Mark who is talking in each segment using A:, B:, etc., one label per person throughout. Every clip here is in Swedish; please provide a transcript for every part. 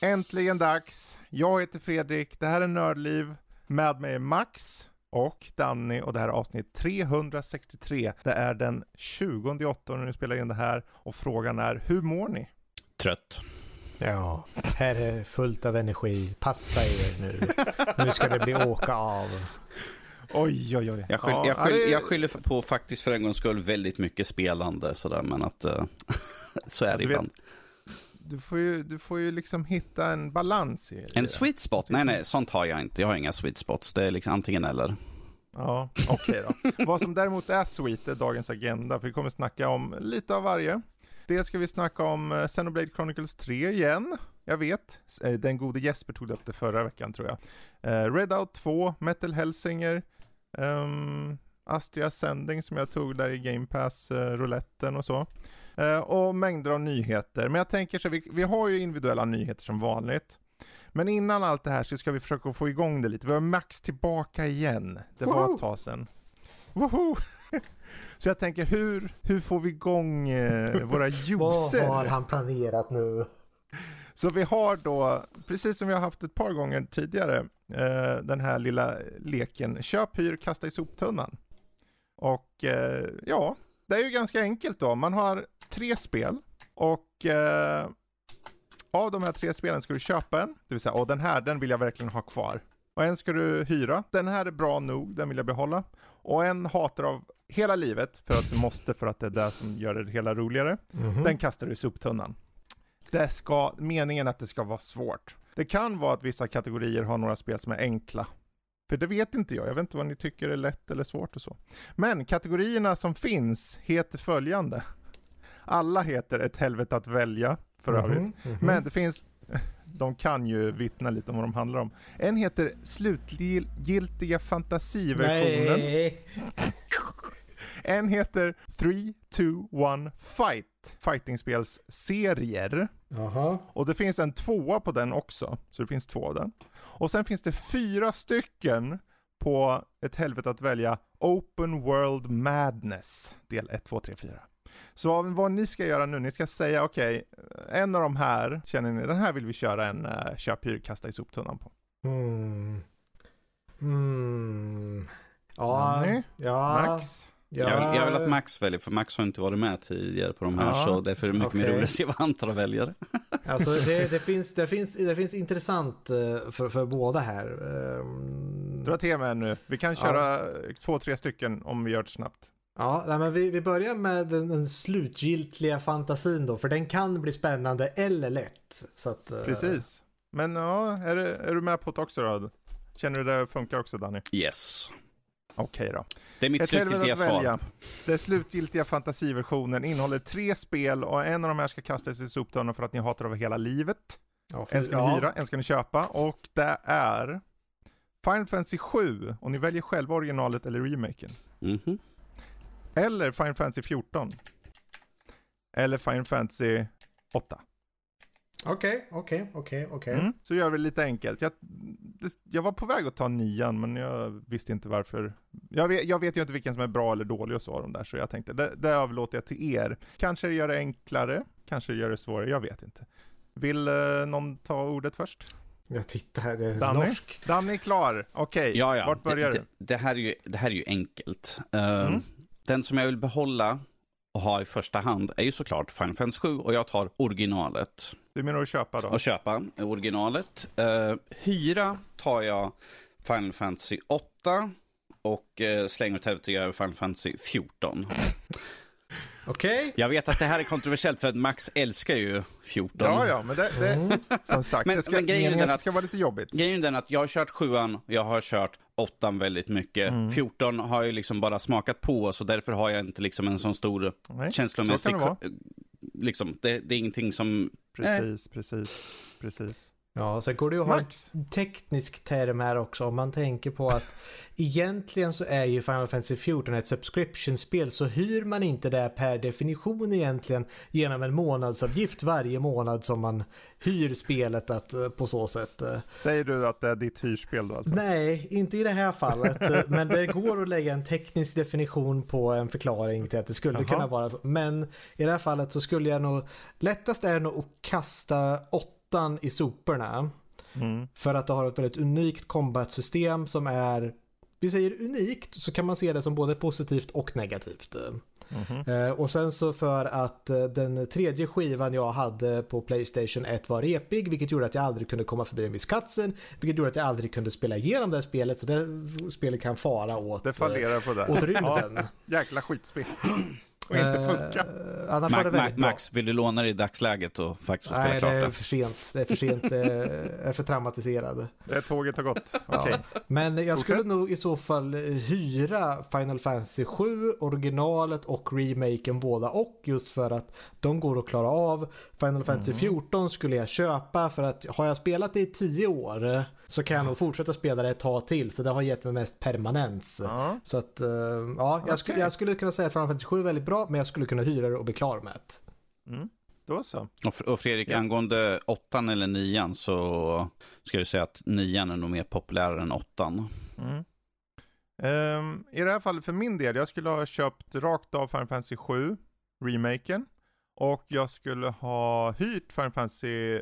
A: Äntligen dags! Jag heter Fredrik, det här är Nördliv. Med mig är Max och Danny och det här är avsnitt 363. Det är den 20 8 när ni spelar in det här och frågan är hur mår ni?
B: Trött.
C: Ja, här är fullt av energi. Passa er nu. Nu ska det bli åka av.
A: Oj, oj, oj.
B: Jag, skyll,
A: Ja,
B: jag, skyll,
A: det-
B: jag skyller på faktiskt för en gångs skull väldigt mycket spelande sådär, men att eh, så är det
A: Du vet,
B: ibland.
A: Du får, ju, du får ju liksom hitta en balans i i
B: En
A: det.
B: sweet spot? Nej, nej, sånt har jag inte. Jag har inga sweet spots. Det är liksom antingen eller.
A: Ja, okej då. Vad som däremot är sweet är dagens agenda, för vi kommer snacka om lite av varje. Dels ska vi snacka om eh, Xenoblade Chronicles 3 igen. Jag vet, eh, den gode Jesper tog upp det förra veckan tror jag. Eh, Redout 2, Metal Hellsinger, um, Astria Ascending som jag tog där i Game Pass, uh, rouletten och så. Eh, och mängder av nyheter. Men jag tänker så, vi, vi har ju individuella nyheter som vanligt. Men innan allt det här så ska vi försöka få igång det lite. Vi har Max tillbaka igen. Det var
C: Woho!
A: ett tag sedan. Woho! Så jag tänker, hur, hur får vi igång eh, våra
C: Vad
A: juicer?
C: har han planerat nu?
A: Så vi har då, precis som vi har haft ett par gånger tidigare, eh, den här lilla leken köp, hyr, kasta i soptunnan. Och eh, ja, det är ju ganska enkelt då. Man har tre spel och eh, av de här tre spelen ska du köpa en, det vill säga, och den här, den vill jag verkligen ha kvar. Och en ska du hyra, den här är bra nog, den vill jag behålla. Och en hatar av hela livet, för att du måste, för att det är det som gör det hela roligare.
C: Mhm.
A: Den kastar du i soptunnan. Det ska, meningen att det ska vara svårt. Det kan vara att vissa kategorier har några spel som är enkla. För det vet inte jag, jag vet inte vad ni tycker är lätt eller svårt och så. Men kategorierna som finns heter följande. Alla heter ett helvete att välja, för övrigt.
C: Mhm, mhm.
A: Men det finns, de kan ju vittna lite om vad de handlar om. En heter slutgiltiga fantasiversionen.
C: Nej.
A: En heter 3, 2, 1 Fight. Fightingspelsserier.
C: Jaha.
A: Och det finns en tvåa på den också. Så det finns två av den. Och sen finns det fyra stycken på ett helvete att välja Open World Madness. Del 1, 2, 3, 4. Så vad ni ska göra nu, ni ska säga okej, en av de här känner ni, den här vill vi köra en uh, köp, hyr, kasta i soptunnan på.
C: Mm. Mm. Ja.
A: Danny?
C: Ja.
A: Max?
C: Ja.
B: Jag, jag vill att Max väljer, för Max har inte varit med tidigare på de här,
A: Ja.
B: så därför är det mycket mer
C: Okej.
B: roligt att se vad han tar och väljer.
C: Alltså det, det, finns, det, finns, det finns intressant eh, för, för båda här. Ehm,
A: Dra till med nu. Vi kan
C: Ja.
A: köra två, tre stycken om vi gör det snabbt.
C: Ja, nej, men vi, vi börjar med den, den slutgiltiga fantasin då, för den kan bli spännande eller lätt. Så att, eh,
A: Precis. Men ja, är, är du med på det också då? Känner du det funkar också Danny?
B: Yes.
A: Okej då.
B: Det är mitt
A: Ett
B: slutgiltiga svar.
A: Den slutgiltiga fantasiversionen innehåller tre spel och en av de här ska kastas i soptunnan för att ni hatar över hela livet.
C: Ja, för,
A: En ska ni
C: ja.
A: hyra, en ska ni köpa och det är Final Fantasy 7 och ni väljer själva originalet eller remaken.
B: Mhm.
A: Eller Final Fantasy 14. Eller Final Fantasy 8.
C: Okej, okej, okej, okej.
A: Mm. Så gör vi det lite enkelt. Jag, det, jag var på väg att ta nian, men jag visste inte varför. Jag vet, jag vet ju inte vilken som är bra eller dålig och så av de där, så jag tänkte det, det överlåter jag till er. Kanske det gör det enklare, kanske det gör det svårare, jag vet inte. Vill eh, någon ta ordet först?
C: Jag tittar här, det är
A: Danny?
C: norsk.
A: Danny är klar, okej.
B: Ja, ja.
A: Vart börjar
B: det,
A: du?
B: det, det, här är ju, det här är ju enkelt. Eh,
A: Mm.
B: Den som jag vill behålla och ha i första hand är ju såklart Final Fantasy 7 och jag tar originalet.
A: Du menar att köpa då?
B: Och köpa originalet. Eh, hyra tar jag Final Fantasy 8 och uh, slänger åt helvete gör jag Final Fantasy 14.
C: Okej.
B: Jag vet att det här är kontroversiellt för att Max älskar ju 14.
A: Ja, ja, men det, det som sagt,
B: Men-
A: det ska,
B: men grejen är den
A: att
B: att-
A: det ska vara lite jobbigt.
B: Grejen är den att jag har kört 7 jag har kört 8 väldigt mycket.
A: Mm.
B: 14 har jag liksom bara smakat på så därför har jag inte liksom en sån stor
A: Nej,
B: känslomässig...
A: så det.
B: Liksom, det, det är ingenting som...
A: Precis, precis, precis.
C: Ja, sen går det ju att ha en teknisk term här också om man tänker på att egentligen så är ju Final Fantasy 14 ett subscription-spel så hyr man inte det per definition egentligen genom en månadsavgift varje månad som man hyr spelet att eh, på så sätt. Eh.
A: Säger du att det är ditt hyrspel då alltså?
C: Nej, inte i det här fallet. Eh, men det går att lägga en teknisk definition på en förklaring till att det skulle Aha. kunna vara så. Men i det här fallet så skulle jag nog, lättast är nog att kasta åttan i soporna. Mm. För att det har ett väldigt unikt combat-system som är, vi säger unikt, så kan man se det som både positivt och negativt. Mm -hmm. och sen så för att eh, den tredje skivan jag hade på Playstation 1 var repig, vilket gjorde att jag aldrig kunde komma förbi en viss cutscene, vilket gjorde att jag aldrig kunde spela igenom det här spelet, så det spelet kan fara åt,
A: det fallerar på det.
C: åt rymden.
A: ja, jäkla skitspel och inte funka.
B: Uh, annars Ma var det Max, vill du låna det i dagsläget och faktiskt få spela
C: Nej,
B: klart det?
C: är för sent. Det är för sent. Jag är för traumatiserad.
A: Det tåget har gått. Okay. Ja.
C: Men jag skulle nog i så fall hyra Final Fantasy 7, originalet och remaken båda och just för att de går att klara av. Final Fantasy 14 mm. skulle jag köpa för att har jag spelat det i 10 år så kan jag nog fortsätta spela det ett tag till. Så det har gett mig mest permanens. Ja. Så att, uh, ja, jag, skulle, jag skulle kunna säga att Final Fantasy 7 är väldigt bra, men jag skulle kunna hyra det och bli klar med det.
A: Mm. Då så.
B: Och, Fredrik, ja. angående åttan eller nian så ska du säga att nian är nog mer populär än åttan. Mm.
A: Um, I det här fallet för min del, jag skulle ha köpt rakt av Final Fantasy 7, remaken. Och jag skulle ha hyrt Final Fantasy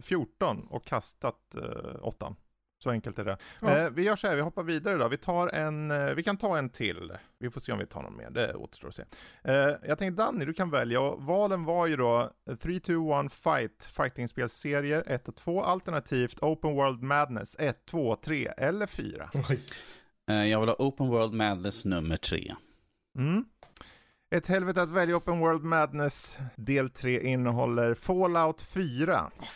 A: 14 eh, och kastat uh, 8. Så enkelt är det. Ja. Eh, vi gör så här, vi hoppar vidare då. Vi, tar en, eh, vi kan ta en till. Vi får se om vi tar någon mer, det återstår att se. Eh, jag tänkte Danny, du kan välja. Och valen var ju då 3, 2, 1 Fight, fightingspelserier 1 och 2, alternativt Open World Madness 1, 2, 3 eller 4.
B: Eh, jag vill ha Open World Madness nummer 3.
A: Mm. Ett helvete att välja Open World Madness del 3 innehåller Fallout 4. Oh,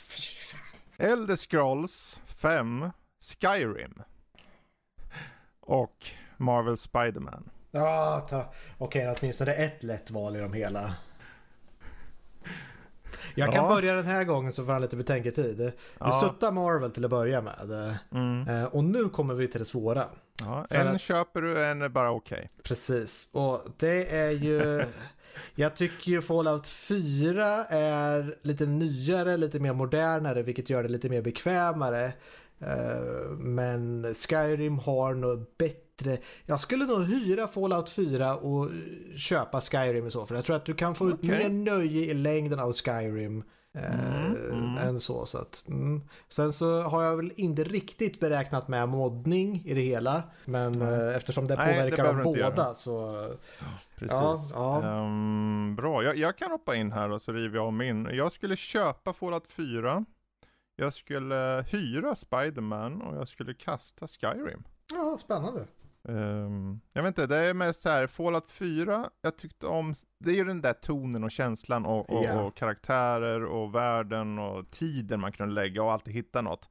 A: Elder Scrolls 5, Skyrim. Och Marvel Spiderman.
C: Ja, ta... okej, okay, åtminstone ett lätt val i de hela. Jag kan ja. börja den här gången så får han lite betänketid. Vi ja. suttar Marvel till att börja med. Mm. Eh, och nu kommer vi till det svåra.
A: Ja, en att... köper du, en är bara okej. Okay.
C: Precis, och det är ju... Jag tycker ju Fallout 4 är lite nyare, lite mer modernare, vilket gör det lite mer bekvämare. Eh, men Skyrim har nog bättre. Jag skulle nog hyra Fallout 4 och köpa Skyrim i så fall. Jag tror att du kan få ut mer nöje i längden av Skyrim. Eh, mm, mm. än så. så att, mm. Sen så har jag väl inte riktigt beräknat med moddning i det hela. Men mm. eftersom det påverkar dem båda så...
A: Precis. Ja, ja. Um, bra, jag, jag, kan hoppa in här och så river jag av min. Jag skulle köpa Fallout 4. Jag skulle hyra Spiderman och jag skulle kasta Skyrim.
C: Ja, spännande.
A: Um, jag vet inte, det är mest så här, Fallout 4, jag tyckte om, det är ju den där tonen och känslan och, och, yeah. och karaktärer och världen och tiden man kunde lägga och alltid hitta något.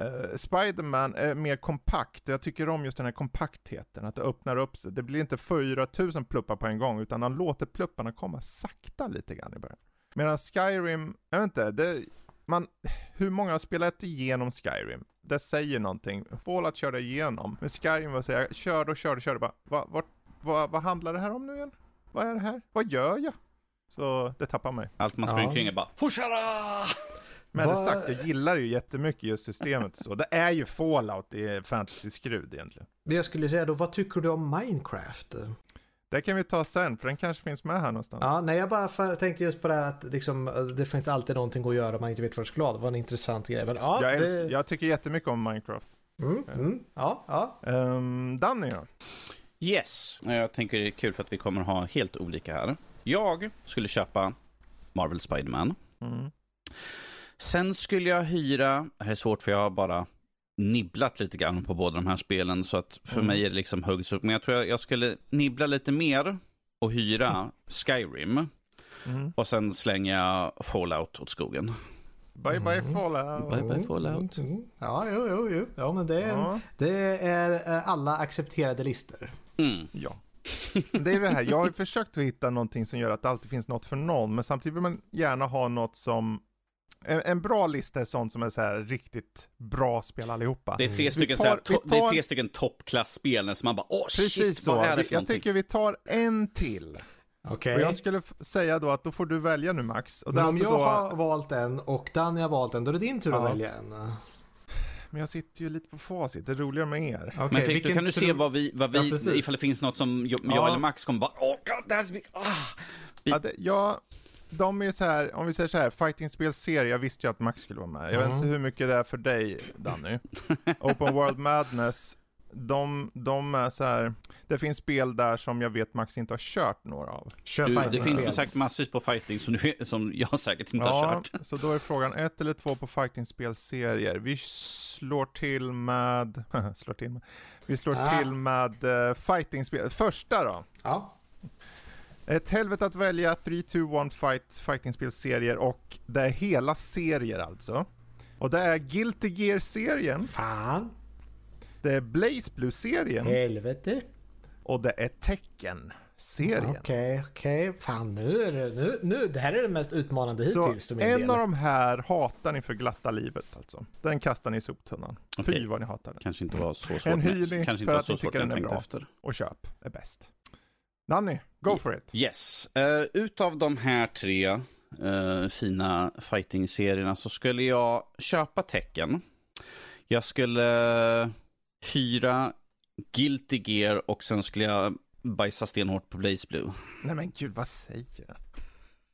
A: Uh, Spiderman är mer kompakt, jag tycker om just den här kompaktheten, att det öppnar upp sig. Det blir inte 4000 pluppar på en gång, utan han låter plupparna komma sakta lite grann i början. Medan Skyrim, jag vet inte, det, man, hur många har spelat igenom Skyrim? Det säger någonting. Fallout körde igenom. Men Skyrim var så jag körde och körde och körde bara, vad, vad, vad, vad handlar det här om nu igen? Vad är det här? Vad gör jag? Så det tappar mig.
B: Allt man springer ja. kring är bara, Fortsätta!
A: Men det sagt, jag gillar ju jättemycket just systemet så. Det är ju Fallout i fantasy-skrud egentligen.
C: Jag skulle säga då, vad tycker du om Minecraft?
A: Det kan vi ta sen, för den kanske finns med här någonstans.
C: Ja, nej, jag bara för, tänkte just på det här att liksom, det finns alltid någonting att göra om man inte vet vad det ska vara. Det var en intressant grej. Men, ja,
A: jag,
C: det...
A: jag tycker jättemycket om Minecraft.
C: Mm, mm, ja, ja.
A: Um, Danny då?
B: Yes, jag tänker det är kul för att vi kommer ha helt olika här. Jag skulle köpa Marvel Spiderman. Mm. Sen skulle jag hyra, det här är svårt för jag har bara nibblat lite grann på båda de här spelen. Så att för mm. mig är det liksom huggs upp. Men jag tror jag, jag skulle nibbla lite mer och hyra mm. Skyrim. Mm. Och sen slänga jag Fallout åt skogen.
A: Bye bye mm. Fallout.
B: Bye bye Fallout.
C: Mm. Ja, jo, jo, jo. Ja, men det är, ja. det är eh, alla accepterade listor.
B: Mm.
A: Ja. Det är det här, jag har försökt att hitta någonting som gör att det alltid finns något för någon, men samtidigt vill man gärna ha något som en, en bra lista är sånt som är så här riktigt bra spel allihopa.
B: Det är tre stycken,
A: tar-
B: to- det är
A: tar-
B: tre stycken toppklassspel som man bara åh
A: Precis
B: shit,
A: så.
B: vad är det för
A: Jag
B: någonting?
A: tycker vi tar en till.
C: Okej.
A: Och jag skulle säga då att då får du välja nu Max. Och
C: Men om
A: alltså
C: jag
A: då,
C: har valt en och Danny har valt en, då är det din tur att
A: Ja.
C: välja en.
A: Men jag sitter ju lite på facit, det är roligare med er.
C: Okej,
B: Men Fredrik, då kan du se vad vi, vad vi
C: Ja,
B: ifall det finns något som jag, jag
A: Ja.
B: eller Max kommer bara åh god, det här ska bli, ah.
A: Ja, det, ja, de är så här, om vi säger så här, fightingspelserie, jag visste ju att Max skulle vara med. Jag vet
C: Mm.
A: inte hur mycket det är för dig, Danny. Open World Madness, de, de är så här, det finns spel där som jag vet Max inte har kört några av.
C: Kör
B: Du, det finns som sagt massvis på fighting som, du, som jag säkert inte har
A: Ja,
B: kört.
A: så då är frågan ett eller två på fightingspelserier. Vi slår till med, slår till med, vi slår
C: Ah.
A: till med uh, fightingspel. Första då.
C: Ja.
A: Ett helvete att välja 3, 2, 1 fight, fightingspelserier och det är hela serier alltså. Och det är Guilty Gear-serien,
C: Fan.
A: det är Blaze Blue-serien
C: Helvete.
A: och det är Tekken-serien.
C: Okej, okej. Fan nu är det, nu, nu, det här är det mest utmanande
A: Så
C: hittills min
A: en
C: del.
A: av de här hatar ni för glatta livet alltså. Den kastar ni i soptunnan. Fy
B: Okej.
A: vad ni hatar den.
B: Kanske inte var så svårt.
A: En
B: men-
A: hyr ni
B: kanske
A: för att
B: så
A: ni tycker den är bra.
B: efter.
A: Och köp är bäst. Nanny, go for it.
B: Yes. Uh, utav de här tre uh, fina fighting-serierna så skulle jag köpa tecken. Jag skulle hyra Guilty Gear och sen skulle jag bajsa stenhårt på Blaze Blue.
A: Nej men gud, vad säger du?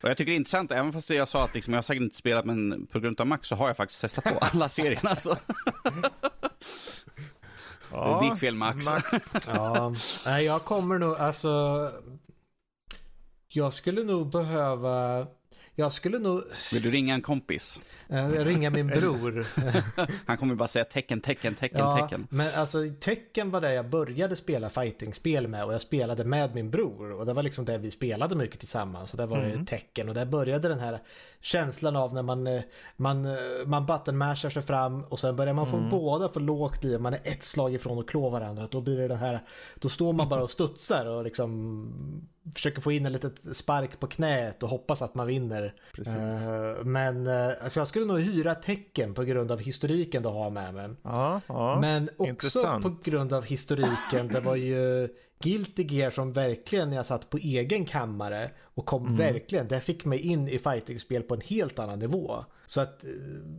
B: Och jag tycker det är intressant, även fast jag sa att liksom, jag har säkert inte spelat, men på grund av Max så har jag faktiskt testat på alla serierna. Så. det är ditt fel Max.
A: Max.
C: Ja, nej jag kommer nog, alltså. Jag skulle nog behöva, jag skulle nog
B: Vill du ringa en kompis?
C: eh, ringa min bror.
B: Han kommer bara säga tecken, tecken, tecken,
C: Ja,
B: tecken.
C: men alltså tecken var det jag började spela fightingspel med och jag spelade med min bror och det var liksom det vi spelade mycket tillsammans. Så det var ju tecken och där började den här känslan av när man, eh, man, eh, man buttonmashar sig fram och sen börjar man få båda få lågt liv, man är ett slag ifrån att klå varandra. Då blir det den här, då står man bara och studsar och liksom försöker få in en litet spark på knät och hoppas att man vinner. Eh, Men alltså jag skulle nog hyra tecken på grund av historiken du har med mig.
A: Ja, ja.
C: Men också
A: intressant.
C: på grund av historiken, det var ju Guilty Gear som verkligen när jag satt på egen kammare och kom
A: Mm.
C: verkligen, det fick mig in i fightingspel på en helt annan nivå. Så att, eh,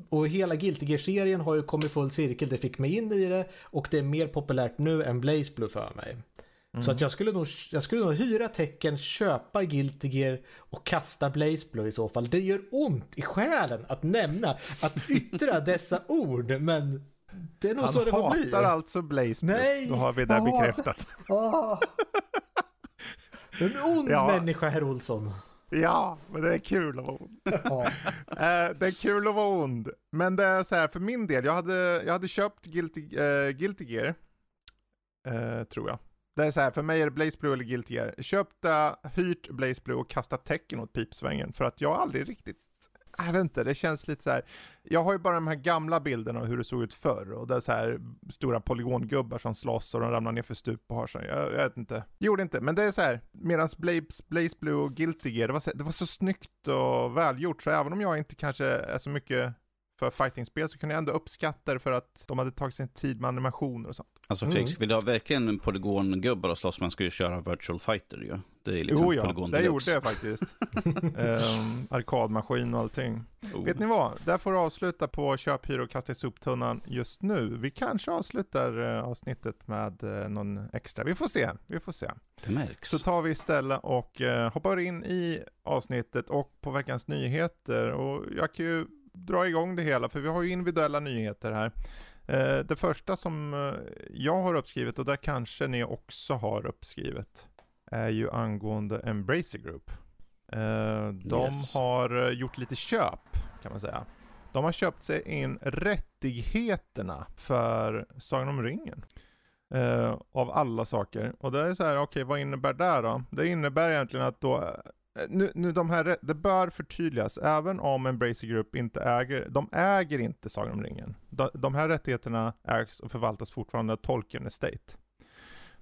C: och hela Guilty Gear-serien har ju kommit full cirkel, det fick mig in i det och det är mer populärt nu än Blaze Blue för mig. Så att jag skulle, nog, jag skulle nog hyra tecken, köpa Guilty Gear och kasta Blaze Blue i så fall. Det gör ont i själen att nämna, att yttra dessa ord, men det är nog så
A: Han
C: det får bli.
A: hatar alltså Blaze Blue.
C: Nej,
A: Då har vi det
C: hatar-
A: bekräftat.
C: Ah. En ond
A: Ja.
C: människa, herr Olsson.
A: Ja, men det är kul att vara ond.
C: Ja.
A: Eh, det är kul att vara ond. Men det är så här, för min del, jag hade, jag hade köpt Guilty, eh, Guilty Gear. eh, tror jag. Det är så här, för mig är det Blaze Blue eller Guilty Gear. Köpte, hyrt Blaze Blue och kastat tecken åt pipsvängen. För att jag aldrig riktigt, jag vet inte, det känns lite så här. Jag har ju bara de här gamla bilderna av hur det såg ut förr. Och det är så här stora polygongubbar som slåss och de ramlar ner för stup och har sig. Jag, jag vet inte. Gjorde inte, men det är så här. Medans Blaze, Blaze Blue och Guilty Gear, det var, så, det var så snyggt och välgjort. Så även om jag inte kanske är så mycket för fightingspel så kunde jag ändå uppskatta det för att de hade tagit sin tid med animationer och sånt.
B: Alltså
C: Mm.
B: Fredrik, vill du ha verkligen en polygongubbar och slåss, man ska ju köra virtual fighter ju. Det är liksom
A: jo ja,
B: polygon
A: det
B: deluxe.
A: gjorde jag faktiskt. um, arkadmaskin och allting.
B: Oh.
A: Vet ni vad? Där får du avsluta på köp, hyra och kasta i soptunnan just nu. Vi kanske avslutar uh, avsnittet med uh, någon extra. Vi får se, vi får se.
B: Det märks.
A: Så tar vi istället och uh, hoppar in i avsnittet och på veckans nyheter. Och jag kan ju dra igång det hela, för vi har ju individuella nyheter här. Eh, det första som eh, jag har uppskrivit, och där kanske ni också har uppskrivet, är ju angående Embracer Group. Eh, de
B: Yes.
A: har gjort lite köp, kan man säga. De har köpt sig in rättigheterna för Sagan om ringen. Eh, av alla saker. Och det är så här, okej vad innebär det då? Det innebär egentligen att då, Eh, nu, nu de här, det bör förtydligas, även om Embracer Group inte äger, de äger inte Sagan om ringen. De, de här rättigheterna ägs och förvaltas fortfarande av Tolkien Estate.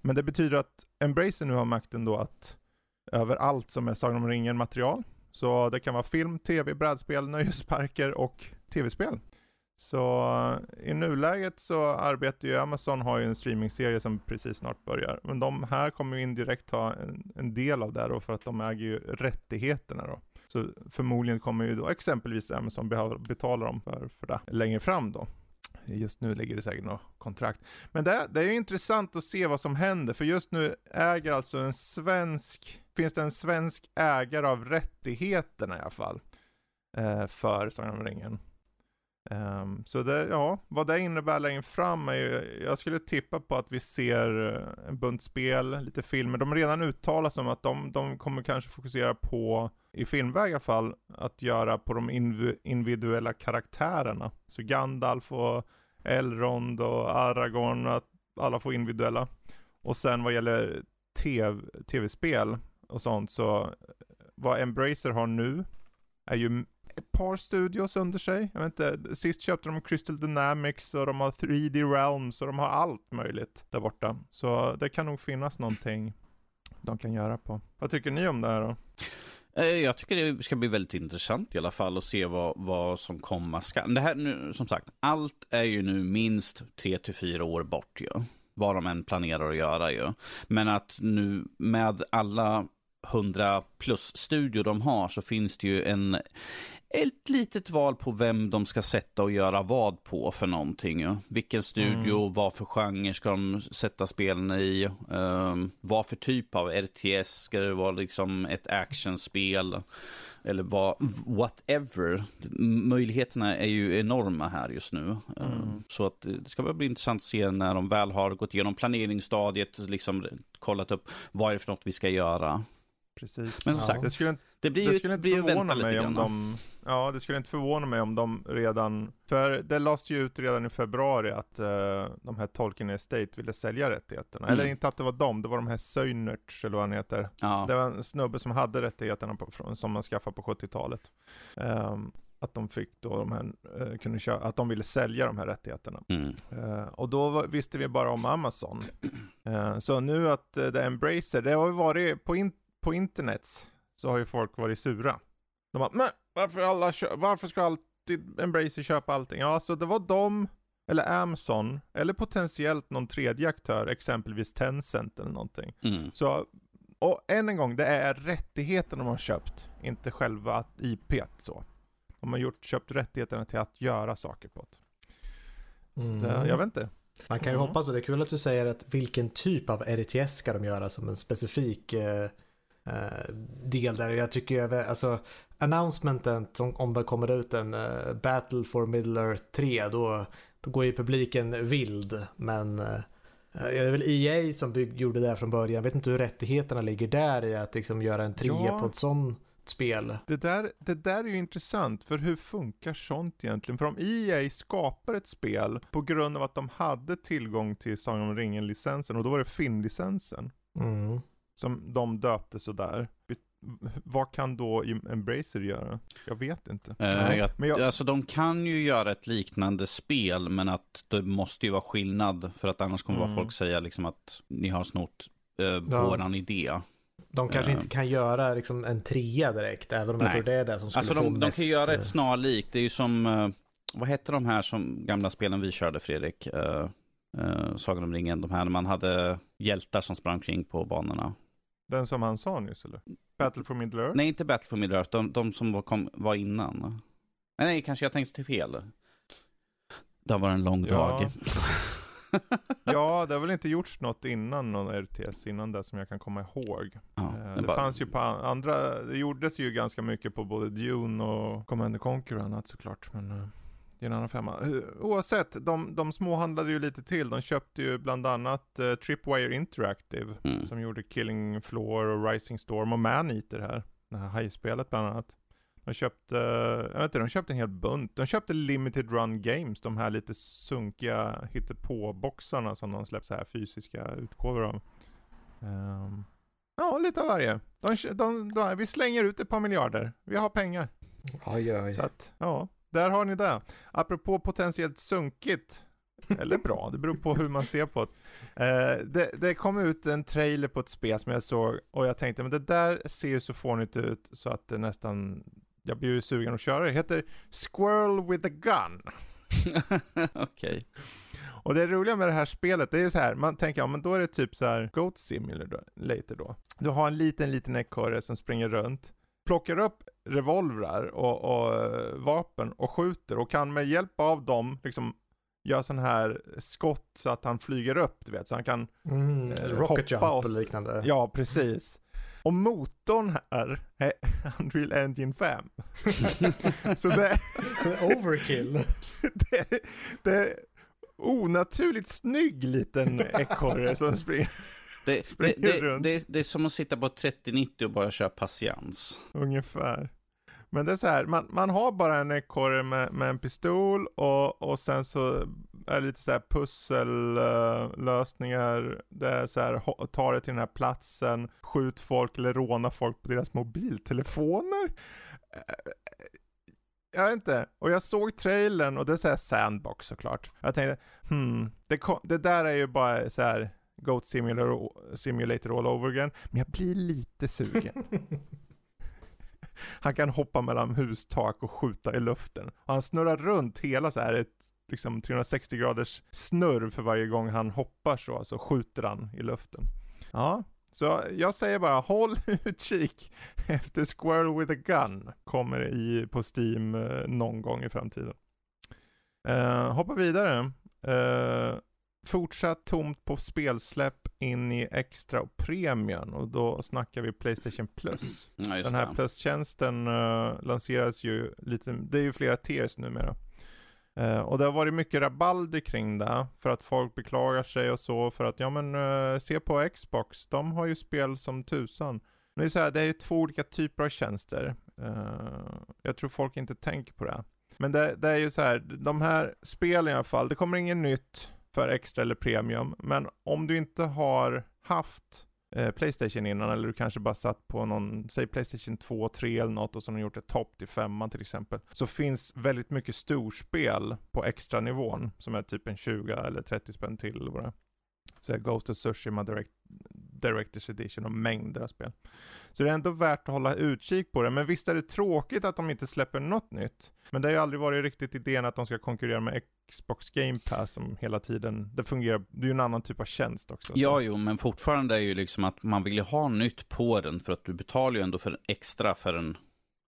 A: Men det betyder att Embracer nu har makten då att över allt som är Sagan om ringen material, Så det kan vara film, tv, brädspel, nöjesparker och tv-spel. Så eh, i nuläget så arbetar ju Amazon, har ju en streamingserie som precis snart börjar. Men de här kommer ju indirekt ha en, en del av det då för att de äger ju rättigheterna då. Så förmodligen kommer ju då exempelvis Amazon behöva betala dem för, för det längre fram då. Just nu ligger det säkert något kontrakt. Men det, det är ju intressant att se vad som händer, för just nu äger alltså en svensk, finns det en svensk ägare av rättigheterna i alla fall. Eh, för Sagan om ringen. Um, så det, ja, vad det innebär längre fram är ju, jag skulle tippa på att vi ser eh, en bunt spel, lite filmer. De har redan uttalat som att de, de kommer kanske fokusera på, i filmväg i alla fall, att göra på de individuella karaktärerna. Så Gandalf och Elrond och Aragorn, att alla får individuella. Och sen vad gäller TV, tv-spel och sånt så, eh, vad Embracer har nu är ju ett par studios under sig. Jag vet inte, sist köpte de Crystal Dynamics och de har 3D Realms och de har allt möjligt där borta. Så det kan nog finnas någonting de kan göra på. Vad tycker ni om det här då?
B: Eh, jag tycker det ska bli väldigt intressant i alla fall att se vad, vad som komma skall. Det här nu, som sagt, allt är ju nu minst 3-4 år bort ju. Vad de än planerar att göra ju. Men att nu med alla 100 plus studio de har så finns det ju en, ett litet val på vem de ska sätta och göra vad på för någonting. Ja. Vilken studio, mm. vad för genre ska de sätta spelen i? Um, vad för typ av RTS? Ska det vara liksom ett actionspel? Eller vad, whatever. Möjligheterna är ju enorma här just nu. Mm. Um, så att det ska bli intressant att se när de väl har gått igenom planeringsstadiet, liksom kollat upp vad är det för något vi ska göra.
A: Precis.
B: Men som sagt,
A: det skulle,
B: det blir, det skulle inte blir förvåna mig om de,
A: ja det skulle inte förvåna mig om de redan, för det lades ju ut redan i februari att uh, de här Tolkien Estate ville sälja rättigheterna. Mm. Eller inte att det var de, det var de här Söjnerts eller vad han heter. Ja. Det var en snubbe som hade rättigheterna på, som man skaffade på 70-talet. Um, ehm, att de fick då de här, uh, kunde köra, att de ville sälja de här rättigheterna. Mm. Uh, och då var, visste vi bara om Amazon. Uh, så nu att uh, det är Embracer, det har ju varit på, in, på internet så har ju folk varit sura. De bara, men varför, alla varför ska alltid Embracer köpa allting? Ja, alltså det var de, eller Amazon, eller potentiellt någon tredje aktör, exempelvis Tencent eller någonting. Mm. Så, och än en gång, det är rättigheten de har köpt, inte själva IP så. De har gjort, köpt rättigheterna till att göra saker på det. Så mm. det, jag vet inte.
C: Man kan ju mm. hoppas på det. är kul att du säger att vilken typ av RTS ska de göra som en specifik Eh, del där. Jag tycker ju, alltså announcementen som, om det kommer ut en uh, Battle for Middle Earth 3 då, då går ju publiken vild. Men uh, det är väl EA som bygg, gjorde det från början. Jag vet inte hur rättigheterna ligger där i att liksom göra en 3 ja. på ett sånt spel.
A: Det där, det där är ju intressant, för hur funkar sånt egentligen? För om EA skapar ett spel på grund av att de hade tillgång till Sagan om ringen-licensen, och då var det Finn-licensen. Mm som de döpte sådär. Vad kan då Embracer göra? Jag vet inte.
B: Uh, jag, men jag... Alltså de kan ju göra ett liknande spel, men att det måste ju vara skillnad. För att annars kommer mm. folk säga liksom att ni har snott uh, ja. våran idé.
C: De kanske uh. inte kan göra liksom en trea direkt, även om Nej. jag tror det är det som skulle alltså
B: de,
C: få
B: de
C: mest...
B: kan göra ett snarlikt. Det är ju som, vad hette de här som gamla spelen vi körde, Fredrik? Uh, Sagan om ringen, de här när man hade hjältar som sprang kring på banorna.
A: Den som han sa nyss eller? Battle for Middle Earth?
B: Nej, inte Battle for Middle Earth. De, de som var, kom, var innan. Nej, kanske jag tänkte till fel. Det var en lång ja. dag.
A: ja, det har väl inte gjorts något innan någon RTS innan det som jag kan komma ihåg. Ja, eh, det, det bara... fanns ju på andra, det gjordes ju ganska mycket på både Dune och Command Conquer och annat såklart. Men eh, det är en annan femma. Oavsett, de, de småhandlade ju lite till. De köpte ju bland annat uh, Tripwire Interactive mm. som gjorde Killing Floor och Rising Storm och Maneater här. Det här hajspelet bland annat. De köpte, jag vet inte, de köpte en hel bunt. De köpte Limited Run Games, de här lite sunkiga hittepå-boxarna som de släpper så här fysiska utgåvor av. Um, ja, lite av varje. De, de, de, vi slänger ut ett par miljarder. Vi har pengar.
C: Oj, oj.
A: Så att, ja. Där har ni det. Apropå potentiellt sunkigt Eller bra, det beror på hur man ser på det. Eh, det. Det kom ut en trailer på ett spel som jag såg och jag tänkte, men det där ser ju så fånigt ut så att det nästan, jag blir ju sugen att köra det. Heter Squirrel with a Gun.
B: Okej. Okay.
A: Och det roliga med det här spelet, det är så här, man tänker, ja men då är det typ så här Goat Simulator då. Du har en liten, liten ekorre som springer runt, plockar upp revolvrar och, och uh, vapen och skjuter och kan med hjälp av dem liksom göra sån här skott så att han flyger upp, du vet, så han kan
C: mm, eh, Rocket jump och liknande.
A: Ja, precis. Och motorn här är Unreal Engine 5.
C: så det... Overkill.
A: det, det är onaturligt snygg liten ekorre som springer.
B: Det, det, det, det, är som att sitta på 3090 och bara köra patiens.
A: Ungefär. Men det är så här, man, man har bara en ekorre med, med en pistol och, och sen så är det lite så här pussellösningar. Det är så här, ta det till den här platsen, skjut folk eller råna folk på deras mobiltelefoner. Uh, jag vet inte, och jag såg trailern och det är så här sandbox såklart. Jag tänkte, hmm, det, kom, det där är ju bara så här Goat Simulator, Simulator all over again. Men jag blir lite sugen. han kan hoppa mellan hustak och skjuta i luften. Och han snurrar runt hela så här ett liksom 360 graders snurr för varje gång han hoppar så, så skjuter han i luften. Ja, så jag säger bara håll utkik efter Squirrel with a Gun. Kommer i, på Steam eh, någon gång i framtiden. Uh, hoppa vidare. Uh, fortsatt tomt på spelsläpp in i extra och premium och då snackar vi Playstation Plus.
B: Ja,
A: Den här Plus-tjänsten uh, lanseras ju lite, det är ju flera tiers numera. Uh, och det har varit mycket rabalder kring det, för att folk beklagar sig och så, för att ja men uh, se på Xbox, de har ju spel som tusan. Men det är så här, det är ju två olika typer av tjänster. Uh, jag tror folk inte tänker på det. Men det, det är ju så här, de här spelen i alla fall, det kommer inget nytt för extra eller premium. Men om du inte har haft eh, Playstation innan eller du kanske bara satt på någon, säg Playstation 2, 3 eller något och som har gjort ett topp till femman till exempel. Så finns väldigt mycket storspel på extra nivån som är typ en 20 eller 30 spänn till eller vad det är. Så Ghost of Tsushima Direct, Directors Edition och mängder av spel. Så det är ändå värt att hålla utkik på det. Men visst är det tråkigt att de inte släpper något nytt. Men det har ju aldrig varit riktigt idén att de ska konkurrera med Xbox Game Pass som hela tiden, det fungerar, det är ju en annan typ av tjänst också.
B: Ja, jo, men fortfarande är ju liksom att man vill ju ha nytt på den för att du betalar ju ändå för extra för en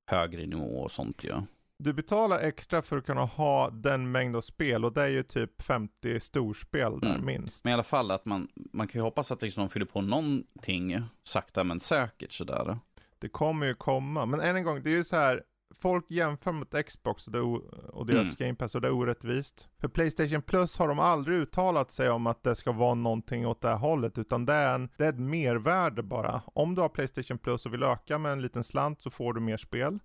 B: högre nivå och sånt ju. Ja
A: du betalar extra för att kunna ha den mängd av spel och det är ju typ 50 storspel där mm. minst.
B: Men i alla fall att man, man kan ju hoppas att liksom de fyller på någonting sakta men säkert sådär.
A: Det kommer ju komma, men än en gång, det är ju så här, folk jämför mot Xbox och, det, och deras mm. Game Pass och det är orättvist. För Playstation Plus har de aldrig uttalat sig om att det ska vara någonting åt det här hållet, utan det är, en, det är ett mervärde bara. Om du har Playstation Plus och vill öka med en liten slant så får du mer spel.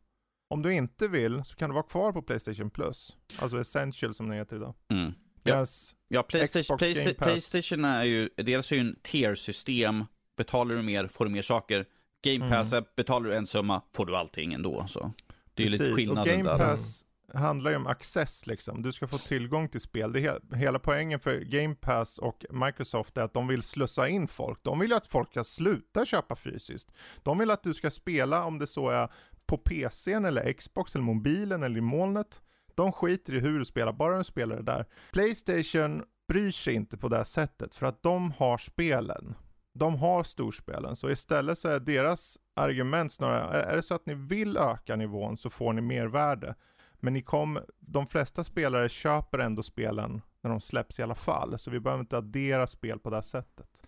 A: Om du inte vill så kan du vara kvar på Playstation Plus. Alltså Essential som det heter idag.
B: Mm. Ja, ja Playstation, Playsta Playstation är ju, dels är ju en tier-system. Betalar du mer får du mer saker. Game. Pass, mm. betalar du en summa får du allting ändå. Så. Det är ju lite skillnaden
A: där. Game Pass där. handlar ju om access liksom. Du ska få tillgång till spel. Det he hela poängen för Game Pass och Microsoft är att de vill slussa in folk. De vill ju att folk ska sluta köpa fysiskt. De vill att du ska spela om det så är på PCn eller Xbox eller mobilen eller i molnet. De skiter i hur du spelar, bara du spelar det där. Playstation bryr sig inte på det här sättet för att de har spelen. De har storspelen, så istället så är deras argument snarare, är det så att ni vill öka nivån så får ni mervärde. Men ni kom, de flesta spelare köper ändå spelen när de släpps i alla fall, så vi behöver inte addera spel på det här sättet.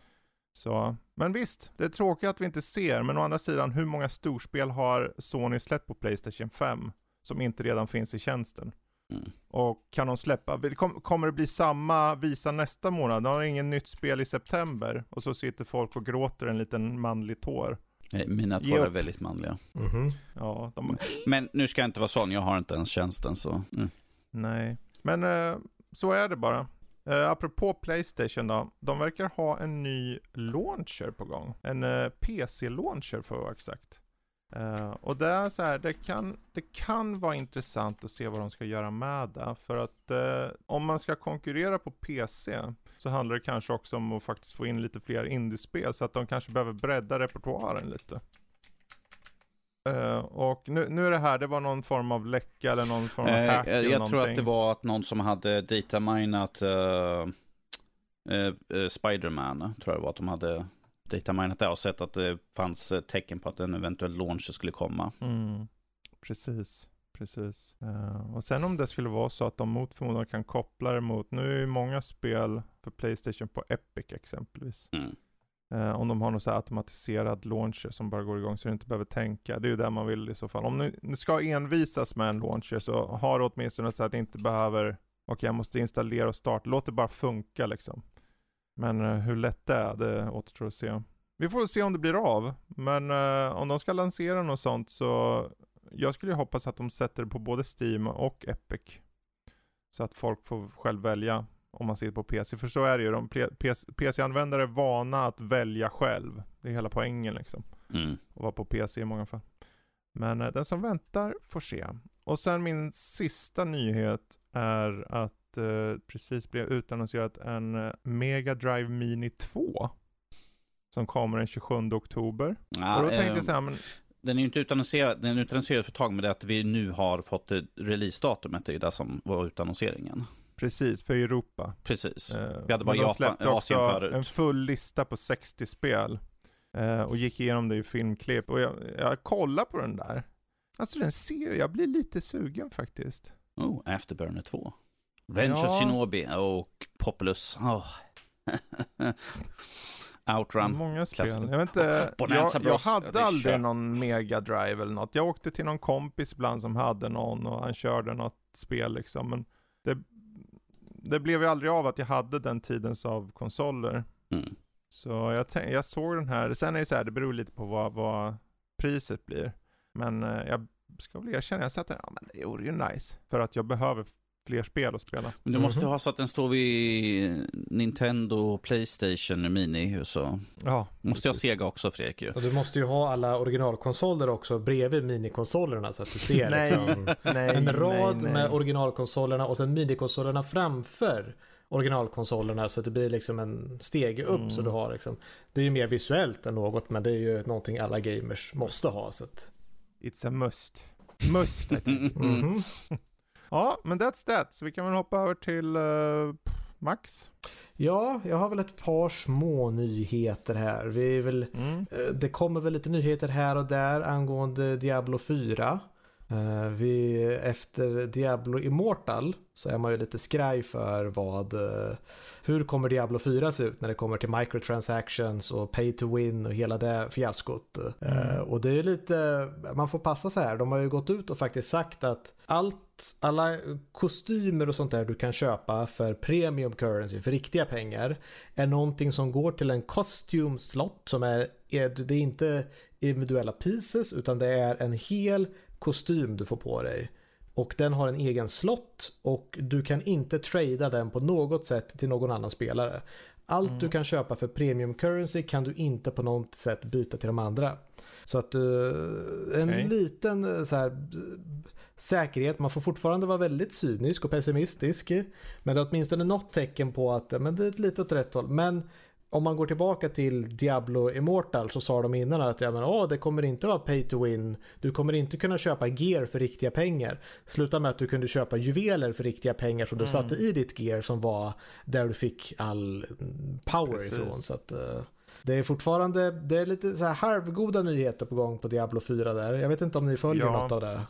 A: Så, men visst, det är tråkigt att vi inte ser, men å andra sidan, hur många storspel har Sony släppt på Playstation 5 som inte redan finns i tjänsten? Mm. Och kan de släppa, kommer det bli samma visa nästa månad? De har ingen nytt spel i september och så sitter folk och gråter en liten manlig tår.
B: Nej, mina tår är väldigt manliga.
A: Mm -hmm. ja, de...
B: Men nu ska jag inte vara sån, jag har inte ens tjänsten så. Mm.
A: Nej, men uh, så är det bara. Uh, apropå Playstation då, de verkar ha en ny launcher på gång. En eh, uh, PC-launcher för att vara exakt. Uh, och det är så här, det kan, det kan vara intressant att se vad de ska göra med det. För att uh, om man ska konkurrera på PC så handlar det kanske också om att faktiskt få in lite fler indiespel. Så att de kanske behöver bredda repertoaren lite. Uh, och nu, nu är det här, det var någon form av läcka eller någon form av hack
B: uh, Jag
A: eller
B: tror att det var att någon som hade dataminat uh, Spiderman, tror jag det var att de hade dataminat det och sett att det fanns tecken på att en eventuell launch skulle komma.
A: Mm. Precis, precis. Och sen om det skulle vara så att de mot förmodan kan koppla det mot, nu är ju många spel för Playstation på Epic exempelvis.
B: Mm.
A: Eh, om de har någon så här automatiserad launcher som bara går igång så du inte behöver tänka. Det är ju det man vill i så fall. Om ni, ni ska envisas med en launcher så har du åtminstone så att ni inte behöver, okej okay, jag måste installera och starta, låt det bara funka liksom. Men eh, hur lätt det är, det återstår att se. Vi får se om det blir av, men eh, om de ska lansera något sånt så jag skulle ju hoppas att de sätter det på både Steam och Epic. Så att folk får själv välja om man ser på PC. För så är det ju, de PC-användare är vana att välja själv. Det är hela poängen liksom.
B: Mm.
A: Att vara på PC i många fall. Men uh, den som väntar får se. Och sen min sista nyhet är att uh, precis blev utannonserat en uh, Mega Drive Mini 2. Som kommer den 27 oktober.
B: Ja,
A: och då tänkte
B: eh,
A: jag så här, men
B: Den är ju inte utannonserad, den är utannonserad för ett tag, men det är att vi nu har fått releasedatumet, det är ju det som var utannonseringen.
A: Precis, för Europa.
B: Precis.
A: Eh,
B: Vi hade bara Japan, Asien förut.
A: en full lista på 60 spel. Eh, och gick igenom det i filmklipp. Och jag, jag kollar på den där. Alltså den ser jag blir lite sugen faktiskt.
B: Oh, Afterburner 2. Revenge
A: Ja.
B: of Shinobi och Populous. Oh. Outrun.
A: Många spel.
B: klassiker.
A: Jag vet inte, jag, jag hade aldrig någon Mega Drive eller något. Jag åkte till någon kompis ibland som hade någon och han körde något spel liksom. Men det, det blev ju aldrig av att jag hade den tidens av konsoler.
B: Mm.
A: Så jag, tänk, jag såg den här, sen är det så här, det beror lite på vad, vad priset blir. Men eh, jag ska väl erkänna, jag satt där, ja men det vore ju nice. För att jag behöver fler spel att spela.
B: Men du måste
C: Mhm.
B: ha så att den står vid Nintendo och Playstation Mini. Så
A: Ja,
B: måste jag
A: precis.
B: Sega också Fredrik ju.
C: Och du måste ju ha alla originalkonsoler också bredvid minikonsolerna så att du ser
A: Nej,
C: liksom,
A: nej,
C: en rad
A: nej, nej.
C: med originalkonsolerna och sen minikonsolerna framför originalkonsolerna så att det blir liksom en stege upp
A: Mm.
C: så du har liksom Det är ju mer visuellt än något men det är ju någonting alla gamers måste ha så att
A: It's a must. Must, I think. Ja, men that's that. Så vi kan väl hoppa över till eh, Max.
C: Ja, jag har väl ett par små nyheter här. Vi väl
A: Mm.
C: Eh, Det kommer väl lite nyheter här och där angående Diablo 4. Eh, Vi, efter Diablo Immortal så är man ju lite skraj för vad, eh, hur kommer Diablo 4 se ut när det kommer till microtransactions och pay to win och hela det fiaskot. Eh,
A: Mm.
C: Och det är lite, man får passa så här, de har ju gått ut och faktiskt sagt att allt, alla kostymer och sånt där du kan köpa för premium currency, för riktiga pengar, är någonting som går till en costume slot som är, är det är inte individuella pieces utan det är en hel kostym du får på dig. Och den har en egen slott och du kan inte trada den på något sätt till någon annan spelare. Allt du kan köpa för premium currency kan du inte på något sätt byta till de andra. Så att eh, en
A: Okej.
C: liten eh, så här, säkerhet, man får fortfarande vara väldigt cynisk och pessimistisk. Men det är åtminstone något tecken på att eh, men det är lite åt rätt håll. Men om man går tillbaka till Diablo Immortal så sa de innan att ja, men, åh, det kommer inte vara pay to win. Du kommer inte kunna köpa gear för riktiga pengar. Sluta med att du kunde köpa juveler för riktiga pengar som du
A: Mm.
C: satte i ditt gear som var där du fick all mm, power
A: Precis.
C: ifrån. Så att, eh, det är fortfarande, det är lite så här halvgoda nyheter på gång på Diablo 4 där. Jag vet inte om ni följer
A: Ja.
C: något av det.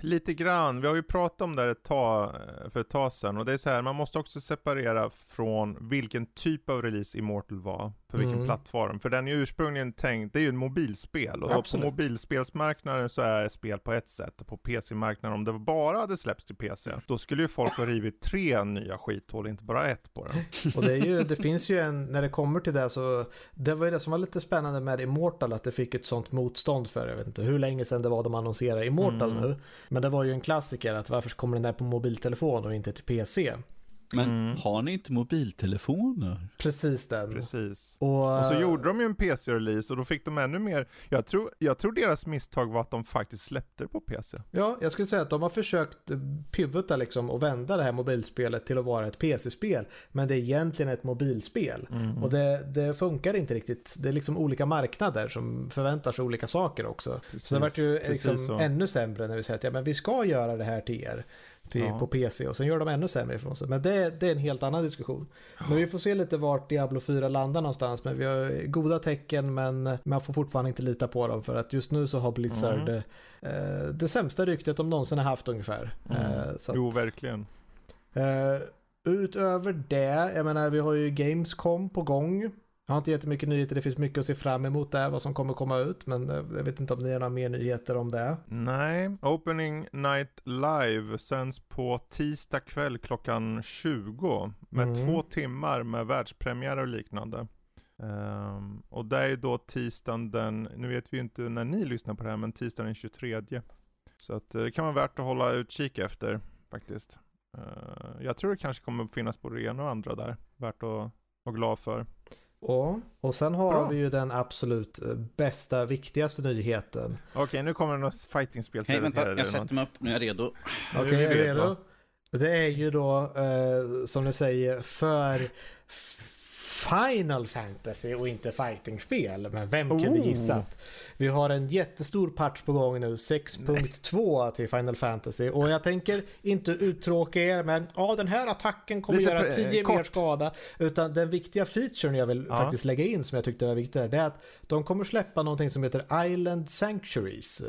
A: Lite grann. Vi har ju pratat om det här ett tag, för ett tag sedan. Och det är så här, man måste också separera från vilken typ av release Immortal var. För vilken
C: Mm.
A: plattform. För den är ursprungligen tänkt, det är ju ett mobilspel. Och
C: Absolut.
A: på mobilspelsmarknaden så är spel på ett sätt. Och på PC-marknaden, om det bara hade släppts till PC, då skulle ju folk ha rivit tre nya skithål, inte bara ett på den.
C: Och det, är ju, det finns ju en, när det kommer till det så, det var ju det som var lite spännande med Immortal att det fick ett sånt motstånd för, jag vet inte hur länge sedan det var de annonserade Immortal
A: Mm.
C: nu. Men det var ju en klassiker att varför kommer den där på mobiltelefon och inte till PC?
B: Men mm. har ni inte mobiltelefoner?
C: Precis den.
A: Precis. Och, och så gjorde de ju en PC-release och då fick de ännu mer. Jag tror, jag tror deras misstag var att de faktiskt släppte det på PC.
C: Ja, jag skulle säga att de har försökt pivota liksom och vända det här mobilspelet till att vara ett PC-spel. Men det är egentligen ett mobilspel. Mm. Och det, det, funkar inte riktigt. Det är liksom olika marknader som förväntar sig olika saker också. Precis, så det vart ju liksom ännu sämre när vi säger att ja, men vi ska göra det här till er till, ja. på PC och sen gör de ännu sämre ifrån sig. Men det, det är en helt annan diskussion. Men vi får se lite vart Diablo 4 landar någonstans. Men vi har goda tecken men man får fortfarande inte lita på dem för att just nu så har Blizzard mm. eh, det sämsta ryktet de någonsin har haft ungefär.
A: Mm. Eh, att, jo, verkligen.
C: Eh, utöver det, jag menar vi har ju Gamescom på gång. Jag har inte jättemycket nyheter, det finns mycket att se fram emot där, vad som kommer komma ut, men eh, jag vet inte om ni har några mer nyheter om det.
A: Nej, Opening Night Live sänds på tisdag kväll klockan 20 med mm. två timmar med världspremiär och liknande. Um, och det är då tisdagen den, nu vet vi ju inte när ni lyssnar på det här, men tisdagen den 23. Så att eh, det kan vara värt att hålla utkik efter faktiskt. Uh, jag tror det kanske kommer finnas både det ena och andra där, värt att vara glad för.
C: Ja, och sen har Bra. vi ju den absolut eh, bästa, viktigaste nyheten.
A: Okej, okay, nu kommer det något fightingspel.
B: Hej, vänta, jag sätter mig upp, nu är jag redo.
C: Okej, okay, är du redo? Det är ju då, eh, som du säger, för Final Fantasy och inte fighting-spel. Men vem kunde oh. gissa? Vi har en jättestor patch på gång nu, 6.2 till Final Fantasy. Och jag tänker inte uttråka er med ja den här attacken kommer Lite göra 10 mer skada. Utan den viktiga featuren jag vill ja. faktiskt lägga in som jag tyckte var viktig. Det är att de kommer släppa någonting som heter Island Sanctuaries.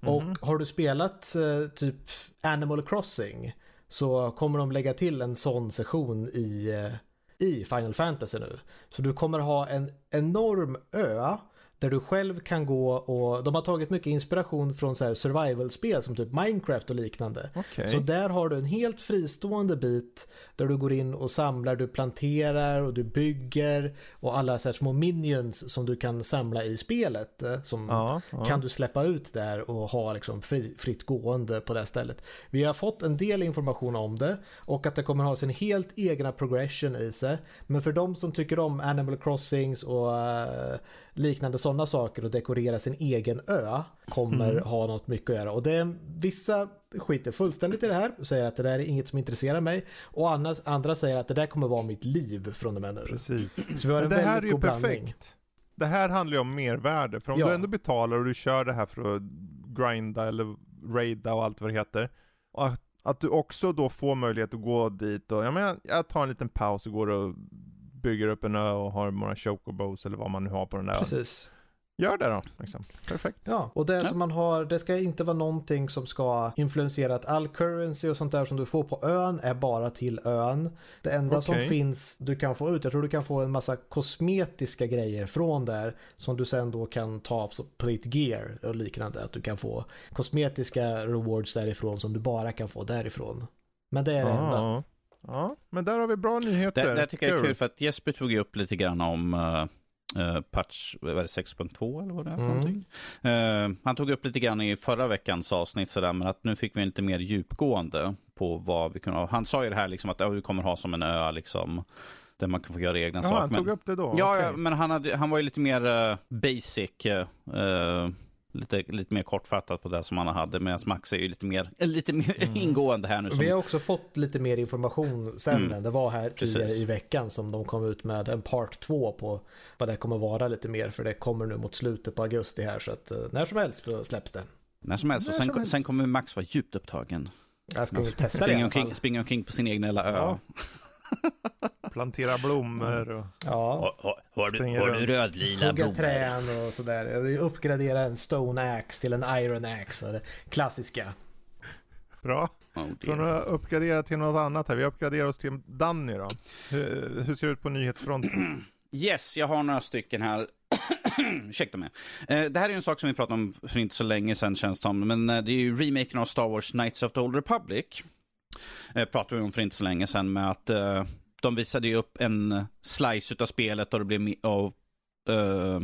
C: Och mm. har du spelat uh, typ Animal Crossing så kommer de lägga till en sån session i uh, i Final Fantasy nu. Så du kommer ha en enorm ö där du själv kan gå och de har tagit mycket inspiration från så survival-spel som typ Minecraft och liknande. Okay. Så där har du en helt fristående bit där du går in och samlar, du planterar och du bygger och alla så små minions som du kan samla i spelet eh, som ja, ja. kan du släppa ut där och ha liksom fri, fritt gående på det stället. Vi har fått en del information om det och att det kommer ha sin helt egna progression i sig. Men för de som tycker om Animal Crossings och uh, liknande sådana saker och dekorera sin egen ö kommer mm. ha något mycket att göra. Och det är vissa skiter fullständigt i det här och säger att det där är inget som intresserar mig. Och andra, andra säger att det där kommer vara mitt liv från och med nu.
A: Precis. Så vi har en det här är ju perfekt. Blandning. Det här handlar ju om mervärde. För om ja. du ändå betalar och du kör det här för att grinda eller raida och allt vad det heter. Att, att du också då får möjlighet att gå dit och, ja men jag tar en liten paus och går och bygger upp en ö och har några chocobos eller vad man nu har på den där
C: Precis.
A: Gör det då. Liksom. Perfekt.
C: Ja, och det ja. som man har, det ska inte vara någonting som ska influensera att all currency och sånt där som du får på ön är bara till ön. Det enda okay. som finns du kan få ut, jag tror du kan få en massa kosmetiska grejer från där som du sen då kan ta på ditt gear och liknande. Att du kan få kosmetiska rewards därifrån som du bara kan få därifrån. Men det är det enda.
A: Ja, men där har vi bra nyheter.
B: Det, det tycker jag är kul för att Jesper tog upp lite grann om uh, uh, patch, vad är det, 6.2 eller vad det är för mm. någonting. Uh, han tog upp lite grann i förra veckans avsnitt sådär, men att nu fick vi lite mer djupgående på vad vi kunde ha. Han sa ju det här liksom att vi kommer ha som en ö liksom. Där man kan få göra egna
A: Jaha,
B: saker.
A: han tog upp det då?
B: Ja, okay. ja men han, hade, han var ju lite mer basic lite, lite mer kortfattat på det som han hade. Medan Max är ju lite mer, lite mer mm. ingående här nu. Som...
C: Vi har också fått lite mer information sen. Mm. Det var här tidigare Precis. i veckan som de kom ut med en part 2 på vad det kommer vara lite mer. För det kommer nu mot slutet på augusti här. Så att eh, när som helst så släpps det.
B: När som helst. Och sen, helst. sen kommer Max vara djupt upptagen.
C: Jag ska testa
B: det i alla fall. Springa omkring på sin egen lilla ö. Ja.
A: Plantera blommor och...
B: Ja. Har, har, du, har du rödlila blommor?
C: Trän och sådär. Uppgradera en stone axe till en iron axe. Det klassiska.
A: Bra. Oh, Från att uppgradera till något annat här. Vi uppgraderar oss till Danny då. Hur, hur ser det ut på nyhetsfronten?
B: Yes, jag har några stycken här. Ursäkta mig. Eh, det här är en sak som vi pratade om för inte så länge sedan känns det som. Men eh, det är ju remaken av Star Wars Knights of the Old Republic. Eh, pratade vi om för inte så länge sedan med att eh, de visade ju upp en slice av spelet och det blev och, uh,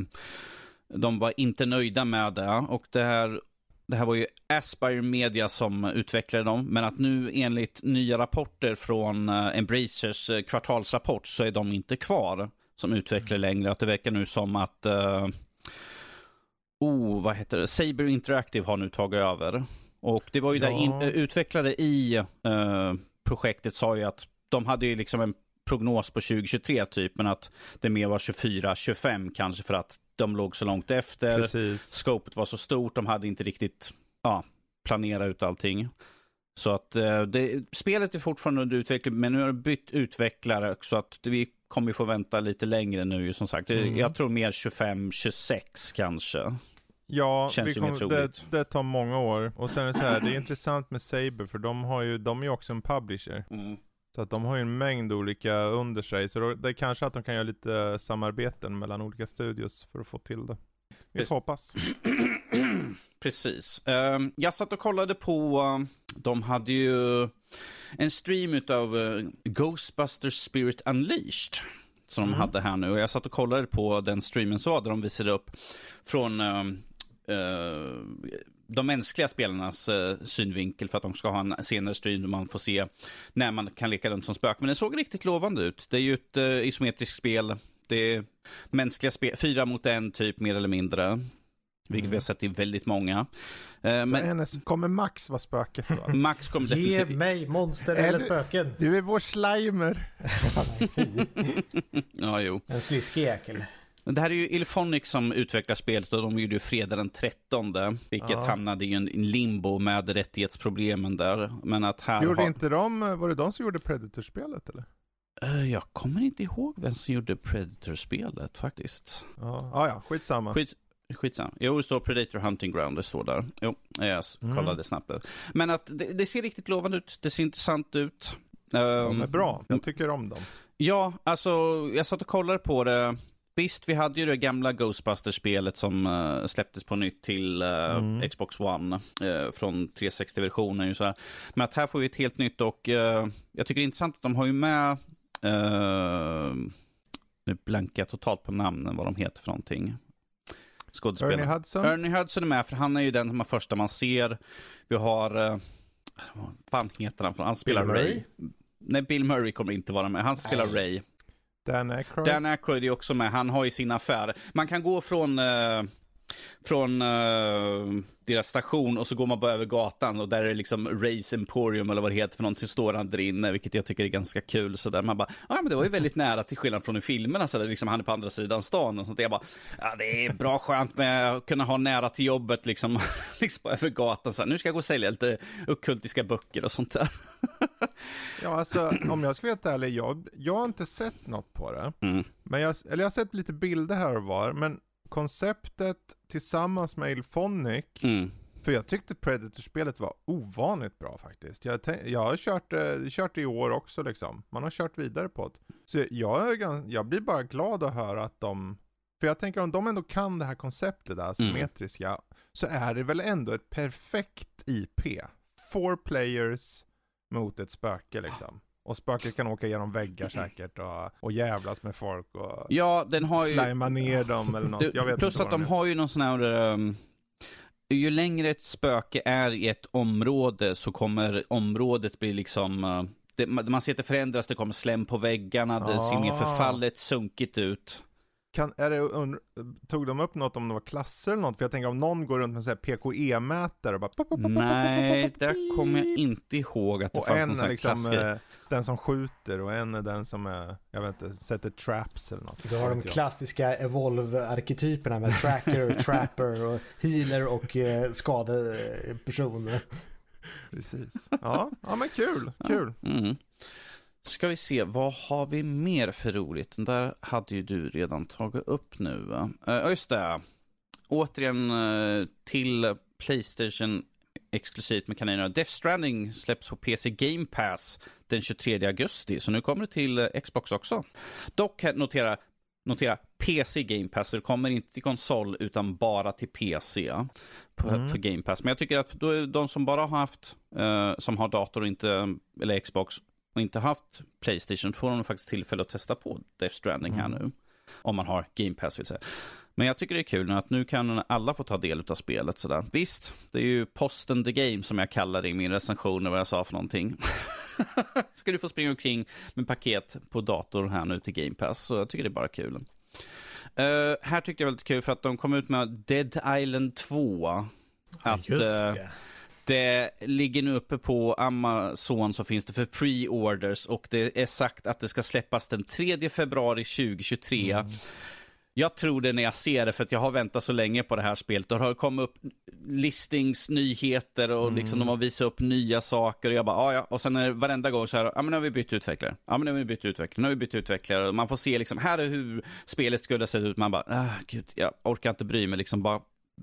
B: de var inte nöjda med det. Och det här det här var ju Aspire Media som utvecklade dem, men att nu enligt nya rapporter från uh, Embracers uh, kvartalsrapport så är de inte kvar som utvecklare längre. Att det verkar nu som att uh, oh, vad heter det? Saber Interactive har nu tagit över. Och det var ju ja. där in, utvecklare i projektet sa ju att de hade ju liksom en prognos på 2023 typ, men att det mer var 24-25 kanske för att de låg så långt efter. Precis. Scopet var så stort, de hade inte riktigt ja, planerat ut allting. Så att eh, det, spelet är fortfarande under utveckling, men nu har det bytt utvecklare så att vi kommer få vänta lite längre nu som sagt. Mm. Jag tror mer 25-26 kanske.
A: Ja, Känns kom, det, det, tar många år. Och sen är det så här, det är intressant med Saber för de har ju, de är ju också en publisher. Mm. Så att de har ju en mängd olika under sig, så då, det är kanske att de kan göra lite samarbeten mellan olika studios för att få till det. Vi får hoppas.
B: Precis. Uh, jag satt och kollade på, uh, de hade ju en stream utav uh, Ghostbusters Spirit Unleashed. Som mm. de hade här nu. Och jag satt och kollade på den streamen så där de visade upp från ehm, eh, de mänskliga spelarnas uh, synvinkel för att de ska ha en senare stream där man får se när man kan leka runt som spök. Men det såg riktigt lovande ut. Det är ju ett uh, isometriskt spel. Det är mänskliga spel, fyra mot en typ mer eller mindre. Vilket mm. vi har sett i väldigt många. Uh,
A: men... Hennes, kommer Max vara spöket då? Alltså?
B: Max kommer definitivt...
C: Ge mig monster eller spöken.
A: Du är vår slimer.
B: ja, jo.
C: En sliskig jäkel.
B: Det här är ju Ilphonic som utvecklar spelet och de gjorde ju fredag den 13. Vilket ja. hamnade i en limbo med rättighetsproblemen där. Men att här
A: Gjorde har... inte de, var det de som gjorde Predator-spelet eller?
B: Uh, jag kommer inte ihåg vem som gjorde Predator-spelet faktiskt.
A: Ja, ah, ja, skitsamma.
B: Skit, skitsamma. Jo, det står Predator Hunting Ground, det står där. Jo, jag mm. kollade snabbt. Men att det, det, ser riktigt lovande ut, det ser intressant ut.
A: De är bra, jag tycker om dem.
B: Ja, alltså jag satt och kollade på det Visst, vi hade ju det gamla Ghostbusters-spelet som uh, släpptes på nytt till uh, mm. Xbox One uh, från 360-versionen. Men att här får vi ett helt nytt och jag tycker det är intressant att de har ju med nu blankar jag totalt på namnen, vad de heter för någonting.
A: Skådespelare. Ernie Hudson?
B: Ernie Hudson är med, för han är ju den som är första man ser. Vi har, vad fan heter han? Han spelar Ray. Nej, Bill Murray kommer inte vara med. Han spelar Nej. Ray.
A: Dan Aykroyd.
B: Dan Aykroyd är också med. Han har ju sin affär. Man kan gå från, eh, från eh, deras station och så går man bara över gatan och där är det liksom Race Emporium eller vad det heter för någonting står han där inne, vilket jag tycker är ganska kul. Så där man bara, ja men det var ju väldigt nära till skillnad från i filmerna så där liksom han är på andra sidan stan och sånt. Jag bara, ja det är bra skönt med att kunna ha nära till jobbet liksom, liksom över gatan. Så här, nu ska jag gå och sälja lite okultiska böcker och sånt där.
A: ja alltså om jag ska vara helt ärlig, jag, jag har inte sett något på det. Mm. Men jag, eller jag har sett lite bilder här och var, men konceptet tillsammans med Ilphonic, mm. för jag tyckte Predator-spelet var ovanligt bra faktiskt. Jag, jag har kört, eh, kört i år också liksom. Man har kört vidare på det. Så jag, jag blir bara glad att höra att de för jag tänker om de ändå kan det här konceptet, det asymmetriska, mm. så är det väl ändå ett perfekt IP. Four players mot ett spöke liksom. Och spöket kan åka genom väggar säkert och, och jävlas med folk och
B: ja, den har ju...
A: slima ner dem eller något. Jag vet
B: plus
A: inte
B: att de har ju någon sån här... Um, ju längre ett spöke är i ett område så kommer området bli liksom... Uh, det, man ser att det förändras, det kommer slem på väggarna, det ser mer ah. förfallet, sunkigt ut.
A: Kan, är det, tog de upp något om det var klasser eller något? För jag tänker om någon går runt med en PKE-mätare och bara...
B: Nej, där kommer jag inte ihåg att det och fanns någon sån liksom, klassgrej. Eh,
A: den som skjuter och en är den som är, jag vet inte, sätter traps eller något.
C: Du har de klassiska Evolve-arketyperna med tracker, trapper och healer och eh, skadeperson.
A: Precis. Ja, ja men kul, kul. Mm.
B: Ska vi se, vad har vi mer för roligt? Den där hade ju du redan tagit upp nu va? Ja, uh, just det. Återigen uh, till Playstation exklusivt med kaninerna. Death Stranding släpps på PC Game Pass den 23 augusti, så nu kommer det till uh, Xbox också. Dock, notera, notera PC Game Pass, så det kommer inte till konsol utan bara till PC på, mm. på Game Pass. Men jag tycker att de som bara har haft, som har dator och inte, eller Xbox, och inte haft Playstation får de faktiskt tillfälle att testa på Death Stranding mm. här nu. Om man har Game Pass vill säga. Men jag tycker det är kul att nu kan alla få ta del av spelet. Sådär. Visst, det är ju posten the game som jag kallar det i min recension, vad jag sa för någonting. Ska du få springa omkring med paket på datorn här nu till Game Pass, så jag tycker det är bara kul. Uh, här tyckte jag lite kul för att de kom ut med Dead Island 2. Att,
C: Just
B: uh,
C: det.
B: Det ligger nu uppe på Amazon så finns det för pre-orders och det är sagt att det ska släppas den 3 februari 2023.
C: Mm.
B: Jag tror det när jag ser det för att jag har väntat så länge på det här spelet. Och det har kommit upp listingsnyheter och liksom de har visat upp nya saker och jag bara, ja ja. Och sen är det varenda gång så här, ja men nu har vi bytt utvecklare. Ja men nu har vi bytt utvecklare, nu har vi bytt utvecklare. Och man får se liksom, här är hur spelet skulle se ut. Man bara, ah, gud, jag orkar inte bry mig liksom, bara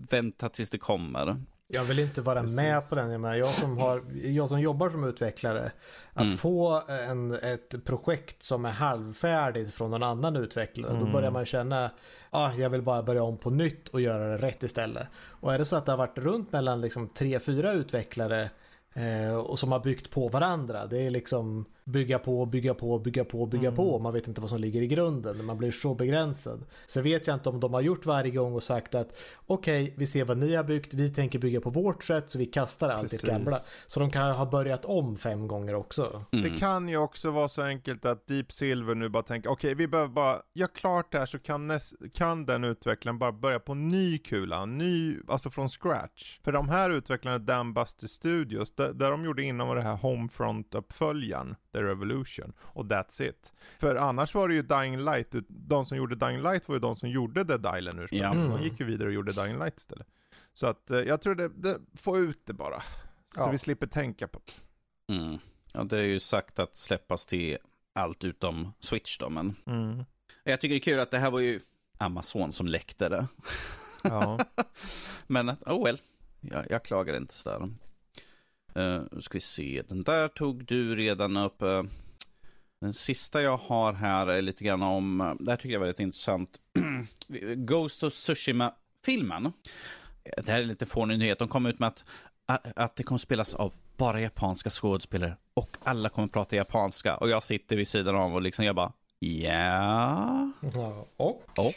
B: vänta tills det kommer.
C: Jag vill inte vara
A: Precis.
C: med på den. Jag, menar, jag, som har, jag som jobbar som utvecklare. Att
B: Mm.
C: få en, ett projekt som är halvfärdigt från någon annan utvecklare. Då börjar man känna ah, jag vill bara börja om på nytt och göra det rätt istället. Och är det så att det har varit runt mellan liksom tre, fyra utvecklare eh, och som har byggt på varandra. Det är liksom bygga på, bygga på, bygga på, bygga på. Man vet inte vad som ligger i grunden. Man blir så begränsad. Så vet jag inte om de har gjort varje gång och sagt att okej, vi ser vad ni har byggt. Vi tänker bygga på vårt sätt så vi kastar allt det gamla. Så de kan ha börjat om fem gånger också.
B: Mm.
A: Det kan ju också vara så enkelt att Deep Silver nu bara tänker, okej vi behöver bara, ja klart det här så kan, kan den utvecklaren bara börja på ny kula, ny, alltså från scratch. För de här utvecklarna, Dambuster Studios, där, där de gjorde inom det här Homefront-uppföljaren, The Revolution, och that's it. För annars var det ju Dying Light, de som gjorde Dying Light var ju de som gjorde Dead Island ursprungligen.
C: Mm.
A: De gick ju vidare och gjorde Dying Light istället. Så att eh, jag tror det, det få ut det bara. Så
C: Ja.
A: vi slipper tänka på det.
B: Mm. Ja, det är ju sagt att släppas till allt utom Switch då, men
A: Mm.
B: jag tycker det är kul att det här var ju Amazon som läckte det.
A: Ja.
B: Men, oh well, jag, jag klagar inte sådär. Uh, nu ska vi se, den där tog du redan upp. eh, den sista jag har här är lite grann om, uh, det här tycker jag var väldigt intressant. Ghost of Tsushima-filmen. Det här är lite fånig nyhet, de kom ut med att, att, det kommer spelas av bara japanska skådespelare och alla kommer prata japanska. Och jag sitter vid sidan av och liksom jag bara, ja.
C: Ja, och?
B: Och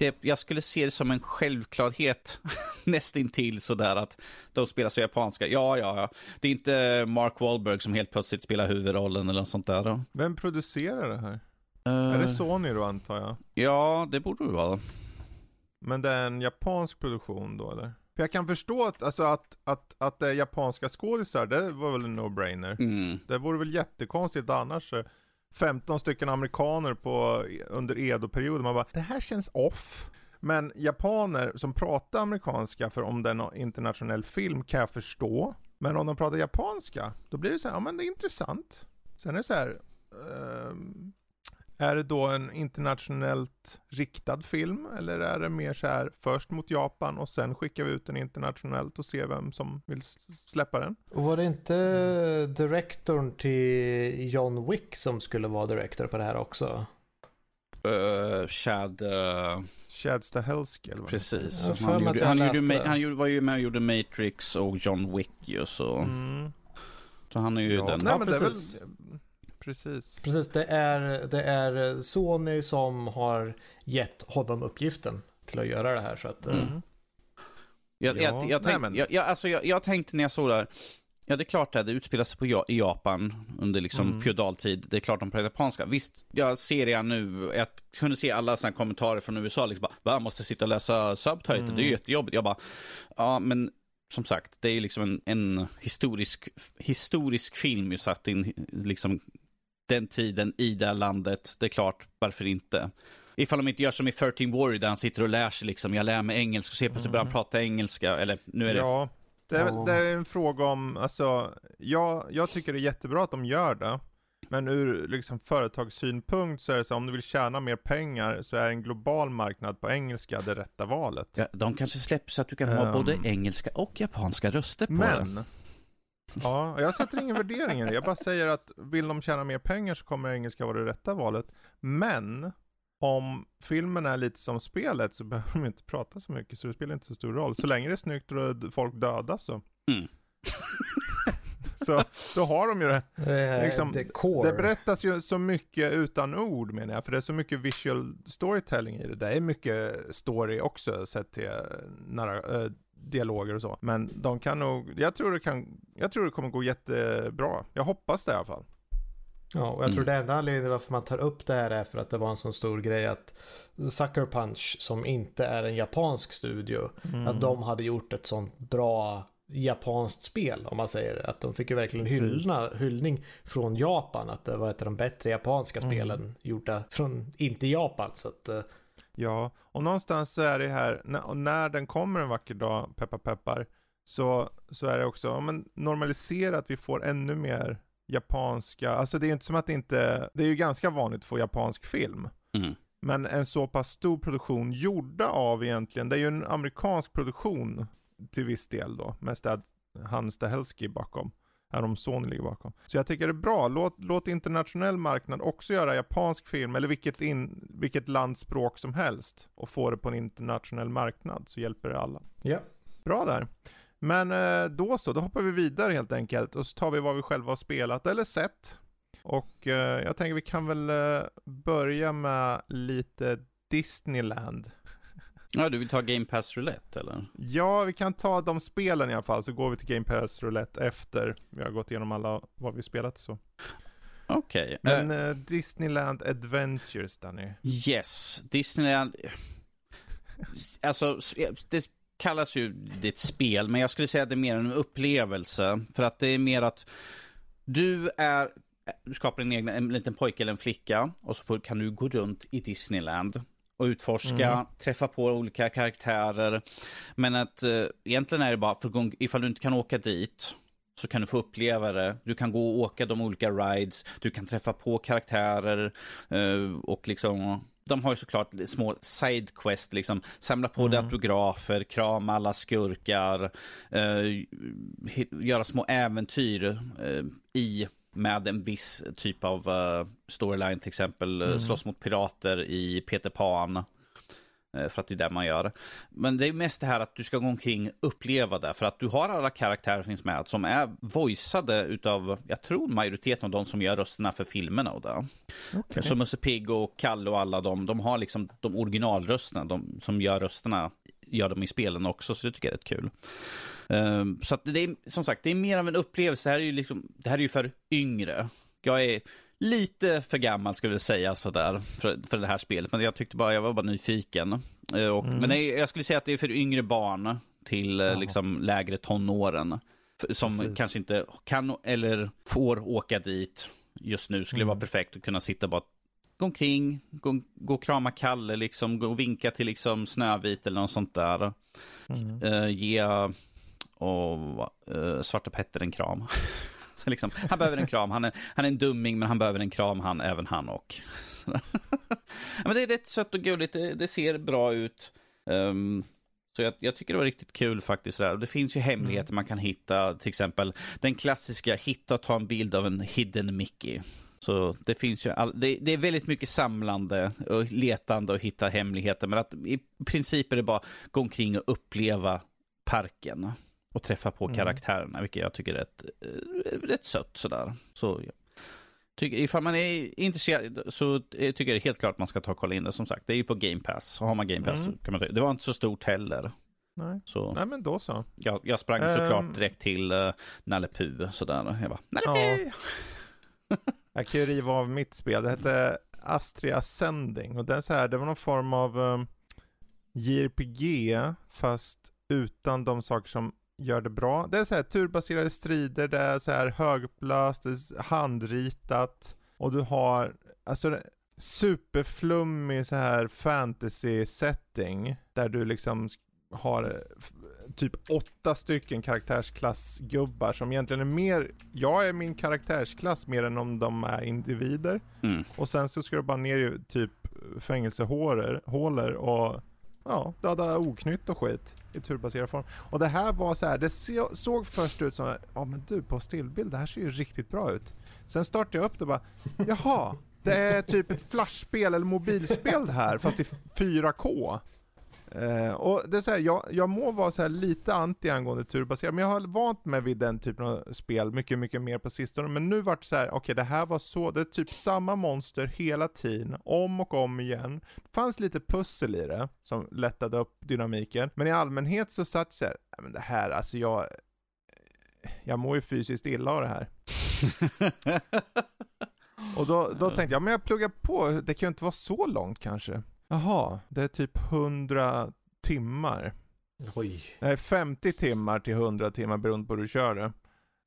B: det, jag skulle se det som en självklarhet nästintill sådär att de spelar så japanska. Ja, ja, ja. Det är inte Mark Wahlberg som helt plötsligt spelar huvudrollen eller något sånt där. Då.
A: Vem producerar det här?
B: Eh,
A: Är det Sony då antar jag?
B: Ja, det borde det vara.
A: Men det är en japansk produktion då eller? För jag kan förstå att, alltså att, att, att det är japanska skådisar, det var väl en no-brainer.
B: Mm.
A: Det vore väl jättekonstigt annars. 15 stycken amerikaner på, under Edo-perioden, man bara, det här känns off. Men japaner som pratar amerikanska, för om det är någon internationell film kan jag förstå. Men om de pratar japanska, då blir det så här, ja men det är intressant. Sen är det så här, ehm, är det då en internationellt riktad film? Eller är det mer så här först mot Japan och sen skickar vi ut den internationellt och ser vem som vill släppa den?
C: Och var det inte direktorn till John Wick som skulle vara director på det här också?
B: Uh, Chad, uh,
A: Chad Stahelski eller vad
B: precis.
C: För
B: Han, gjorde, han, gjorde, han gjorde, var ju med och gjorde Matrix och John Wick ju så.
A: Mm.
B: Så han är ju
A: Ja,
B: den.
A: nej
C: Ja,
A: men det är väl,
C: precis.
A: precis.
C: Det är, det är Sony som har gett honom uppgiften till att göra det här. Så att, eh,
B: Mm. Jag,
A: Ja,
B: jag, jag, tänk, jag, jag, alltså, jag, jag tänkte när jag såg det här, ja det är klart att det utspelar sig på, Ja- i Japan under liksom
A: Mm.
B: feodaltid. Det är klart de pratar japanska. Visst, jag ser det nu, jag kunde se alla sådana kommentarer från USA, liksom bara, va, måste sitta och läsa subtitle,
A: Mm.
B: det är ju jättejobbigt. Jag bara, ja men som sagt, det är ju liksom en, en historisk, historisk film ju satt in liksom den tiden i det här landet. Det är klart, varför inte? Ifall de inte gör som i 13 Warrior där han sitter och lär sig liksom, jag lär mig engelska och helt plötsligt börjar han prata engelska, eller nu är det...
A: Ja, det är, det är en fråga om, alltså, jag, jag tycker det är jättebra att de gör det. Men ur liksom företagssynpunkt så är det så om du vill tjäna mer pengar så är en global marknad på engelska det rätta valet.
B: Ja, de kanske släpper så att du kan ha
A: Ehm.
B: både engelska och japanska röster på det.
A: Men, ja, jag sätter ingen värdering i det. Jag bara säger att vill de tjäna mer pengar så kommer engelska vara det rätta valet. Men, om filmen är lite som spelet så behöver de inte prata så mycket så det spelar inte så stor roll. Så länge det är snyggt och folk dödas så.
B: Mm.
A: Så då har de ju det.
C: Eh,
A: Liksom. Det berättas ju så mycket utan ord menar jag, för det är så mycket visual storytelling i det. Det är mycket story också sett till nära, äh, dialoger och så. Men de kan nog, jag tror det kan, jag tror det kommer gå jättebra. Jag hoppas det i alla fall.
C: Ja, och jag tror
B: Mm.
C: det enda anledningen varför man tar upp det här är för att det var en sån stor grej att Sucker Punch som inte är en japansk studio,
A: Mm.
C: att de hade gjort ett sånt bra japanskt spel om man säger att de fick ju verkligen hyllna, hyllning från Japan att det var ett av de bättre japanska
A: Mm.
C: spelen gjorda från inte Japan så att eh,
A: Ja, och någonstans så är det här, när, när den kommer en vacker dag, peppar peppar, så, så är det också, ja, men normalisera att vi får ännu mer japanska, alltså det är ju inte som att det inte, det är ju ganska vanligt att få japansk film.
B: Mm.
A: Men en så pass stor produktion gjorda av egentligen, det är ju en amerikansk produktion till viss del då, med Stad, han Stahelski bakom. Även om Sony ligger bakom. Så jag tycker det är bra, låt, låt internationell marknad också göra japansk film, eller vilket, in, vilket landsspråk som helst, och få det på en internationell marknad, så hjälper det alla.
C: ja.
A: Bra där. Men eh, då så, då hoppar vi vidare helt enkelt, och så tar vi vad vi själva har spelat eller sett. Och eh, jag tänker vi kan väl eh, börja med lite Disneyland.
B: Ja, du vill ta Game Pass Roulette eller?
A: Ja, vi kan ta de spelen i alla fall, så går vi till Game Pass Roulette efter vi har gått igenom alla vad vi spelat så.
B: Okej.
A: Men
B: Eh,
A: eh, Disneyland Adventures, Danny.
B: yes, Disneyland. Alltså, det kallas ju det ett spel, men jag skulle säga att det är mer en upplevelse. För att det är mer att du är du skapar en egen en liten pojke eller en flicka och så får, kan du gå runt i Disneyland och utforska,
A: Mm.
B: träffa på olika karaktärer. Men att eh, egentligen är det bara, för ifall du inte kan åka dit så kan du få uppleva det. Du kan gå och åka de olika rides, du kan träffa på karaktärer eh, och liksom de har ju såklart små sidequest, liksom samla på dig
A: Mm.
B: autografer, krama alla skurkar, eh, göra små äventyr eh, i med en viss typ av eh, storyline, till exempel eh,
A: Mm.
B: slåss mot pirater i Peter Pan. eh, För att det är det man gör. Men det är mest det här att du ska gå omkring och uppleva det. För att du har alla karaktärer finns med som är voiceade utav, jag tror majoriteten av de som gör rösterna för filmerna och det.
A: Okej.
B: Så Musse Pigg och Kalle och alla de, de har liksom de originalrösterna, de som gör rösterna, gör de i spelen också, så det tycker jag är rätt kul. Ehm, så det är, som sagt, det är mer av en upplevelse. Det här är ju, liksom, det här är ju för yngre. Jag är lite för gammal, skulle jag säga, sådär, för, för det här spelet. Men jag tyckte bara, jag var bara nyfiken. Eh, och,
A: Mm.
B: Men är, jag skulle säga att det är för yngre barn till eh,
A: Ja.
B: liksom lägre tonåren. Som
A: Precis.
B: kanske inte kan eller får åka dit just nu. Skulle
A: Mm.
B: vara perfekt att kunna sitta bara gå omkring, gå, gå och krama Kalle, liksom, gå och vinka till liksom Snövit eller något sånt där.
A: Mm.
B: Eh, ge och, eh, Svarta Petter en kram. Så liksom, han behöver en kram, han är, han är en dumming men han behöver en kram, han, även han och. Men det är rätt sött och gulligt, det, det ser bra ut. Ehm, så jag, jag tycker det var riktigt kul faktiskt. Där. Det finns ju hemligheter man kan hitta, till exempel den klassiska hitta och ta en bild av en hidden Mickey. Så det finns ju, all, det, det är väldigt mycket samlande och letande och hitta hemligheter. Men att i princip är det bara gå omkring och uppleva parken och träffa på
A: Mm.
B: karaktärerna, vilket jag tycker är rätt, eh, rätt sött sådär. Så ja. Tycker, ifall man är intresserad så tycker jag det är helt klart att man ska ta och kolla in det. Som sagt, det är ju på Game Pass. Och har man Game Pass
A: Mm.
B: så kan man Det var inte så stort heller.
A: Nej.
B: Så
A: Nej men då så.
B: jag, jag sprang
A: Ehm.
B: såklart direkt till uh, Nalle Puh sådär. Jag bara, Nalle Puh!
A: Jag kan ju riva av mitt spel. Det hette Astria Ascending och det så här, det var någon form av um, JRPG fast utan de saker som gör det bra. Det är så här turbaserade strider, det är så här högupplöst, det är handritat och du har alltså superflummig så här fantasy setting där du liksom har eh, typ åtta stycken karaktärsklassgubbar som egentligen är mer, jag är min karaktärsklass mer än om de är individer.
B: Mm.
A: Och sen så ska du bara ner i typ fängelsehålor hålor och ja, döda oknytt och skit i turbaserad form. Och det här var så här, det såg först ut som, ja men du på stillbild, det här ser ju riktigt bra ut. Sen startade jag upp det och bara, jaha, det är typ ett flashspel eller mobilspel det här, fast i 4K. Eh, och det är så här, jag, jag må vara så här lite anti angående turbaserat, men jag har vant mig vid den typen av spel mycket, mycket mer på sistone. Men nu vart det så här, okej okay, det här var så, det är typ samma monster hela tiden, om och om igen. Det fanns lite pussel i det, som lättade upp dynamiken, men i allmänhet så satt så här, men det här, alltså jag, jag mår ju fysiskt illa av det här. och då, då tänkte jag, men jag pluggar på, det kan ju inte vara så långt kanske. Jaha, det är typ 100 timmar.
C: Oj.
A: Nej, 50 timmar till 100 timmar beroende på hur du kör det.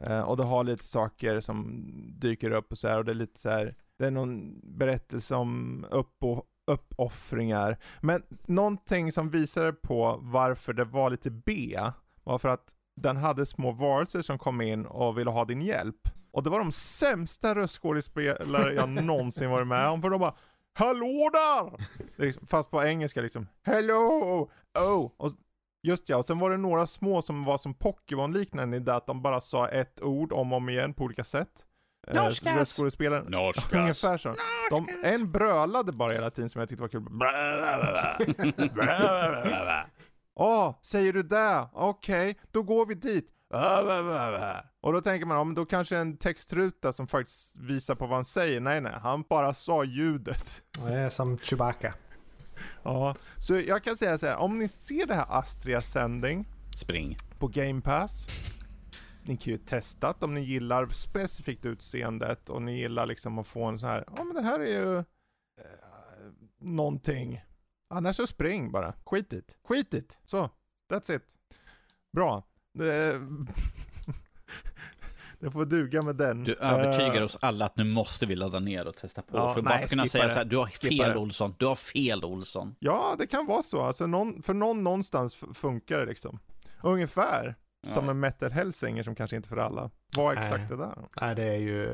A: Eh, och det har lite saker som dyker upp och så här, och det är lite så här, det är någon berättelse om upp och uppoffringar. Men någonting som visade på varför det var lite B, var för att den hade små varelser som kom in och ville ha din hjälp. Och det var de sämsta röstskådespelare jag någonsin varit med om, för de bara Hallå där! Liksom, fast på engelska liksom. Hello! Oh! Och just ja, och sen var det några små som var som Pokémon-liknande i det att de bara sa ett ord om och om igen på olika sätt.
B: Eh, Norskas!
A: Skådespelaren.
B: Norskas!
A: Ungefär så. De, en brölade bara hela tiden som jag tyckte var kul. Åh, oh, säger du det? Okej, okay, då går vi dit. Och då tänker man, ja men då kanske en textruta som faktiskt visar på vad han säger. Nej nej, han bara sa ljudet.
C: Det är som Chewbacca.
A: Ja, så jag kan säga så här, om ni ser det här Astria sändning
B: Spring.
A: På Game Pass. Ni kan ju testa att om ni gillar specifikt utseendet och ni gillar liksom att få en sån här, ja men det här är ju eh, någonting. Annars så spring bara. Skit it. Skit it. Så. That's it. Bra. Det, det får duga med den.
B: Du övertygar uh, oss alla att nu måste vi ladda ner och testa på. Ja, för nej, bara kunna säga det. så här, du har fel det. Olsson, du har fel Olsson.
A: Ja, det kan vara så. Alltså, någon, för någon någonstans funkar det liksom. Ungefär ja. som en metal hellsinger som kanske inte för alla. Vad exakt det där?
C: Nej, det är ju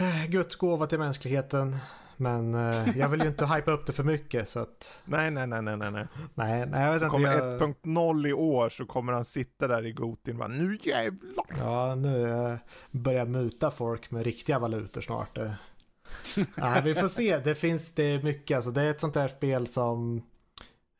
C: uh, Guds gåva till mänskligheten. Men eh, jag vill ju inte hypa upp det för mycket så att...
A: Nej, nej, nej, nej, nej. Nej,
C: nej, nej jag vet
A: så
C: inte.
A: kommer jag... 1.0 i år så kommer han sitta där i Gotin och bara nu jävlar.
C: Ja, nu eh, börjar muta folk med riktiga valutor snart. Eh. nej, vi får se. Det finns det mycket. Alltså, det är ett sånt där spel som...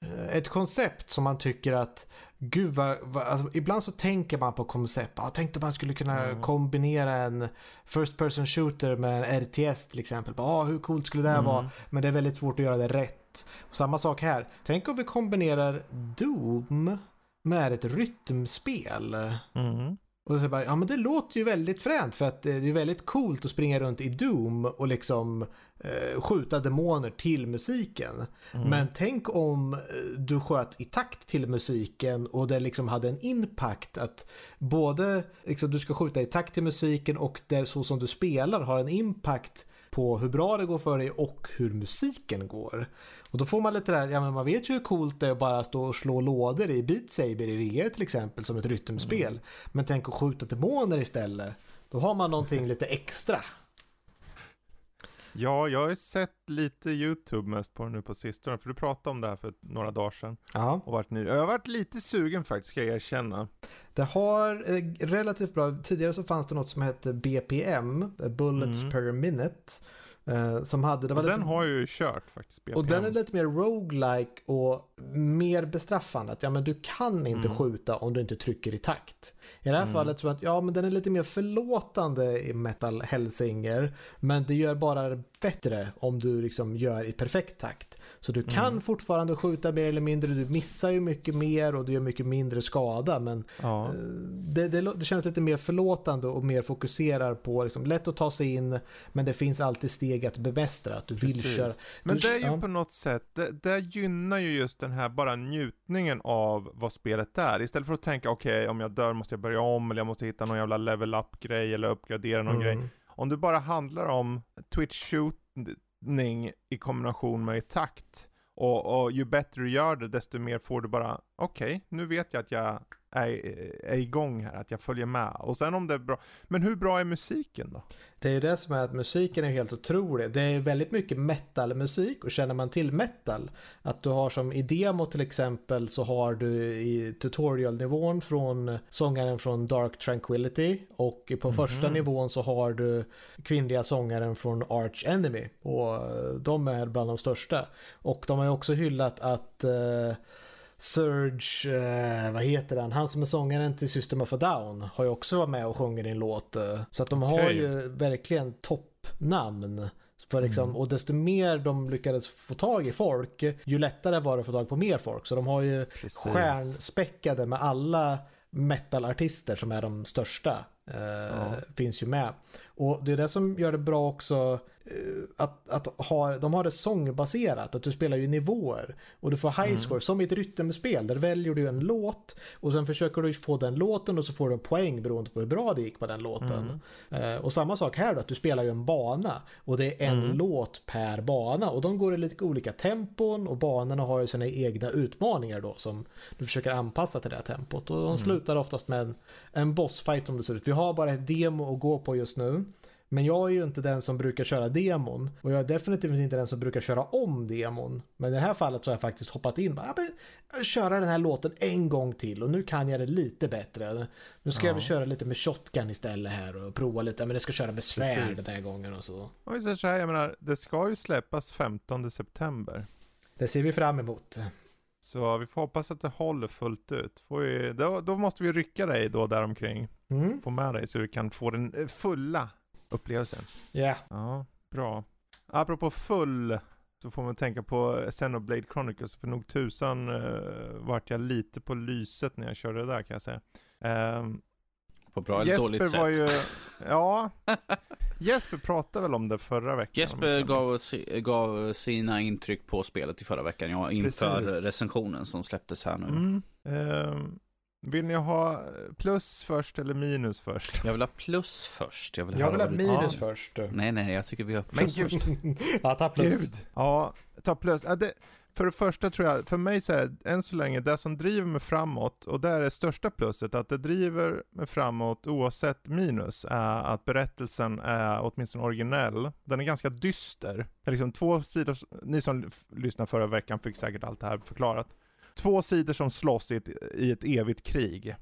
C: Eh, ett koncept som man tycker att Gud vad, vad alltså, ibland så tänker man på koncept. Jag tänkte man skulle kunna mm. kombinera en First person shooter med en RTS till exempel. Ah, hur coolt skulle det mm. vara? Men det är väldigt svårt att göra det rätt. Samma sak här. Tänk om vi kombinerar Doom med ett rytmspel.
A: Mm.
C: Och så bara, ja men det låter ju väldigt fränt för att det är väldigt coolt att springa runt i Doom och liksom eh, skjuta demoner till musiken. Mm. Men tänk om eh, du sköt i takt till musiken och det liksom hade en impact att både liksom, du ska skjuta i takt till musiken och det så som du spelar har en impact på hur bra det går för dig och hur musiken går. Och då får man lite där, ja men man vet ju hur coolt det är att bara stå och slå lådor i Beat Saber i VR till exempel som ett rytmspel. Mm. Men tänk att skjuta demoner istället. Då har man någonting lite extra.
A: Ja, jag har sett lite YouTube mest på det nu på sistone, för du pratade om det här för några dagar sedan.
C: Ja.
A: Och varit ny. Jag har varit lite sugen faktiskt, ska jag erkänna.
C: Det har eh, relativt bra, tidigare så fanns det något som hette BPM, Bullets mm. per minute. Eh, som hade, det
A: var
C: lite,
A: den har ju kört faktiskt. BPM.
C: Och den är lite mer roguelike och mer bestraffande. Att ja, men du kan inte mm. skjuta om du inte trycker i takt. I det här mm. fallet så att ja, men den är lite mer förlåtande i Metal Hellsinger. Men det gör bara det bättre om du liksom gör i perfekt takt. Så du kan mm. fortfarande skjuta mer eller mindre. Du missar ju mycket mer och du gör mycket mindre skada. Men
A: ja. Eh,
C: det, det, det, känns lite mer förlåtande och mer fokuserar på liksom, lätt att ta sig in. Men det finns alltid steg att bemästra. Att du Precis. vill köra.
A: Men det är ju ja. på något sätt, det, det gynnar ju just den här bara njutningen av vad spelet är. Istället för att tänka okej okay, om jag dör måste jag börja om eller jag måste hitta någon jävla level up grej eller uppgradera någon mm. grej. Om det bara handlar om Twitch shootning i kombination med takt och, och ju bättre du gör det desto mer får du bara okej, okay, nu vet jag att jag är, är igång här, att jag följer med. Och sen om det är bra, men hur bra är musiken då?
C: Det är ju det som är att musiken är helt otrolig. Det är väldigt mycket metalmusik och känner man till metal, att du har som i demo till exempel så har du i tutorialnivån från sångaren från Dark Tranquility och på mm första nivån så har du kvinnliga sångaren från Arch Enemy och de är bland de största. Och de har ju också hyllat att uh, Surge, eh, vad heter han? Han som är sångaren till System of a Down har ju också varit med och sjungit en låt. Eh. Så att de okay. har ju verkligen toppnamn. För liksom, mm. Och desto mer de lyckades få tag i folk, ju lättare var det att få tag på mer folk. Så de har ju Precis. stjärnspäckade med alla metalartister som är de största. Eh, ja. Finns ju med. Och det är det som gör det bra också att, att ha, de har det sångbaserat, att du spelar ju nivåer och du får high mm. score mm. som i ett rytmspel. Där väljer du en låt och sen försöker du få den låten och så får du en poäng beroende på hur bra det gick på den låten. Mm. Eh, och samma sak här då, att du spelar ju en bana och det är en mm. låt per bana och de går i lite olika tempon och banorna har ju sina egna utmaningar då som du försöker anpassa till det här tempot och de mm. slutar oftast med en, en bossfight som det ser ut. Vi har bara ett demo att gå på just nu. Men jag är ju inte den som brukar köra demon och jag är definitivt inte den som brukar köra om demon. Men i det här fallet så har jag faktiskt hoppat in bara, köra den här låten en gång till och nu kan jag det lite bättre. Nu ska ja. jag köra lite med shotgun istället här och prova lite, men jag ska köra med svärd Precis. den här gången och så.
A: Och vi säger så här, jag menar, det ska ju släppas 15 september.
C: Det ser vi fram emot.
A: Så vi får hoppas att det håller fullt ut. Vi, då, då måste vi rycka dig då däromkring. Mm. Få med dig så du kan få den fulla upplevelsen.
C: Ja. Yeah.
A: Ja, bra. Apropå full så får man tänka på Xenoblade Chronicles, för nog tusan uh, vart jag lite på lyset när jag körde det där kan jag säga. Um,
B: på bra eller Jesper dåligt sätt? Var ju,
A: ja, Jesper pratade väl om det förra veckan?
B: Jesper gav, gav, sina intryck på spelet i förra veckan, ja, inför Precis. recensionen som släpptes här nu.
A: Mm. Um, vill ni ha plus först eller minus först?
B: Jag vill ha plus först.
C: Jag vill, jag vill ha minus ja. först.
B: Nej, nej, jag tycker vi har plus Men först.
C: ja, ta plus. Gud.
A: Ja, ta plus. Ja, det, för det första tror jag, för mig så är det än så länge det som driver mig framåt, och det är det största pluset, att det driver mig framåt oavsett minus, är att berättelsen är åtminstone originell. Den är ganska dyster. Det är liksom två sidor, ni som lyssnade förra veckan fick säkert allt det här förklarat två sidor som slåss i ett, i ett evigt krig.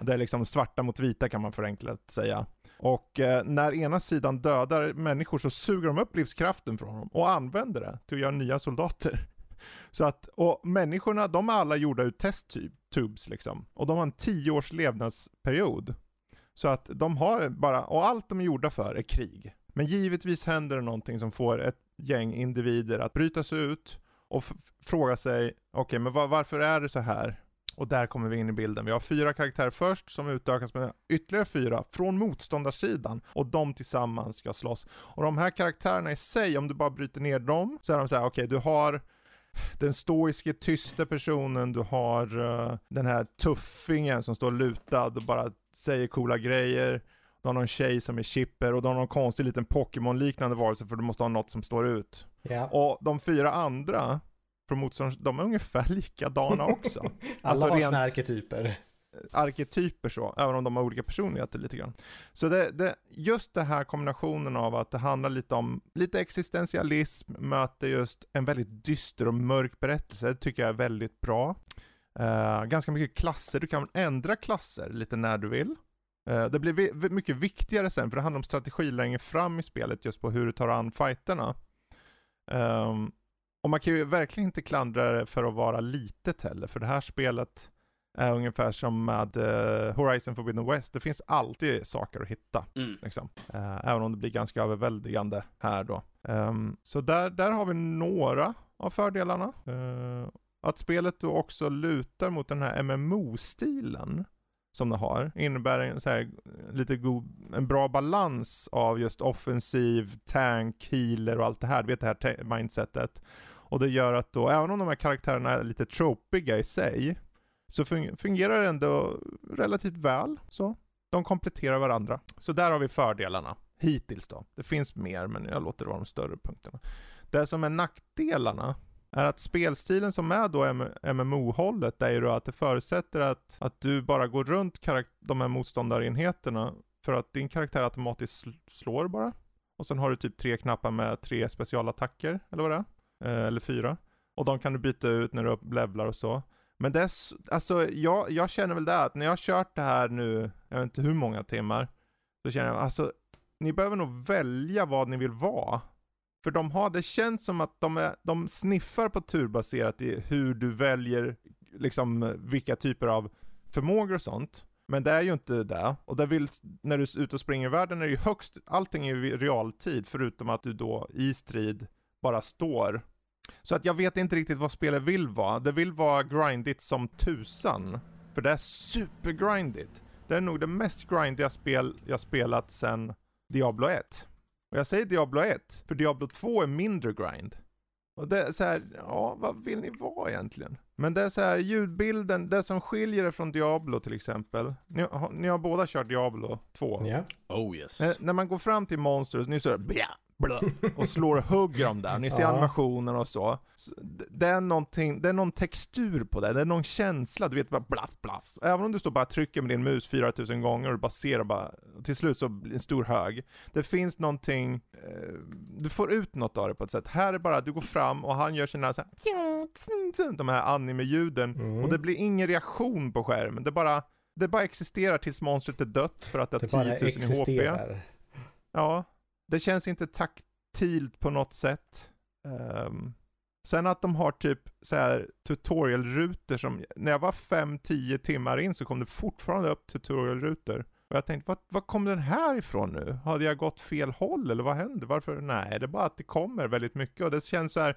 A: Det är liksom svarta mot vita kan man förenklat säga. Och eh, när ena sidan dödar människor så suger de upp livskraften från dem och använder det till att göra nya soldater. Så att, och människorna, de är alla gjorda ur testtubes liksom. Och de har en tio års levnadsperiod. Så att de har bara, och allt de är gjorda för är krig. Men givetvis händer det någonting som får ett gäng individer att bryta sig ut och fråga sig, okej okay, men var, varför är det så här? Och där kommer vi in i bilden. Vi har fyra karaktärer först som utökas med ytterligare fyra från motståndarsidan och de tillsammans ska slåss. Och de här karaktärerna i sig, om du bara bryter ner dem, så är de så här, okej okay, du har den stoiske, tysta personen, du har uh, den här tuffingen som står lutad och bara säger coola grejer. Du har någon tjej som är chipper och du har någon konstig liten Pokémon-liknande varelse för du måste ha något som står ut.
C: Ja.
A: Och de fyra andra från motståndare, de är ungefär likadana också.
C: Alla alltså har sina arketyper.
A: Arketyper så, även om de har olika personligheter lite grann. Så det, det, just det här kombinationen av att det handlar lite om, lite existentialism möter just en väldigt dyster och mörk berättelse, det tycker jag är väldigt bra. Uh, ganska mycket klasser, du kan ändra klasser lite när du vill. Uh, det blir mycket viktigare sen, för det handlar om strategi längre fram i spelet, just på hur du tar an fighterna. Um, och man kan ju verkligen inte klandra det för att vara litet heller, för det här spelet är ungefär som med uh, Horizon Forbidden West. Det finns alltid saker att hitta. Mm. Liksom. Uh, även om det blir ganska överväldigande här då. Um, så där, där har vi några av fördelarna. Uh, att spelet då också lutar mot den här MMO-stilen som det har innebär en så här, lite god, en bra balans av just offensiv, tank, healer och allt det här. Du vet det här mindsetet. Och det gör att då, även om de här karaktärerna är lite tropiga i sig, så fungerar det ändå relativt väl. Så de kompletterar varandra. Så där har vi fördelarna. Hittills då. Det finns mer, men jag låter det vara de större punkterna. Det som är nackdelarna är att spelstilen som är då MMO-hållet är ju då att det förutsätter att, att du bara går runt de här motståndarenheterna för att din karaktär automatiskt sl slår bara. Och sen har du typ tre knappar med tre specialattacker, eller vad det är. Eh, eller fyra. Och de kan du byta ut när du levlar och så. Men det är, alltså jag, jag känner väl det att när jag har kört det här nu, jag vet inte hur många timmar, så känner jag alltså, ni behöver nog välja vad ni vill vara. För de har, det känns som att de, är, de sniffar på turbaserat i hur du väljer, liksom vilka typer av förmågor och sånt. Men det är ju inte det. Och där vill, när du är ute och springer i världen är det ju högst, allting är ju i realtid förutom att du då i strid bara står. Så att jag vet inte riktigt vad spelet vill vara. Det vill vara grindigt som tusan. För det är supergrindigt. Det är nog det mest grindiga spel jag spelat sedan Diablo 1. Och jag säger Diablo 1, för Diablo 2 är mindre grind. Och det är så här, ja vad vill ni vara egentligen? Men det är så här, ljudbilden, det som skiljer det från Diablo till exempel. Ni, har, ni har båda kört Diablo 2?
C: Ja.
B: Oh yes.
A: När, när man går fram till monsters, nu så är det blö, och slår och hugger dem där. Ni ser ja. animationen och så. så. Det är någonting, det är någon textur på det, det är någon känsla, du vet bara blaff, blaff. Även om du står bara och trycker med din mus 4000 gånger och bara ser och bara, till slut så blir en stor hög. Det finns någonting, eh, du får ut något av det på ett sätt. Här är bara, du går fram och han gör sina så här, de här anime-ljuden, mm. och det blir ingen reaktion på skärmen. Det bara, det bara existerar tills monstret är dött för att det har 10 000 i HP. Ja, det känns inte taktilt på något sätt. Um, sen att de har typ så här tutorial-rutor som, när jag var 5-10 timmar in så kom det fortfarande upp tutorial-rutor. Och jag tänkte, vad, vad kom den här ifrån nu? Hade jag gått fel håll eller vad hände? Varför? Nej, det är bara att det kommer väldigt mycket och det känns så här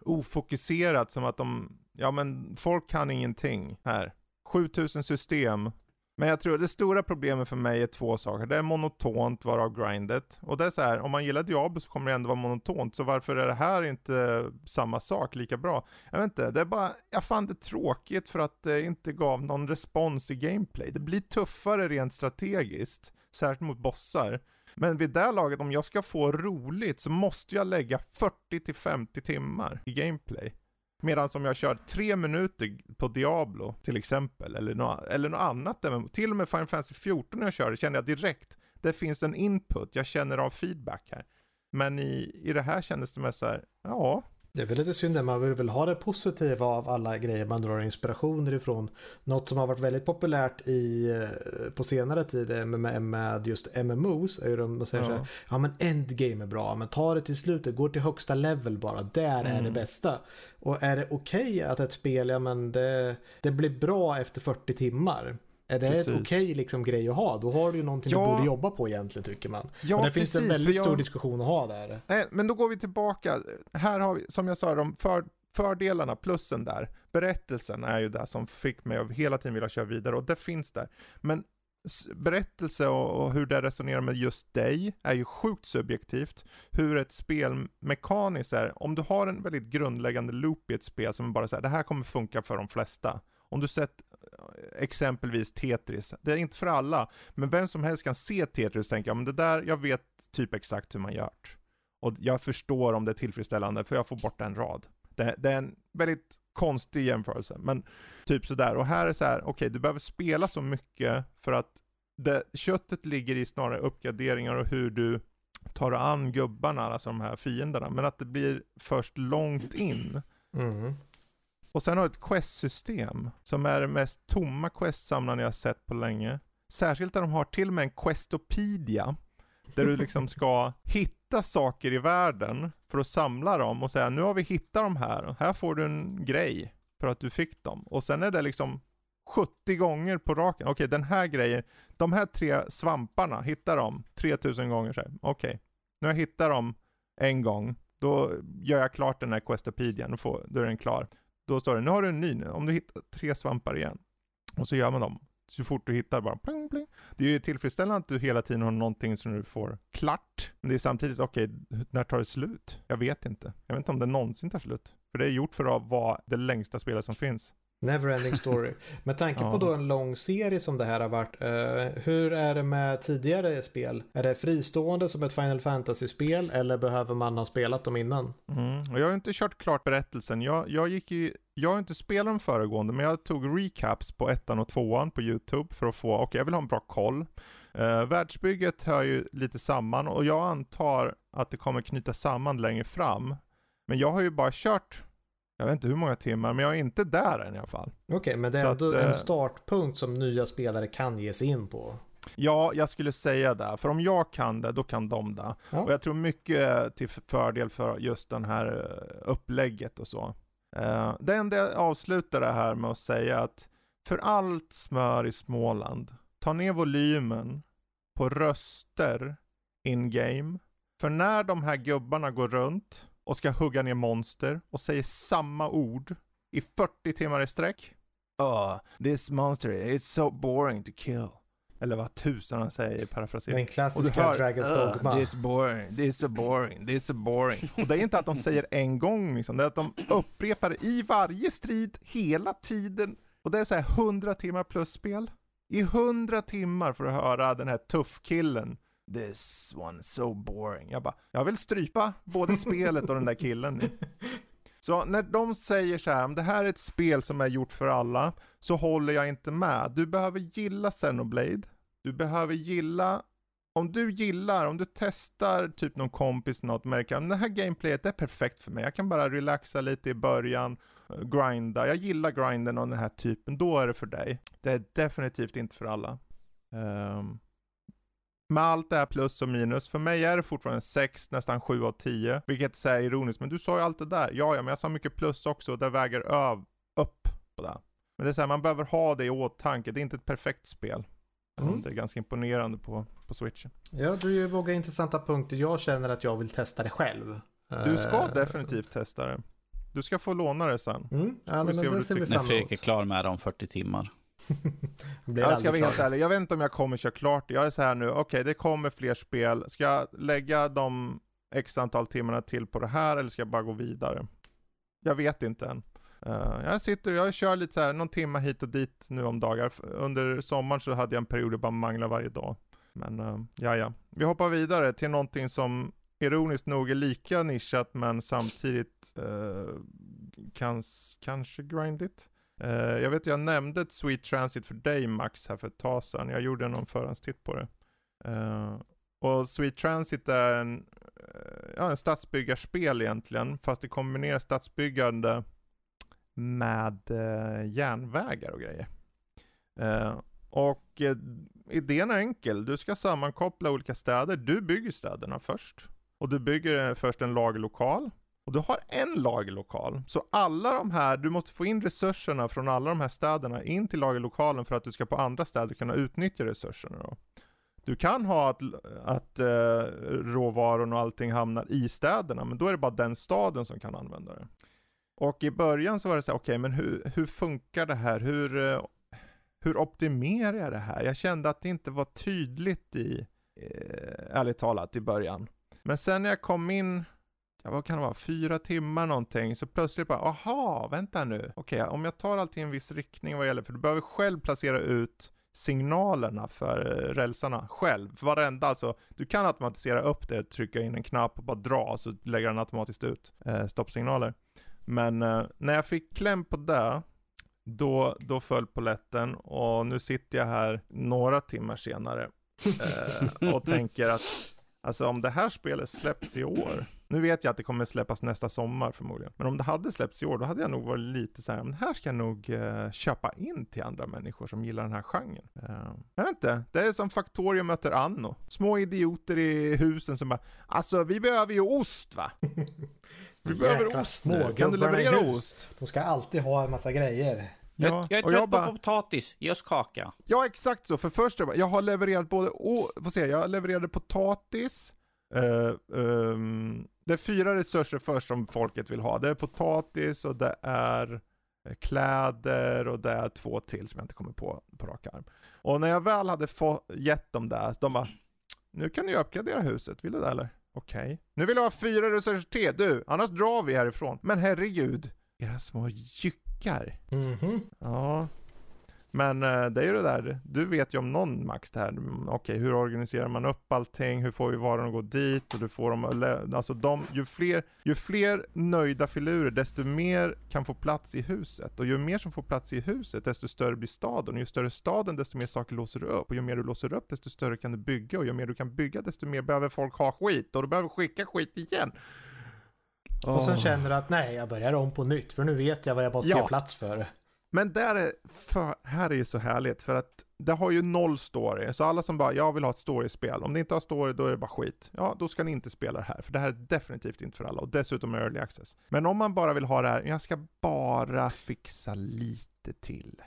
A: ofokuserat som att de, ja men folk kan ingenting här. 7000 system, men jag tror det stora problemet för mig är två saker. Det är monotont varav grindet. Och det är så här, om man gillar Diablo så kommer det ändå vara monotont. Så varför är det här inte samma sak lika bra? Jag vet inte, det är bara, jag fann det tråkigt för att det inte gav någon respons i gameplay. Det blir tuffare rent strategiskt, särskilt mot bossar. Men vid det laget, om jag ska få roligt så måste jag lägga 40-50 timmar i gameplay. Medan om jag kör tre minuter på Diablo till exempel, eller något, eller något annat, till och med Final Fantasy 14 när jag kör det känner jag direkt, det finns en input, jag känner av feedback här. Men i, i det här kändes det mest så här, ja,
C: det är väl lite synd, man vill väl ha det positiva av alla grejer man drar inspirationer ifrån. Något som har varit väldigt populärt i, eh, på senare tid med, med just MMOs är ju de säger ja. så här, ja men endgame är bra, men ta det till slutet, gå till högsta level bara, där mm. är det mm. bästa. Och är det okej okay att ett spel, ja men det, det blir bra efter 40 timmar. Är det precis. ett okej okay, liksom, grej att ha? Då har du ju någonting ja. du borde jobba på egentligen tycker man. Ja, och det precis, finns en väldigt jag... stor diskussion att ha där.
A: Nej, men då går vi tillbaka. Här har vi, som jag sa, de för, fördelarna, plussen där. Berättelsen är ju det som fick mig att hela tiden vilja köra vidare och det finns där. Men berättelse och, och, hur det resonerar med just dig är ju sjukt subjektivt. Hur ett spel mekaniskt är, om du har en väldigt grundläggande loop i ett spel som bara säger det här kommer funka för de flesta. Om du sett exempelvis Tetris. Det är inte för alla, men vem som helst kan se Tetris och tänka, men det där, jag vet typ exakt hur man gör. Och jag förstår om det är tillfredsställande, för jag får bort en rad. Det, det är en väldigt konstig jämförelse, men typ sådär. Och här är så här, okej, okay, du behöver spela så mycket för att det, köttet ligger i snarare uppgraderingar och hur du tar an gubbarna, alltså de här fienderna, men att det blir först långt in. Mm. Och sen har du ett quest-system som är det mest tomma quest-samlaren jag har sett på länge. Särskilt där de har till och med en questopedia. Där du liksom ska hitta saker i världen för att samla dem och säga nu har vi hittat dem här, här får du en grej för att du fick dem. Och sen är det liksom 70 gånger på raken. Okej, okay, den här grejen, de här tre svamparna, hitta dem 3000 gånger. Okej, okay. nu har jag hittat dem en gång, då gör jag klart den här questopedian, då, får, då är den klar. Då står det, nu har du en ny, om du hittar tre svampar igen. Och så gör man dem. Så fort du hittar bara pling, pling. Det är ju tillfredsställande att du hela tiden har någonting som du får klart. Men det är samtidigt, okej, okay, när tar det slut? Jag vet inte. Jag vet inte om det någonsin tar slut. För det är gjort för att vara det längsta spelet som finns.
C: Neverending story. Med tanke på då en lång serie som det här har varit. Uh, hur är det med tidigare spel? Är det fristående som ett Final Fantasy-spel eller behöver man ha spelat dem innan?
A: Mm. Jag har inte kört klart berättelsen. Jag, jag gick i jag har inte spelat de föregående, men jag tog recaps på ettan och tvåan på YouTube för att få, okej okay, jag vill ha en bra koll. Uh, världsbygget hör ju lite samman och jag antar att det kommer knyta samman längre fram. Men jag har ju bara kört, jag vet inte hur många timmar, men jag är inte där än i alla fall.
C: Okej, okay, men det är ändå en eh, startpunkt som nya spelare kan ge sig in på.
A: Ja, jag skulle säga det. För om jag kan det, då kan de det. Ja. Och jag tror mycket till fördel för just den här eh, upplägget och så. Uh, det enda jag avslutar det här med att säga att för allt smör i Småland, ta ner volymen på röster in-game. För när de här gubbarna går runt och ska hugga ner monster och säger samma ord i 40 timmar i sträck. Oh, this monster is so boring to kill. Eller vad tusan han säger i parafrasering.
C: Den klassiska hör, Dragon's Dogma.
A: Uh, this boring, this so boring, this so boring. Och det är inte att de säger en gång liksom, det är att de upprepar det i varje strid hela tiden. Och det är så här 100 timmar plus spel. I 100 timmar för att höra den här tuffkillen. This one so boring. Jag bara, jag vill strypa både spelet och den där killen. Så när de säger så här, om det här är ett spel som är gjort för alla, så håller jag inte med. Du behöver gilla Xenoblade. Du behöver gilla, om du gillar, om du testar typ någon kompis något, märker att det här gameplayet är perfekt för mig. Jag kan bara relaxa lite i början, eh, grinda. Jag gillar grinden av den här typen, då är det för dig. Det är definitivt inte för alla. Um, med allt det här plus och minus, för mig är det fortfarande 6, nästan 7 av 10. Vilket är ironiskt, men du sa ju allt det där. Ja, ja, men jag sa mycket plus också och det väger öv, upp på det. Men det är så här, man behöver ha det i åtanke. Det är inte ett perfekt spel. Mm. Det är ganska imponerande på, på switchen.
C: Ja, du ger många intressanta punkter. Jag känner att jag vill testa det själv.
A: Du ska uh, definitivt testa det. Du ska få låna det sen.
C: Mm. Ja, men det ser vi
B: fram När Fredrik är klar med det om 40 timmar.
A: Jag ska vara helt ärlig, jag vet inte om jag kommer köra klart Jag är så här nu, okej okay, det kommer fler spel. Ska jag lägga de x antal timmarna till på det här eller ska jag bara gå vidare? Jag vet inte än. Uh, jag sitter, jag kör lite så här, någon timma hit och dit nu om dagar. Under sommaren så hade jag en period där jag bara manglade varje dag. Men uh, ja, ja. Vi hoppar vidare till någonting som ironiskt nog är lika nischat men samtidigt uh, kans, kanske grindigt. Uh, jag vet jag nämnde ett Sweet Transit för dig Max här för ett tag sedan. Jag gjorde någon förhandstitt på det. Uh, och Sweet Transit är en, uh, ja, en stadsbyggarspel egentligen, fast det kombinerar stadsbyggande med järnvägar och grejer. och idén är enkel, du ska sammankoppla olika städer. Du bygger städerna först. Och du bygger först en lagerlokal och du har en lagerlokal. Så alla de här, du måste få in resurserna från alla de här städerna in till lagerlokalen för att du ska på andra städer kunna utnyttja resurserna då. Du kan ha att, att eh, råvarorna och allting hamnar i städerna, men då är det bara den staden som kan använda det. Och i början så var det så okej, okay, men hur, hur funkar det här? Hur, eh, hur optimerar jag det här? Jag kände att det inte var tydligt i, eh, ärligt talat, i början. Men sen när jag kom in ja, vad kan det vara, fyra timmar någonting, så plötsligt bara, aha, vänta nu, okej, okay, om jag tar allt i en viss riktning vad gäller, för du behöver själv placera ut signalerna för eh, rälsarna själv. För varenda, alltså, du kan automatisera upp det, trycka in en knapp och bara dra, så lägger den automatiskt ut eh, stoppsignaler. Men eh, när jag fick kläm på det, då, då föll poletten och nu sitter jag här några timmar senare eh, och tänker att Alltså om det här spelet släpps i år, nu vet jag att det kommer släppas nästa sommar förmodligen, men om det hade släppts i år, då hade jag nog varit lite så här, men här ska jag nog uh, köpa in till andra människor som gillar den här genren. Uh, jag vet inte, det är som Factorio möter Anno. Små idioter i husen som bara, alltså vi behöver ju ost va? Vi behöver ost nu, kan du leverera ost?
C: De ska alltid ha en massa grejer.
B: Ja, jag, jag är trött bara, på potatis, ge oss kaka.
A: Ja, exakt så. För först, jag har levererat både, oh, får se, jag levererade potatis, uh, um, det är fyra resurser först som folket vill ha. Det är potatis och det är eh, kläder och det är två till som jag inte kommer på på rak arm. Och när jag väl hade få, gett dem det, de bara, nu kan ni uppgradera huset, vill du det eller? Okej. Okay. Nu vill jag ha fyra resurser till, du, annars drar vi härifrån. Men herregud, era små jyckar.
C: Mm -hmm.
A: Ja, men eh, det är ju det där, du vet ju om någon Max det här. Mm, okej, okay, hur organiserar man upp allting? Hur får vi varan att gå dit? Och du får dem, alltså de, ju fler, ju fler nöjda filurer, desto mer kan få plats i huset. Och ju mer som får plats i huset, desto större blir staden. Och ju större staden, desto mer saker låser du upp. Och ju mer du låser upp, desto större kan du bygga. Och ju mer du kan bygga, desto mer behöver folk ha skit. Och du behöver skicka skit igen.
C: Och sen känner du att nej, jag börjar om på nytt. För nu vet jag vad jag måste ja. ge plats för.
A: Men där är, för, här är ju så härligt för att det har ju noll story. Så alla som bara, jag vill ha ett storyspel. Om det inte har story, då är det bara skit. Ja, då ska ni inte spela det här. För det här är definitivt inte för alla. Och dessutom är early access. Men om man bara vill ha det här, jag ska bara fixa lite till.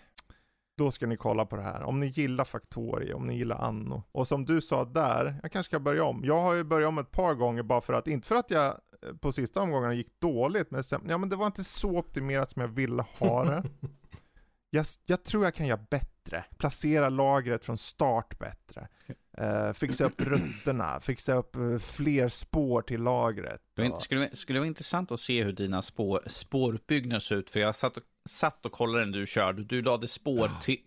A: Då ska ni kolla på det här. Om ni gillar Factorio, om ni gillar Anno. Och som du sa där, jag kanske ska börja om. Jag har ju börjat om ett par gånger bara för att, inte för att jag eh, på sista omgångarna gick dåligt, men sen, ja men det var inte så optimerat som jag ville ha det. jag, jag tror jag kan göra bättre. Placera lagret från start bättre. Uh, fixa upp rutterna, fixa upp uh, fler spår till lagret.
B: Det skulle, skulle vara intressant att se hur dina spår, spåruppbyggnader ser ut, för jag satt och, satt och kollade när du körde. Du lade spår till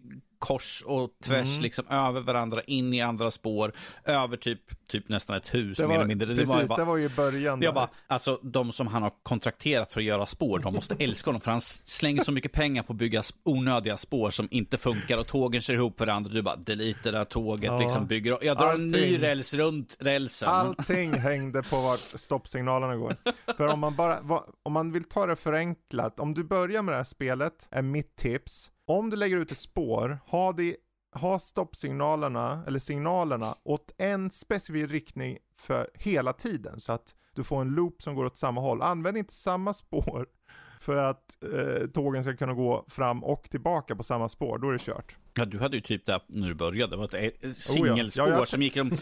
B: kors och tvärs mm. liksom över varandra, in i andra spår, över typ, typ nästan ett hus
A: det var,
B: mer eller mindre.
A: Det precis, var, bara, det var ju början.
B: Jag bara, alltså de som han har kontrakterat för att göra spår, de måste älska honom för han slänger så mycket pengar på att bygga onödiga spår som inte funkar och tågen kör ihop varandra. Du bara, delete det där tåget, ja. liksom bygger. Jag drar Allting. en ny räls runt rälsen.
A: Allting hängde på vart stoppsignalerna går. för om man bara, om man vill ta det förenklat, om du börjar med det här spelet, är mitt tips, om du lägger ut ett spår, ha, det, ha stoppsignalerna, eller signalerna, åt en specifik riktning för hela tiden. Så att du får en loop som går åt samma håll. Använd inte samma spår för att eh, tågen ska kunna gå fram och tillbaka på samma spår. Då är det kört.
B: Ja, du hade ju typ det när du började. Det var ett singelspår oh ja. ja, som gick från...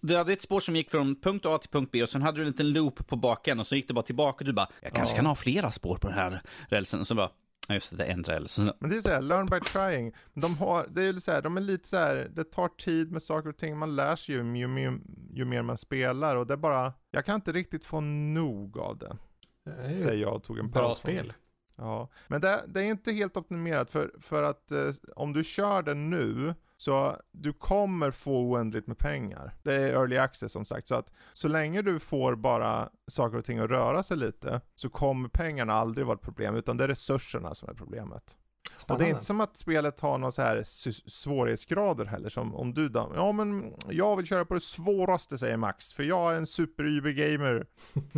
B: Du hade ett spår som gick från punkt A till punkt B och sen hade du en liten loop på baken och så gick det bara tillbaka. Du bara, jag kanske ja. kan ha flera spår på den här rälsen. Och så bara, Ja, just det, det är en räls.
A: Men det är såhär, learn by trying. De, har, det är så här, de är lite så här, det tar tid med saker och ting, man lär sig ju ju, ju, ju mer man spelar och det är bara, jag kan inte riktigt få nog av det. det säger jag och tog en
C: paus. Bra spel.
A: Ja, men det, det, är inte helt optimerat för, för att eh, om du kör den nu så du kommer få oändligt med pengar. Det är early access som sagt, så att så länge du får bara saker och ting att röra sig lite så kommer pengarna aldrig vara ett problem, utan det är resurserna som är problemet. Spännande. Och det är inte som att spelet har några så här svårighetsgrader heller, som om du då, ja men jag vill köra på det svåraste säger Max, för jag är en super-uber-gamer.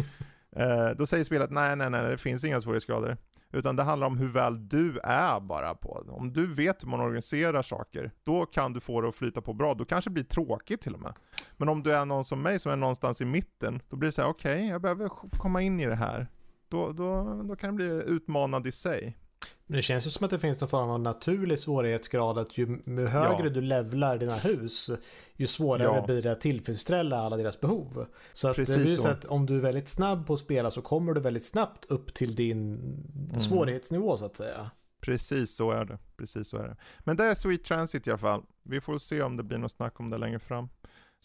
A: eh, då säger spelet, nej nej nej, det finns inga svårighetsgrader. Utan det handlar om hur väl du är bara på Om du vet hur man organiserar saker, då kan du få det att flyta på bra. Då kanske det blir tråkigt till och med. Men om du är någon som mig som är någonstans i mitten, då blir det så här: okej, okay, jag behöver komma in i det här. Då, då, då kan det bli utmanande i sig.
C: Det känns ju som att det finns någon form av naturlig svårighetsgrad att ju högre ja. du levlar dina hus ju svårare ja. blir det att tillfredsställa alla deras behov. Så att det blir så att om du är väldigt snabb på att spela så kommer du väldigt snabbt upp till din mm. svårighetsnivå så att säga.
A: Precis så är det. Precis så är det. Men det är Sweet Transit i alla fall. Vi får se om det blir något snack om det längre fram.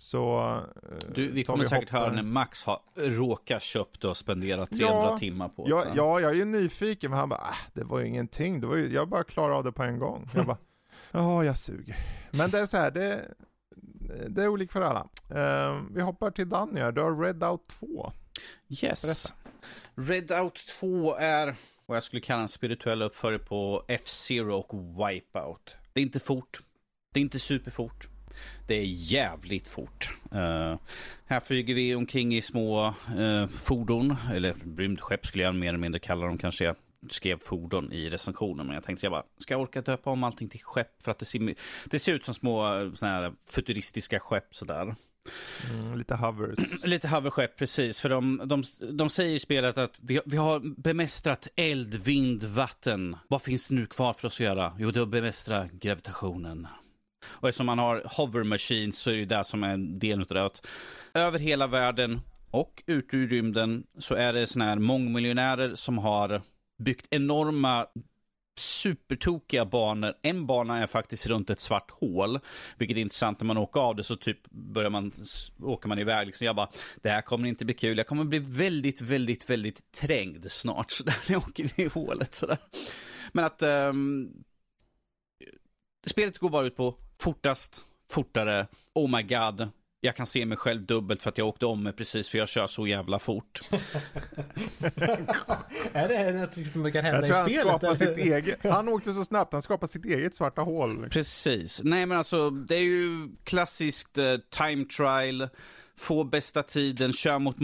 A: Så...
B: Eh, du, vi kommer vi säkert höra när Max har råkat köpt och spenderat 300 ja, timmar på
A: ja, ja, jag är ju nyfiken, men han bara, ah, det var ju ingenting. Det var ju, jag bara klarade av det på en gång. Jag bara, ja, jag suger. Men det är så här, det, det är olika för alla. Uh, vi hoppar till Danny här, du har Red Out 2.
B: Yes. Berätta. Red Out 2 är vad jag skulle kalla en spirituell uppföljare på F-Zero och Wipeout. Det är inte fort. Det är inte superfort. Det är jävligt fort. Uh, här flyger vi omkring i små uh, fordon, eller rymdskepp skulle jag mer eller mindre kalla dem kanske. Jag skrev fordon i recensionen, men jag tänkte jag bara, ska jag orka döpa om allting till skepp? För att det ser, det ser ut som små eh, såna här futuristiska skepp sådär.
A: Mm, lite hovers.
B: Lite hoverskepp, precis. För de, de, de säger i spelet att vi, vi har bemästrat eld, vind, vatten. Vad finns det nu kvar för oss att göra? Jo, det är att bemästra gravitationen. Och eftersom man har hover machines så är det det som är en del av det. Över hela världen och ute i rymden så är det såna här mångmiljonärer som har byggt enorma supertokiga banor. En bana är faktiskt runt ett svart hål, vilket är intressant när man åker av det så typ börjar man, åker man iväg liksom. Jag bara, det här kommer inte bli kul. Jag kommer bli väldigt, väldigt, väldigt trängd snart så där när jag åker i hålet sådär. Men att um, spelet går bara ut på fortast, fortare, oh my god, jag kan se mig själv dubbelt för att jag åkte om mig precis för jag kör så jävla fort.
C: är det något som kan hända
A: jag
C: i
A: spelet?
C: Han,
A: sitt eget, han åkte så snabbt, han skapade sitt eget svarta hål.
B: Precis. Nej men alltså, det är ju klassiskt uh, time trial. Få bästa tiden, kör mot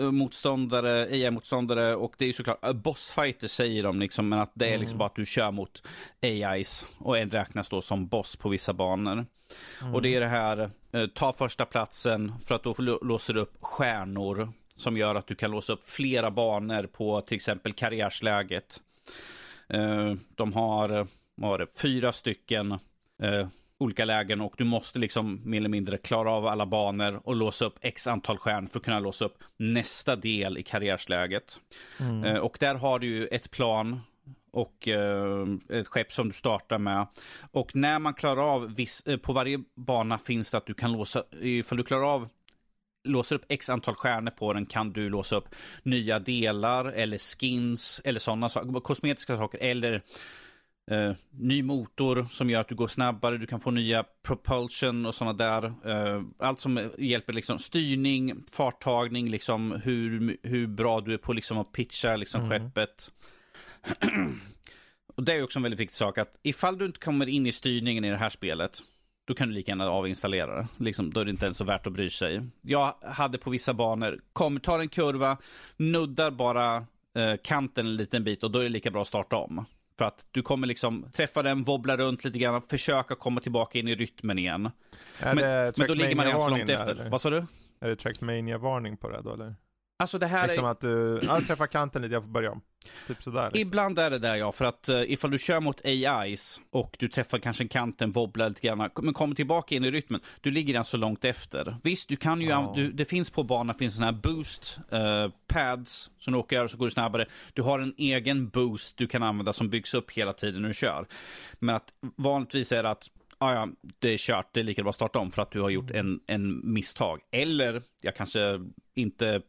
B: uh, motståndare, AI-motståndare och det är ju såklart, uh, bossfighter säger de liksom, men att det är liksom mm. liksom bara att du kör mot AIs och en räknas då som boss på vissa banor. Mm. Och det är det här, eh, ta första platsen för att då låser du upp stjärnor som gör att du kan låsa upp flera banor på till exempel karriärsläget. Eh, de har, vad var det, fyra stycken eh, olika lägen och du måste liksom mer eller mindre klara av alla banor och låsa upp x antal stjärnor för att kunna låsa upp nästa del i karriärsläget. Mm. Och där har du ju ett plan och eh, ett skepp som du startar med. Och när man klarar av, viss, eh, på varje bana finns det att du kan låsa, ifall du klarar av låser upp x antal stjärnor på den kan du låsa upp nya delar eller skins eller sådana saker, kosmetiska saker eller eh, ny motor som gör att du går snabbare, du kan få nya propulsion och sådana där. Eh, allt som hjälper liksom styrning, farttagning, liksom hur, hur bra du är på liksom att pitcha liksom mm. skeppet. och det är också en väldigt viktig sak att ifall du inte kommer in i styrningen i det här spelet, då kan du lika gärna avinstallera det. Liksom, då är det inte ens så värt att bry sig. Jag hade på vissa banor, kommer, tar en kurva, nuddar bara eh, kanten en liten bit och då är det lika bra att starta om. För att du kommer liksom träffa den, wobbla runt lite grann, försöka komma tillbaka in i rytmen igen.
A: Men,
B: men då ligger man redan så långt efter.
A: Eller?
B: Vad sa du?
A: Är det Trackmania-varning på det då eller?
B: Alltså det här
A: liksom
B: är...
A: att du, ja, träffar kanten lite, jag får börja om. Typ sådär. Liksom.
B: Ibland är det där ja, för att uh, ifall du kör mot AIs och du träffar kanske en kanten, wobblar lite grann, men kommer tillbaka in i rytmen, du ligger den så långt efter. Visst, du kan ju, ja. du, det finns på banan, finns sådana här boost uh, pads som du åker över så går du snabbare. Du har en egen boost du kan använda som byggs upp hela tiden när du kör. Men att vanligtvis är det att ah, ja, det är kört, det är lika bra att starta om för att du har gjort en, en misstag. Eller jag kanske inte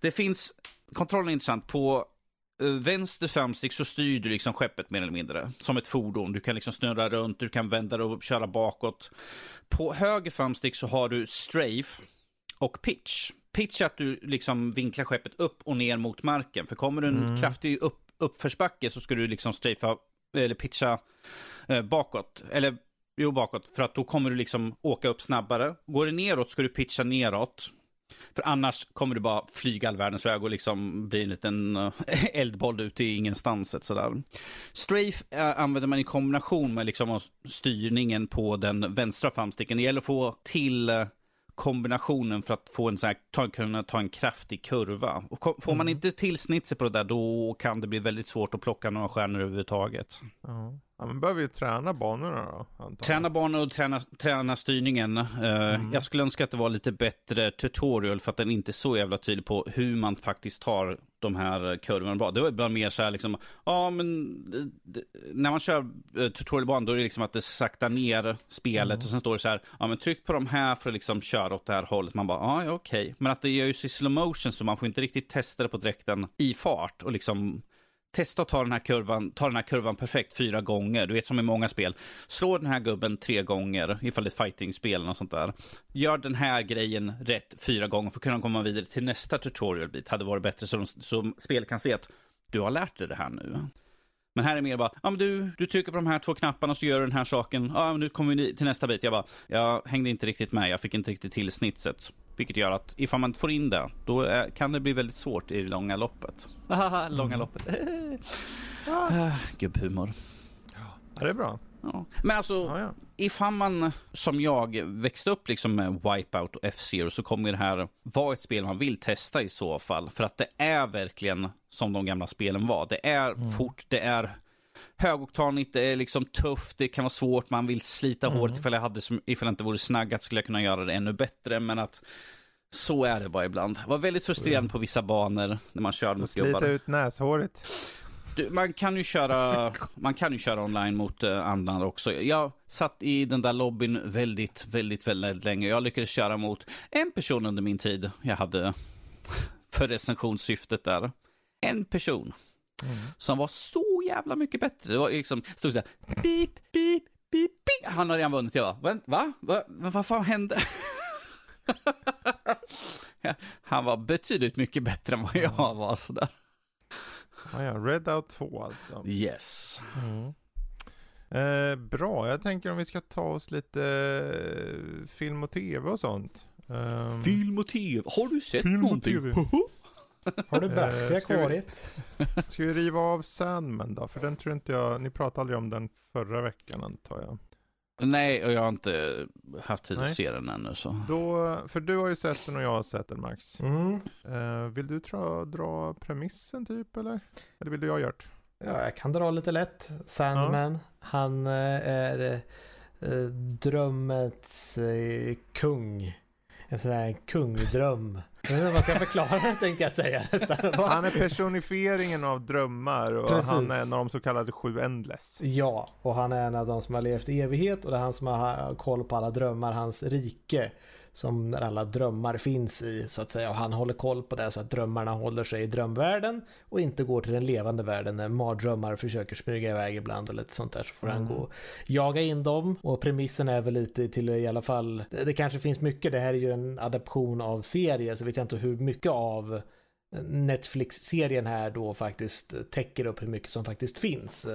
B: det finns, kontrollen är intressant, på eh, vänster framstick så styr du liksom skeppet mer eller mindre. Som ett fordon. Du kan liksom snurra runt, du kan vända och köra bakåt. På höger framstick så har du strafe och pitch. Pitch är att du liksom vinklar skeppet upp och ner mot marken. För kommer du en mm. kraftig upp, uppförsbacke så ska du liksom strafea, eller pitcha eh, bakåt. Eller jo, bakåt. För att då kommer du liksom åka upp snabbare. Går det neråt ska du pitcha neråt. För annars kommer du bara flyga all världens väg och liksom bli en liten uh, eldboll ut i ingenstans. Sådär. Strafe uh, använder man i kombination med liksom styrningen på den vänstra framsticken. Det gäller att få till uh, kombinationen för att få en så här, ta, kunna ta en kraftig kurva. Och får man mm. inte till snitset på det där, då kan det bli väldigt svårt att plocka några stjärnor överhuvudtaget.
A: Ja. Ja, men behöver ju träna banorna då?
B: Träna banorna och träna, träna styrningen. Uh, mm. Jag skulle önska att det var lite bättre tutorial för att den inte är så jävla tydlig på hur man faktiskt tar de här kurvorna bra. Det var bara mer så här liksom, ja men när man kör uh, tutorialbanan då är det liksom att det saktar ner spelet mm. och sen står det så här, ja men tryck på de här för att liksom köra åt det här hållet. Man bara, ja okej. Okay. Men att det gör ju i slow motion så man får inte riktigt testa det på dräkten i fart och liksom testa att ta den här kurvan, ta den här kurvan perfekt fyra gånger. Du vet som i många spel. Slå den här gubben tre gånger ifall det är ett fighting-spel och sånt där. Gör den här grejen rätt fyra gånger för att kunna komma vidare till nästa tutorial-bit. Hade varit bättre så, de, så spel kan se att du har lärt dig det här nu. Men här är mer bara, ja men du, du trycker på de här två knapparna så gör du den här saken. Ja, men nu kommer vi till nästa bit. Jag bara, jag hängde inte riktigt med, jag fick inte riktigt till snitset. Vilket gör att ifall man inte får in det, då är, kan det bli väldigt svårt i det långa loppet. långa mm. loppet. ah, gubbhumor.
A: Ja, det är bra.
B: Ja. Men alltså, ja, ja. ifall man som jag växte upp liksom med Wipeout och F-Zero så kommer det här vara ett spel man vill testa i så fall. För att det är verkligen som de gamla spelen var. Det är mm. fort, det är högoktanigt, det är liksom tufft, det kan vara svårt, man vill slita mm. hårt. Ifall jag, hade, ifall jag inte vore snaggat skulle jag kunna göra det ännu bättre. Men att så är det bara ibland. Det var väldigt frustrerande mm. på vissa banor när man körde mot
A: gubbar. Slita ut näshåret.
B: Du, man kan ju köra, man kan ju köra online mot uh, andra också. Jag satt i den där lobbyn väldigt, väldigt, väldigt länge. Jag lyckades köra mot en person under min tid jag hade för recensionssyftet där. En person. Mm. Som var så jävla mycket bättre. Det var liksom, stod så här, beep, beep, beep, beep. Han har redan vunnit. Jag bara, va? Va? Va? Vad fan hände? Han var betydligt mycket bättre än vad jag var sådär.
A: Ah, ja, Red Out 2 alltså.
B: Yes. Mm.
A: Eh, bra, jag tänker om vi ska ta oss lite eh, film och tv och sånt.
B: Um, film och tv, har du sett film någonting?
C: har du Braxiak-varit?
A: Ska vi riva av Sandman då? För den tror inte jag, ni pratade aldrig om den förra veckan antar jag.
B: Nej, och jag har inte haft tid Nej. att se den ännu så.
A: Då, för du har ju sett den och jag har sett den Max. Mm. Uh, vill du tra, dra premissen typ eller? Eller vill du jag det?
C: Ja, jag kan dra lite lätt. Sandman, ja. han eh, är eh, drömmets kung. En sån här kungdröm. Jag vet inte vad jag ska förklara det tänkte jag säga
A: Han är personifieringen av drömmar och Precis. han är en av de så kallade sju endless.
C: Ja, och han är en av de som har levt i evighet och det är han som har koll på alla drömmar, hans rike som alla drömmar finns i så att säga och han håller koll på det så att drömmarna håller sig i drömvärlden och inte går till den levande världen när mardrömmar försöker smyga iväg ibland eller lite sånt där så får mm. han gå och jaga in dem och premissen är väl lite till i alla fall det kanske finns mycket det här är ju en adaption av serie så vet jag inte hur mycket av Netflix-serien här då faktiskt täcker upp hur mycket som faktiskt finns.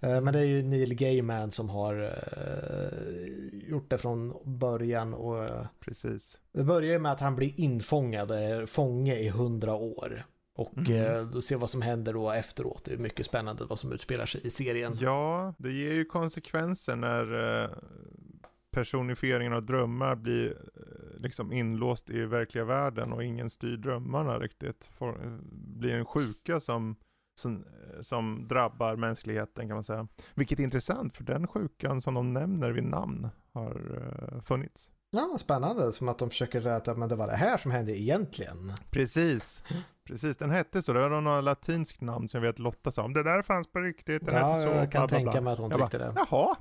C: Eh, men det är ju Neil Gaiman som har uh, gjort det från början och
A: Precis.
C: Det börjar ju med att han blir infångad, är fånge i hundra år. Och mm. då ser vad som händer då efteråt. Det är mycket spännande vad som utspelar sig i serien.
A: Ja, det ger ju konsekvenser när personifieringen av drömmar blir liksom inlåst i verkliga världen och ingen styr drömmarna riktigt. Får, blir en sjuka som som, som drabbar mänskligheten kan man säga. Vilket är intressant för den sjukan som de nämner vid namn har uh, funnits.
C: Ja, spännande. Som att de försöker rätta, men det var det här som hände egentligen.
A: Precis. Precis, den hette så. Det var något latinskt namn som jag vet Lotta sa. Om det där fanns på riktigt, den
C: ja,
A: hette så.
C: jag kan bla, bla, bla. tänka mig att hon jag tyckte bara,
A: det. Jaha.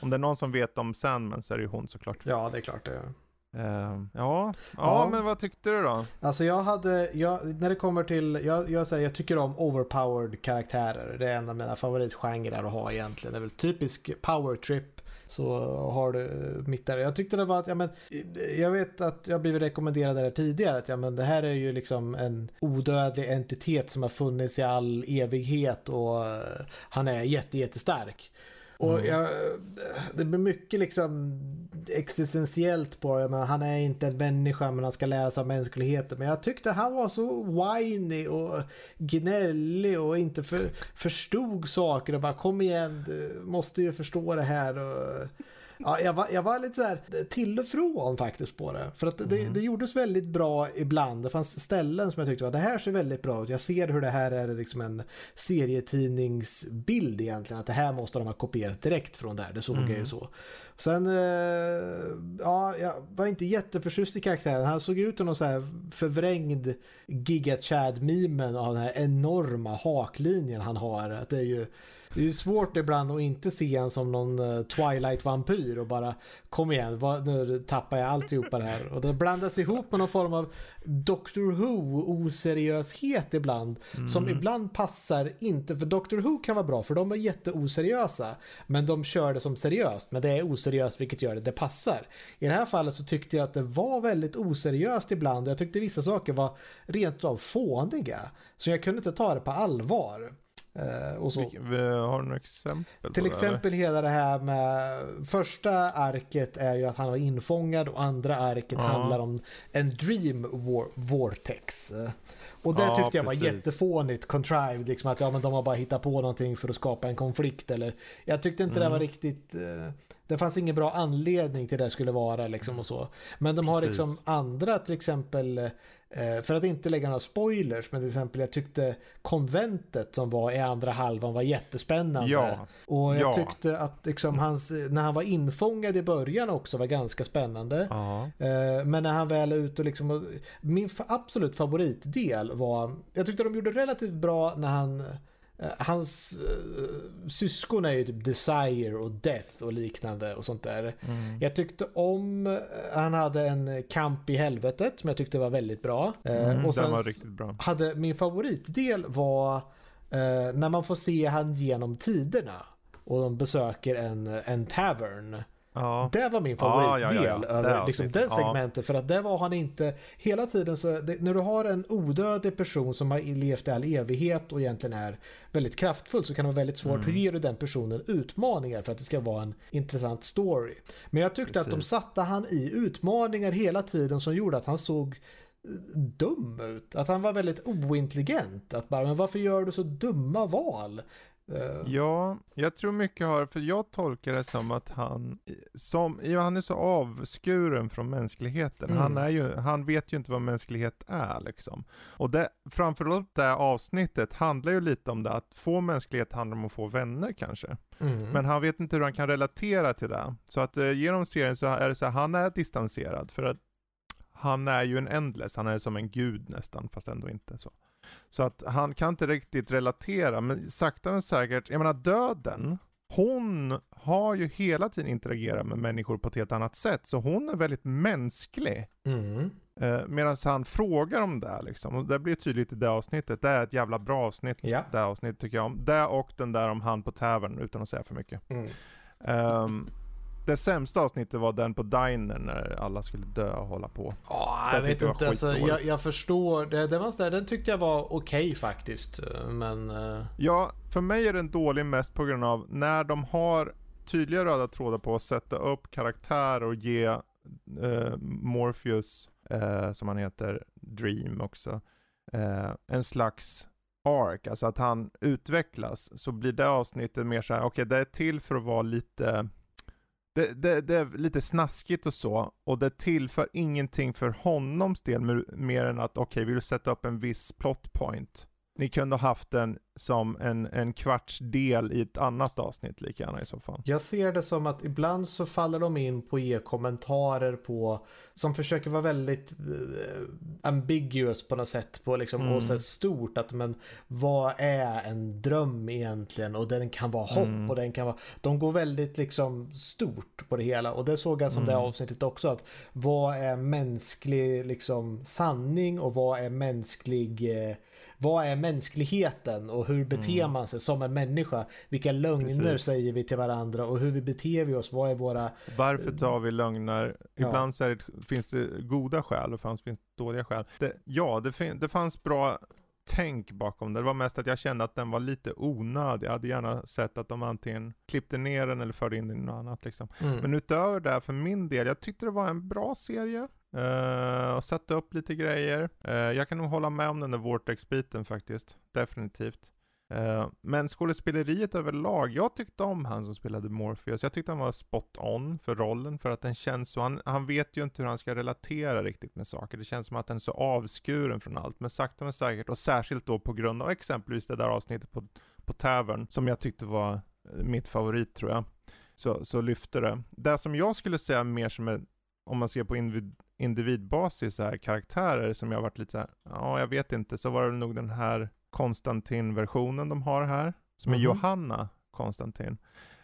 A: Om det är någon som vet om Sandman så är det ju hon såklart.
C: Ja, det är klart det är.
A: Uh, ja. ja, ja, men vad tyckte du då?
C: Alltså jag hade, jag, när det kommer till, jag, jag, säger, jag tycker om overpowered karaktärer. Det är en av mina favoritgenrer att ha egentligen. Det är väl typisk power trip. Så har du mitt där. Jag tyckte det var att, ja men, jag vet att jag blivit rekommenderad det tidigare. Att ja men det här är ju liksom en odödlig entitet som har funnits i all evighet och han är jätte, jättestark. Och mm. jag, det blir mycket liksom existentiellt på, jag menar, han är inte en människa men han ska lära sig av mänskligheten. Men jag tyckte han var så whiny och gnällig och inte för, förstod saker och bara kom igen, du måste ju förstå det här. Och, Ja, jag, var, jag var lite så här till och från faktiskt på det. För att det, mm. det gjordes väldigt bra ibland. Det fanns ställen som jag tyckte var det här ser väldigt bra ut. Jag ser hur det här är liksom en serietidningsbild egentligen. Att det här måste de ha kopierat direkt från där. Det såg mm. jag ju så. Sen, eh, ja, jag var inte jätteförtjust i karaktären. Han såg ut som någon så här förvrängd Giga Chad-mimen av den här enorma haklinjen han har. Att det är ju det är ju svårt ibland att inte se en som någon uh, Twilight-vampyr och bara kom igen, vad, nu tappar jag alltihopa det här. Och det blandas ihop med någon form av Doctor Who-oseriöshet ibland. Mm. Som ibland passar inte, för Doctor Who kan vara bra för de är jätteoseriösa. Men de kör det som seriöst, men det är oseriöst vilket gör det, det passar. I det här fallet så tyckte jag att det var väldigt oseriöst ibland och jag tyckte vissa saker var rent av fåniga. Så jag kunde inte ta det på allvar.
A: Eh, och så. har du några exempel?
C: Till exempel det, hela det här med första arket är ju att han var infångad och andra arket ja. handlar om en dream war vortex. Och det ja, tyckte jag var precis. jättefånigt, contrived, liksom att ja, men de har bara hittat på någonting för att skapa en konflikt. Eller, jag tyckte inte mm. det var riktigt, eh, det fanns ingen bra anledning till det skulle vara liksom och så. Men de har precis. liksom andra, till exempel Eh, för att inte lägga några spoilers, men till exempel jag tyckte konventet som var i andra halvan var jättespännande. Ja. Och jag ja. tyckte att liksom hans, när han var infångad i början också var ganska spännande. Ja. Eh, men när han väl är ute och liksom, min absolut favoritdel var, jag tyckte de gjorde relativt bra när han eh, hans uh, syskon är ju typ Desire och Death och liknande och sånt där. Mm. Jag tyckte om, han hade en kamp i helvetet som jag tyckte var väldigt bra.
A: Mm, och sen var riktigt bra.
C: hade min favoritdel var uh, när man får se han genom tiderna och de besöker en, en tavern. Ja. Det var min favoritdel ja, ja, över liksom, den segmentet. För att det var han inte hela tiden så det, när du har en odödlig person som har levt i all evighet och egentligen är väldigt kraftfull så kan det vara väldigt svårt. Mm. Hur ger du den personen utmaningar för att det ska vara en intressant story? Men jag tyckte Precis. att de satte han i utmaningar hela tiden som gjorde att han såg eh, dum ut. Att han var väldigt ointelligent. Att bara, men varför gör du så dumma val?
A: Uh. Ja, jag tror mycket har, för jag tolkar det som att han, som, ja, han är så avskuren från mänskligheten. Mm. Han, är ju, han vet ju inte vad mänsklighet är liksom. Och det, framförallt det avsnittet handlar ju lite om det, att få mänsklighet handlar om att få vänner kanske. Mm. Men han vet inte hur han kan relatera till det. Så att eh, genom serien så är det så här, han är distanserad för att han är ju en endless, han är som en gud nästan, fast ändå inte så. Så att han kan inte riktigt relatera, men sakta men säkert, jag menar döden, hon har ju hela tiden interagerat med människor på ett helt annat sätt, så hon är väldigt mänsklig. Mm. Eh, Medan han frågar om det liksom, och det blir tydligt i det avsnittet. Det är ett jävla bra avsnitt, ja. det avsnittet tycker jag om. Det och den där om han på tavern, utan att säga för mycket. Mm. Um, det sämsta avsnittet var den på Diner när alla skulle dö och hålla på.
C: Ja, jag vet inte. Alltså, jag, jag, förstår. Det, det var den tyckte jag var okej okay, faktiskt. Men... Uh...
A: Ja, för mig är den dålig mest på grund av när de har tydliga röda trådar på att sätta upp karaktärer och ge uh, Morpheus, uh, som han heter, Dream också, en slags ark, alltså att han utvecklas, så blir det avsnittet mer så här: okej okay, det är till för att vara lite det, det, det, är lite snaskigt och så, och det tillför ingenting för honoms del mer än att okej, okay, vi vill sätta upp en viss plot point. Ni kunde ha haft den som en, en kvarts del i ett annat avsnitt lika gärna i så fall.
C: Jag ser det som att ibland så faller de in på att ge kommentarer på som försöker vara väldigt uh, ambiguous på något sätt på liksom mm. och så stort att men vad är en dröm egentligen och den kan vara hopp mm. och den kan vara de går väldigt liksom stort på det hela och det såg jag som mm. det avsnittet också att vad är mänsklig liksom sanning och vad är mänsklig uh, vad är mänskligheten och hur beter mm. man sig som en människa? Vilka lögner Precis. säger vi till varandra och hur vi beter vi oss? Vad är våra...
A: Varför tar vi lögner? Ibland ja. det, finns det goda skäl och finns det dåliga skäl. Det, ja, det, det fanns bra tänk bakom det. Det var mest att jag kände att den var lite onödig. Jag hade gärna sett att de antingen klippte ner den eller förde in den i något annat liksom. Mm. Men utöver det, för min del, jag tyckte det var en bra serie. Uh, och satte upp lite grejer. Uh, jag kan nog hålla med om den där Vortex-biten faktiskt. Definitivt. Uh, men skådespeleriet överlag, jag tyckte om han som spelade Morpheus. Jag tyckte han var spot on för rollen, för att den känns så, han, han vet ju inte hur han ska relatera riktigt med saker. Det känns som att den är så avskuren från allt, men sakta men säkert, och särskilt då på grund av exempelvis det där avsnittet på, på Tavern, som jag tyckte var eh, mitt favorit tror jag, så, så lyfte det. Det som jag skulle säga mer som en, om man ser på individ, individbasis så här karaktärer som jag varit lite så här, ja jag vet inte, så var det nog den här Konstantin-versionen de har här, som är mm -hmm. Johanna Konstantin.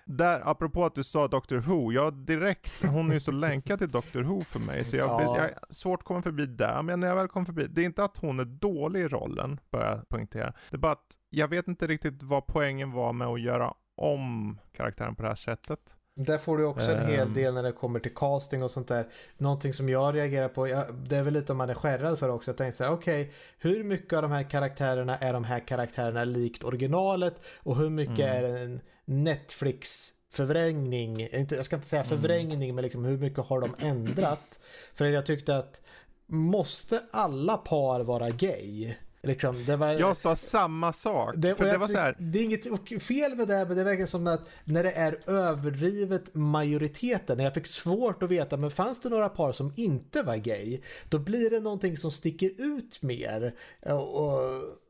A: Där, apropå att du sa Doctor Who, jag direkt, hon är ju så länkad till Doctor Who för mig, så jag, ja. jag svårt att komma förbi där, men när jag väl kom förbi, det är inte att hon är dålig i rollen, börjar jag poängtera. Det är bara att jag vet inte riktigt vad poängen var med att göra om karaktären på det här sättet.
C: Där får du också en hel ehm. del när det kommer till casting och sånt där. Någonting som jag reagerar på, det är väl lite om man är skärrad för också. Jag tänkte så här, okej, okay, hur mycket av de här karaktärerna är de här karaktärerna likt originalet och hur mycket mm. är en Netflix förvrängning, jag ska inte säga mm. förvrängning, mm. men liksom hur mycket har de ändrat? För jag tyckte att måste alla par vara gay? Liksom,
A: var, jag sa samma sak. Det, för det, var så här.
C: det är inget fel med det, men det verkar som att när det är överdrivet majoriteten, när jag fick svårt att veta, men fanns det några par som inte var gay, då blir det någonting som sticker ut mer. Och, och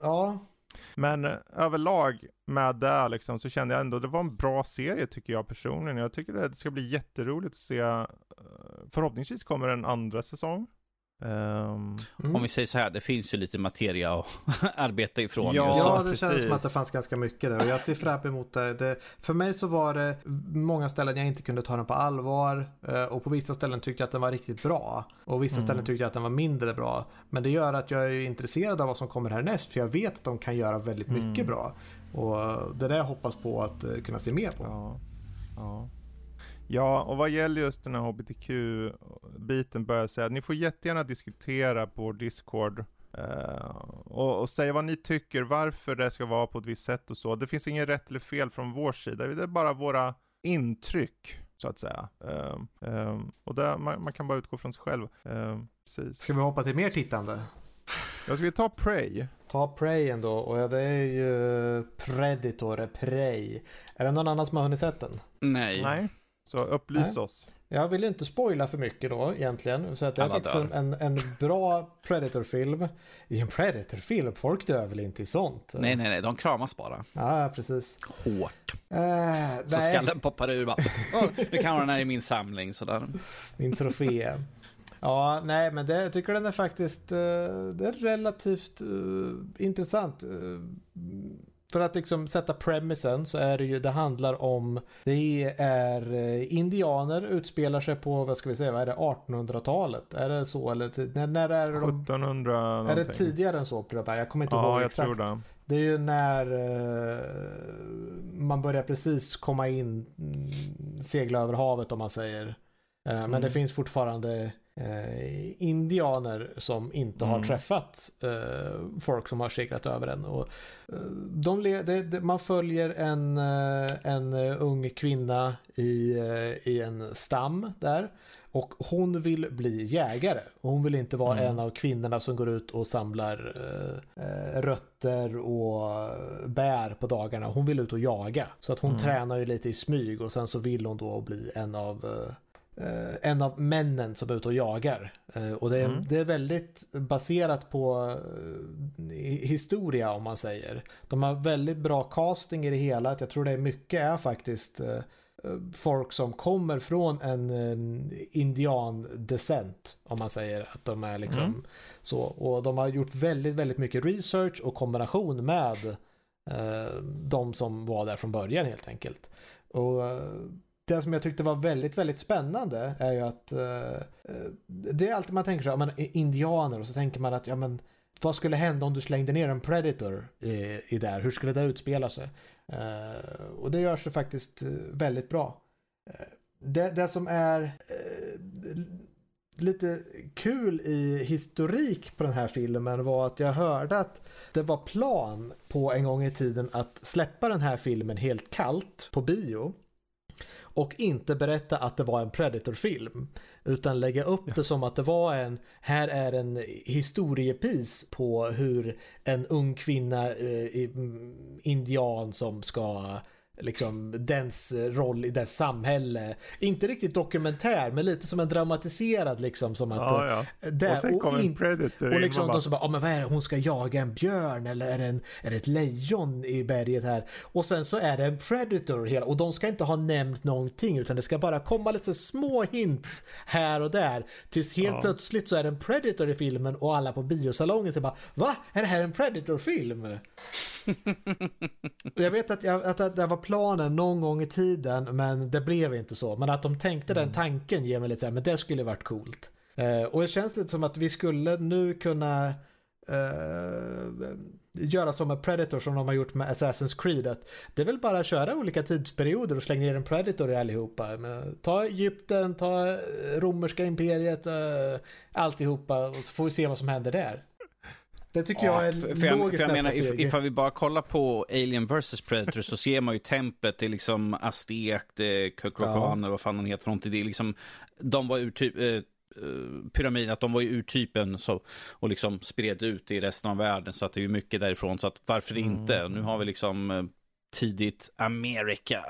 C: ja.
A: Men överlag med det liksom, så kände jag ändå det var en bra serie tycker jag personligen. Jag tycker det ska bli jätteroligt att se. Eh, förhoppningsvis kommer en andra säsong. Um,
B: mm. Om vi säger så här, det finns ju lite materia att arbeta ifrån.
C: Ja, ja det precis. känns som att det fanns ganska mycket där och jag ser fram emot det. det. För mig så var det många ställen jag inte kunde ta den på allvar eh, och på vissa ställen tyckte jag att den var riktigt bra och vissa mm. ställen tyckte jag att den var mindre bra. Men det gör att jag är intresserad av vad som kommer härnäst för jag vet att de kan göra väldigt mycket mm. bra. Och det är det jag hoppas på att eh, kunna se mer på.
A: Ja. ja. Ja, och vad gäller just den här hbtq-biten börjar jag säga att ni får jättegärna diskutera på vår Discord uh, och, och, säga vad ni tycker, varför det ska vara på ett visst sätt och så. Det finns inget rätt eller fel från vår sida, det är bara våra intryck så att säga. Um, um, och där, man, man, kan bara utgå från sig själv. Um,
C: Ska vi hoppa till mer tittande?
A: Jag ska vi ta Prey?
C: Ta Prey ändå, och det är ju Predator, Prey. Är det någon annan som har hunnit sett den?
B: Nej.
A: Nej. Så upplys Nej. oss.
C: Jag vill inte spoila för mycket då egentligen. Så att det är faktiskt en, en, en, bra Predator-film. I en Predator-film, folk dör väl inte i sånt?
B: Nej, nej, nej, de kramas bara.
C: Ja, precis.
B: Hårt. Uh, så skallen poppar ur bara. Oh, nu kan den här i min samling sådär.
C: Min trofé. Ja, nej, men det, jag tycker den är faktiskt uh, det är relativt uh, intressant. För att liksom sätta premisen så är det ju, det handlar om, det är eh, indianer utspelar sig på, vad ska vi säga, vad är det, 1800-talet? Är det så eller när, när är det de,
A: 1700
C: någonting. Är det tidigare än så? Jag kommer inte ja, ihåg exakt. Tror det. det är ju när eh, man börjar precis komma in, mm, segla över havet om man säger. Eh, mm. Men det finns fortfarande eh, indianer som inte mm. har träffat eh, folk som har seglat över en. Och, eh, de, de, de, man följer en, eh, en ung kvinna i, eh, i en stam där. Och hon vill bli jägare. Hon vill inte vara mm. en av kvinnorna som går ut och samlar eh, rötter och bär på dagarna. Hon vill ut och jaga. Så att hon mm. tränar ju lite i smyg och sen så vill hon då bli en av eh, eh, en av männen som är ute och jagar. Eh, och det är, mm. det är väldigt baserat på eh, historia om man säger. De har väldigt bra casting i det hela. Jag tror det är mycket är faktiskt eh, folk som kommer från en indiandescent om man säger att de är liksom mm. så. Och de har gjort väldigt, väldigt mycket research och kombination med eh, de som var där från början helt enkelt. Och det som jag tyckte var väldigt, väldigt spännande är ju att eh, eh det är alltid man tänker så här, man indianer och så tänker man att ja men vad skulle hända om du slängde ner en predator i, i där? Hur skulle det utspela sig? Eh, och det görs ju faktiskt eh, väldigt bra. Eh, det, det som är lite kul i historik på den här filmen var att jag hörde att det var plan på en gång i tiden att släppa den här filmen helt kallt på bio och inte berätta att det var en Predator-film. Utan lägga upp det som att det var en, här är en historiepis på hur en ung kvinna, eh, indian som ska liksom dens roll i dess samhälle. Inte riktigt dokumentär, men lite som en dramatiserad liksom som att... Ja,
A: ja. Eh, där, och sen kommer en predator
C: Och liksom de som bara, ja men vad är det, hon ska jaga en björn eller är det, en, är det ett lejon i berget här? Och sen så är det en predator hela, och de ska inte ha nämnt någonting utan det ska bara komma lite små hints här och där. Tills helt ja. plötsligt så är det en predator i filmen och alla på biosalongen så bara, va? Är det här en predator-film? jag vet att, jag, att det var planen någon gång i tiden men det blev inte så. Men att de tänkte mm. den tanken ger mig lite men det skulle varit coolt. Uh, och det känns lite som att vi skulle nu kunna uh, göra som med Predator som de har gjort med Assassin's Creed. Att det är väl bara att köra olika tidsperioder och slänga ner en Predator i allihopa. Men, ta Egypten, ta romerska imperiet, uh, alltihopa och så får vi se vad som händer där. Det tycker ja, jag är för, för logiskt jag, för jag nästa menar, steg.
B: Ifall vi bara kollar på Alien vs Predator så ser man ju templet, det är liksom Aztek, det är ja. vad fan han heter för någonting. Det är liksom, de var urtyp, eh, eh, pyramiden, att de var ju urtypen så, och liksom spred ut i resten av världen. Så att det är ju mycket därifrån, så att varför mm. inte? Nu har vi liksom eh, tidigt Amerika.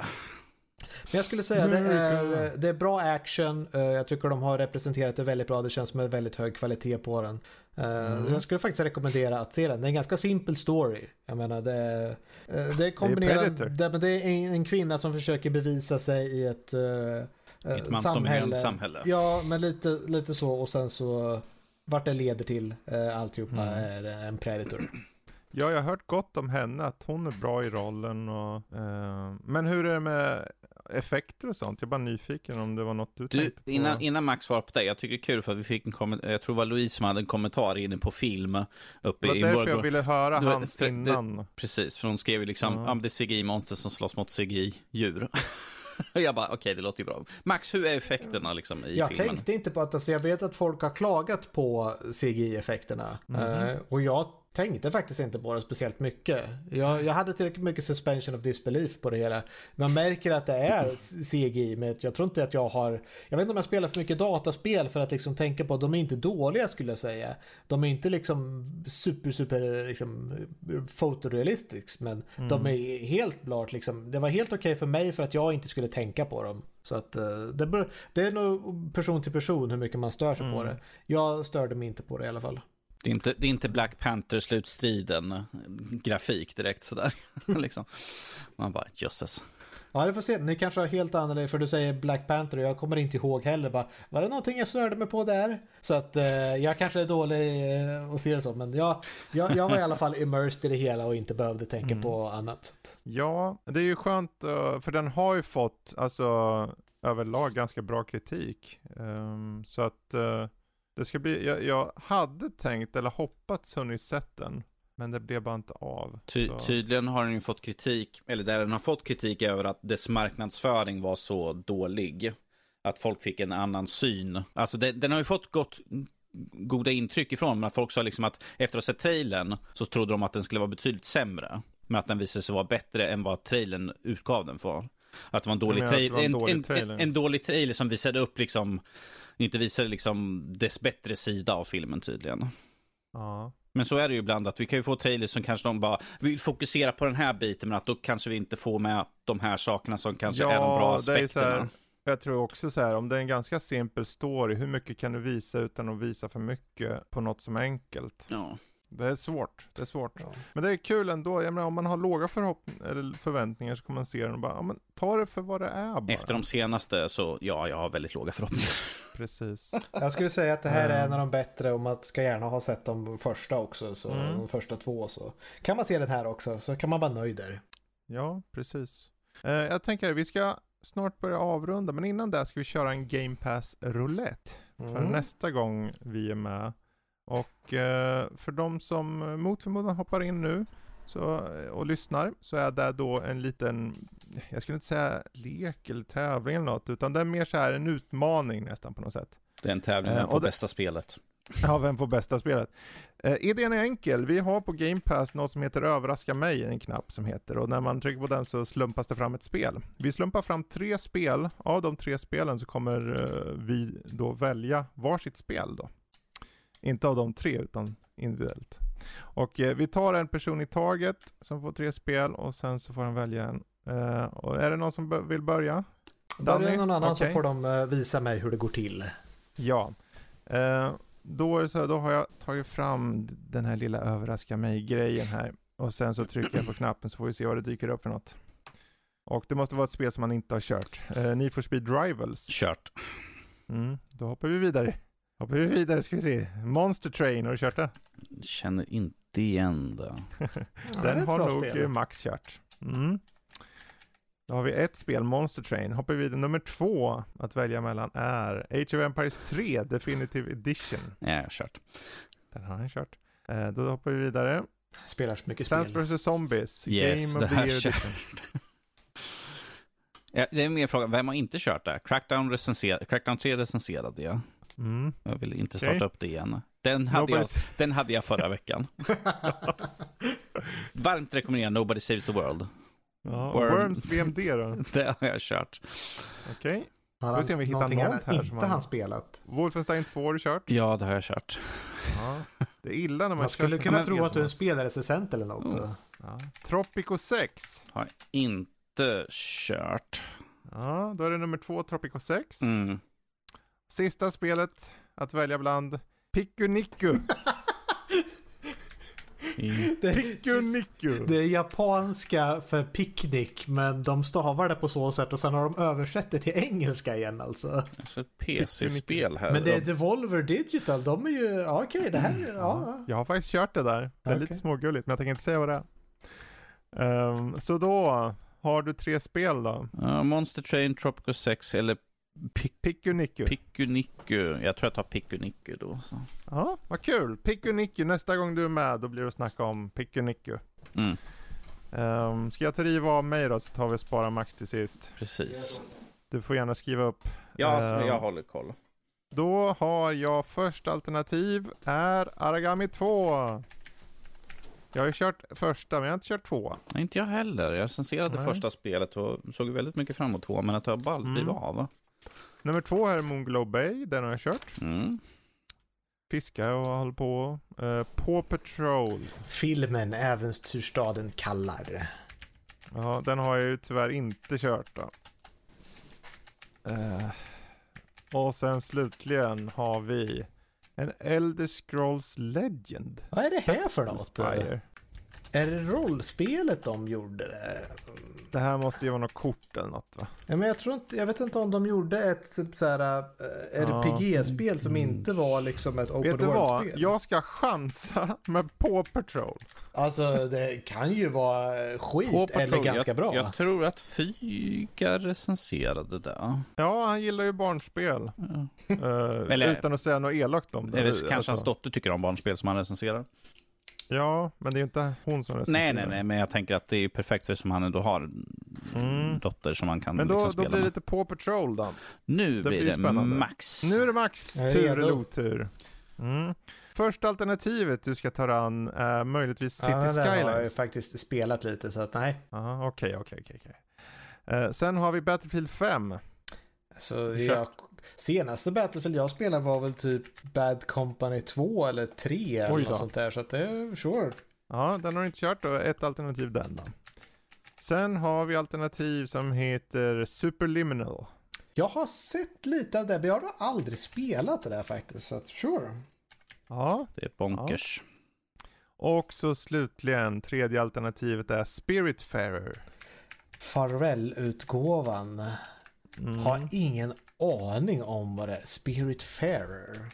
C: Men jag skulle säga det är, det är bra action. Eh, jag tycker de har representerat det väldigt bra. Det känns som en väldigt hög kvalitet på den. Eh, mm. Jag skulle faktiskt rekommendera att se den. Det är en ganska simpel story. Jag menar det, eh, det är kombinerat. Det, det, är en, kvinna som försöker bevisa sig i ett,
B: ett samhälle. samhälle.
C: Ja, men lite, lite så och sen så vart det leder till uh, alltihopa mm. är en Predator.
A: Ja, jag har hört gott om henne, att hon är bra i rollen och... Uh, men hur är det med effekter och sånt? Jag är bara nyfiken om det var något du, du tänkte på.
B: Innan, innan Max svarar på det, jag tycker det är kul för att vi fick en kommentar, jag tror det var Louise som hade en kommentar inne på film uppe
A: det var
B: i
A: därför jag ville höra det, hans det, innan.
B: Det, precis, för hon skrev ju liksom, ja. det är CGI-monster som slåss mot CGI-djur. jag bara, okej, okay, det låter ju bra. Max, hur är effekterna liksom i
C: jag
B: filmen?
C: Jag tänkte inte på att, alltså jag vet att folk har klagat på CGI-effekterna. Mm -hmm. uh, och jag tänkte faktiskt inte på det speciellt mycket. Jag, jag hade tillräckligt mycket suspension of disbelief på det hela. Man märker att det är CGI, men jag tror inte att jag har... Jag vet inte om jag spelar för mycket dataspel för att liksom tänka på att de är inte dåliga skulle jag säga. De är inte liksom super, super liksom fotorealistisk, men mm. de är helt klart liksom... Det var helt okej okay för mig för att jag inte skulle tänka på dem. Så att eh, det, det är nog person till person hur mycket man stör sig mm. på det. Jag störde mig inte på det i alla fall.
B: Det är inte, det är inte Black Panther-slutstriden eh, grafik direkt sådär. liksom. Man bara, jösses.
C: Ja, det får se. Ni kanske har helt annorlunda, för du säger Black Panther och jag kommer inte ihåg heller. Bara, var det någonting jag störde mig på där? Så att eh, jag kanske är dålig eh, och ser det så, men jag, jag, jag var i alla fall immersed i det hela och inte behövde tänka mm. på annat.
A: Ja, det är ju skönt, eh, för den har ju fått, alltså överlag ganska bra kritik. Um, så att uh, det ska bli, jag, jag, hade tänkt eller hoppats hunnit sett den. Men det blev bara inte av.
B: Ty, tydligen har den ju fått kritik, eller där den har fått kritik över att dess marknadsföring var så dålig. Att folk fick en annan syn. Alltså det, den har ju fått gott, goda intryck ifrån, men folk sa liksom att efter att ha sett trailern så trodde de att den skulle vara betydligt sämre. Men att den visade sig vara bättre än vad trailern utgav den för. Att det var en dålig, trailer, en, en, en, en, dålig trailer som visade upp liksom inte visade liksom dess bättre sida av filmen tydligen. Ja. Men så är det ju ibland att vi kan ju få trailers som kanske de bara vill fokusera på den här biten men att då kanske vi inte får med de här sakerna som kanske ja, är de bra aspekterna. Här,
A: jag tror också så här, om det är en ganska simpel story, hur mycket kan du visa utan att visa för mycket på något som är enkelt? Ja. Det är svårt, det är svårt. Ja. Men det är kul ändå, jag menar om man har låga eller förväntningar så kommer man se den och bara, ja men ta det för vad det är bara.
B: Efter de senaste så, ja, jag har väldigt låga förhoppningar.
A: Precis.
C: Jag skulle säga att det här är en av de bättre och man ska gärna ha sett de första också, så mm. de första två så. Kan man se den här också, så kan man vara nöjd där.
A: Ja, precis. Eh, jag tänker, vi ska snart börja avrunda, men innan det ska vi köra en Game Pass roulette. Mm. För nästa gång vi är med och eh, för de som mot förmodan hoppar in nu så, och lyssnar så är det då en liten, jag skulle inte säga lek eller tävling eller något, utan det är mer så här en utmaning nästan på något sätt.
B: Det är en tävling, vem eh, får det, bästa spelet?
A: Ja, vem får bästa spelet? Eh, idén är enkel, vi har på Game Pass något som heter överraska mig, en knapp som heter, och när man trycker på den så slumpas det fram ett spel. Vi slumpar fram tre spel, av de tre spelen så kommer eh, vi då välja varsitt spel då. Inte av de tre, utan individuellt. Och eh, vi tar en person i taget som får tre spel och sen så får han välja en. Eh, och är det någon som vill börja?
C: Börjar någon annan okay. så får de eh, visa mig hur det går till.
A: Ja. Eh, då, är det så, då har jag tagit fram den här lilla överraska mig-grejen här. Och sen så trycker jag på knappen så får vi se vad det dyker upp för något. Och det måste vara ett spel som man inte har kört. Uh, Need for Speed Rivals.
B: Kört.
A: Mm, då hoppar vi vidare. Hoppar vi vidare ska vi se. Monster Train, har du kört det?
B: Känner inte igen det.
A: Den ja, har nog spel. Max kört. Mm. Då har vi ett spel, Monster Train. Hoppar vi vidare. Nummer två att välja mellan är Age of Empires 3 Definitive Edition.
B: Ja, jag har kört.
A: Den har han kört. Eh, då hoppar vi vidare.
C: Spelar så mycket
A: Plants
C: spel.
A: vs Zombies.
B: Yes,
A: Game of the Year Edition.
B: ja, det är mer fråga, vem har inte kört det? Crackdown, recenser Crackdown 3 recenserade jag. Mm. Jag vill inte starta okay. upp det igen. Den hade, jag, den hade jag förra veckan. Varmt rekommenderar Nobody Saves the World.
A: Ja, Worm. Worms VMD då?
B: det har jag kört.
A: Okej. Okay. Har vi se om vi hittar något här
C: inte som han, han spelat.
A: Wolfenstein 2 har du kört?
B: Ja, det har jag kört.
A: Ja, det är illa när man,
C: man skulle kunna tro att du är en spelrecensent eller något. Oh.
A: Ja. Tropico 6.
B: Har inte kört.
A: Ja, då är det nummer två, Tropico 6. Mm. Sista spelet att välja bland. Pikuniku.
C: Det,
A: Picku Nicku.
C: det är japanska för picknick men de stavar det på så sätt och sen har de översatt det till engelska igen alltså.
B: Alltså ett PC-spel här.
C: Men det är Devolver Digital, de är ju, ja, okej det här, ja. ja.
A: Jag har faktiskt kört det där. Det är lite
C: Okej.
A: smågulligt, men jag tänker inte säga vad det är. Ehm, så då har du tre spel då.
B: Ja, Monster Train, Tropico 6 eller Pic-
A: Picku Nicku.
B: Pikuniku. Jag tror jag tar Pikuniku då. Så.
A: Ja, vad kul. Picku Nicku. Nästa gång du är med, då blir det snacka om Picku Nicku.
B: Mm,
A: Um, ska jag ta riva av mig då, så tar vi och sparar Max till sist.
B: precis.
A: Du får gärna skriva upp.
B: Ja, så
A: Ehm,
B: jag håller koll.
A: Då har jag första alternativ är Aragami 2. Jag har ju kört första, men jag har inte kört två.
B: Nej, inte jag heller. Jag recenserade
A: Nej.
B: första spelet och såg väldigt mycket fram emot två, men att har bara aldrig blivit
A: Mm.
B: av.
A: Nummer två är Moonglow Bay, den har jag kört.
B: Mm.
A: Fiskar och håller på. Uh, Paw Patrol.
C: Filmen Äventyrsstaden kallar.
A: Ja, den har jag ju tyvärr inte kört då. Eh, och sen slutligen har vi en Elder Scrolls Legend.
C: Vad är det här för något?
A: Spire.
C: Är det rollspelet de gjorde det?
A: Det här måste ju vara något kort eller något va?
C: Ja, men jag tror inte, jag vet inte om de gjorde ett typ så här äh, RPG-spel som inte var liksom ett open
A: Vet du vad?
C: world-spel.
A: Jag ska chansa med Paw Patrol.
C: Alltså det kan ju vara skit
B: Paw Patrol,
C: eller ganska
B: jag,
C: bra.
B: Jag tror att Fyga recenserade det.
A: Ja, han gillar ju barnspel.
B: Ja.
A: Eh,
B: Eller-
A: utan att säga något elakt om det.
B: Eller kanske
A: Alltså,
B: hans dotter tycker om barnspel som han recenserar.
A: Ja, men det är ju inte hon som recenserar.
B: Nej, nej, nej, men jag tänker att det är perfekt eftersom han ändå har
A: Mm.
B: dotter som man kan
A: Men då,
B: liksom
A: då
B: spela
A: blir det lite Paw Patrol då.
B: Nu
A: det
B: blir det
A: spännande.
B: Max.
A: Nu är det Max tur eller otur. Mm. Första alternativet du ska ta an är möjligtvis City
C: ja, det har jag ju
A: Skylines.
C: faktiskt spelat lite så att nej.
A: Okej, okej, okej. okej. Eh, Sen har vi Battlefield 5.
C: Alltså, jag, senaste Battlefield jag spelade var väl typ Bad Company 2 eller 3 eller något sånt där. Så att det är sure.
A: Ja, den har du inte kört då. Ett alternativ den då. Sen har vi alternativ som heter Superliminal.
C: Jag har sett lite av det, men jag har aldrig spelat det där faktiskt. Så att sure.
A: Ja,
B: Det är bonkers.
A: och så slutligen tredje alternativet är Spiritfarer.
C: Farväl-utgåvan.
A: Mm.
C: Har ingen aning om vad det är. Spiritfarer.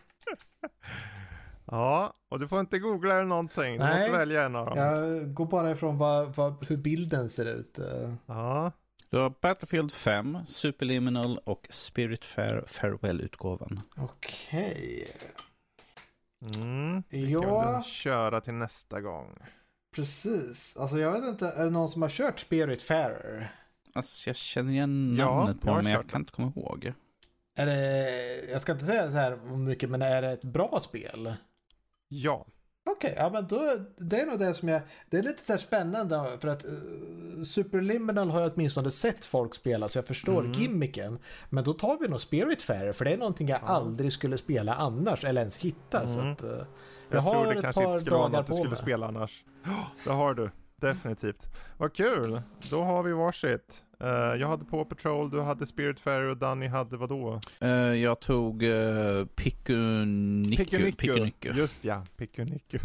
A: Ja, och du får inte googla eller någonting. Du
C: Nej.
A: måste välja en av dem.
C: Jag går bara ifrån vad, vad, hur bilden ser ut.
A: Ja,
B: Du har Battlefield 5, Superliminal och Spiritfarer Farewell-utgåvan.
C: Okej.
A: Mm. Kan
C: Ja,
A: du köra till nästa gång?
C: precis. Alltså jag vet inte, är det någon som har kört Spiritfarer?
B: Alltså jag känner igen
A: Ja,
B: namnet på
A: jag har
B: den, men jag kan inte komma ihåg.
C: Är det, jag ska inte säga så här mycket, men är det ett bra spel?
A: Ja.
C: Okej, ja men då, det är nog det som jag, det är lite så här spännande för att uh, Superliminal har jag åtminstone sett folk spela så jag förstår
A: Mm.
C: gimmicken. Men då tar vi nog Spiritfarer för det är någonting jag aldrig skulle spela annars eller ens hitta. Så
A: Mm.
C: att, uh,
A: Jag,
C: har
A: tror det
C: ett
A: kanske
C: par
A: inte skulle vara något du
C: på
A: skulle
C: mig.
A: spela annars. Ja, det har du. Definitivt. Vad kul. Då har vi varsitt. Eh, jag hade Paw Patrol, du hade Spiritfarer och Danny hade vadå?
B: Eh, jag tog uh, Pikuniku. Pikuniku.
A: Just ja, Pikuniku.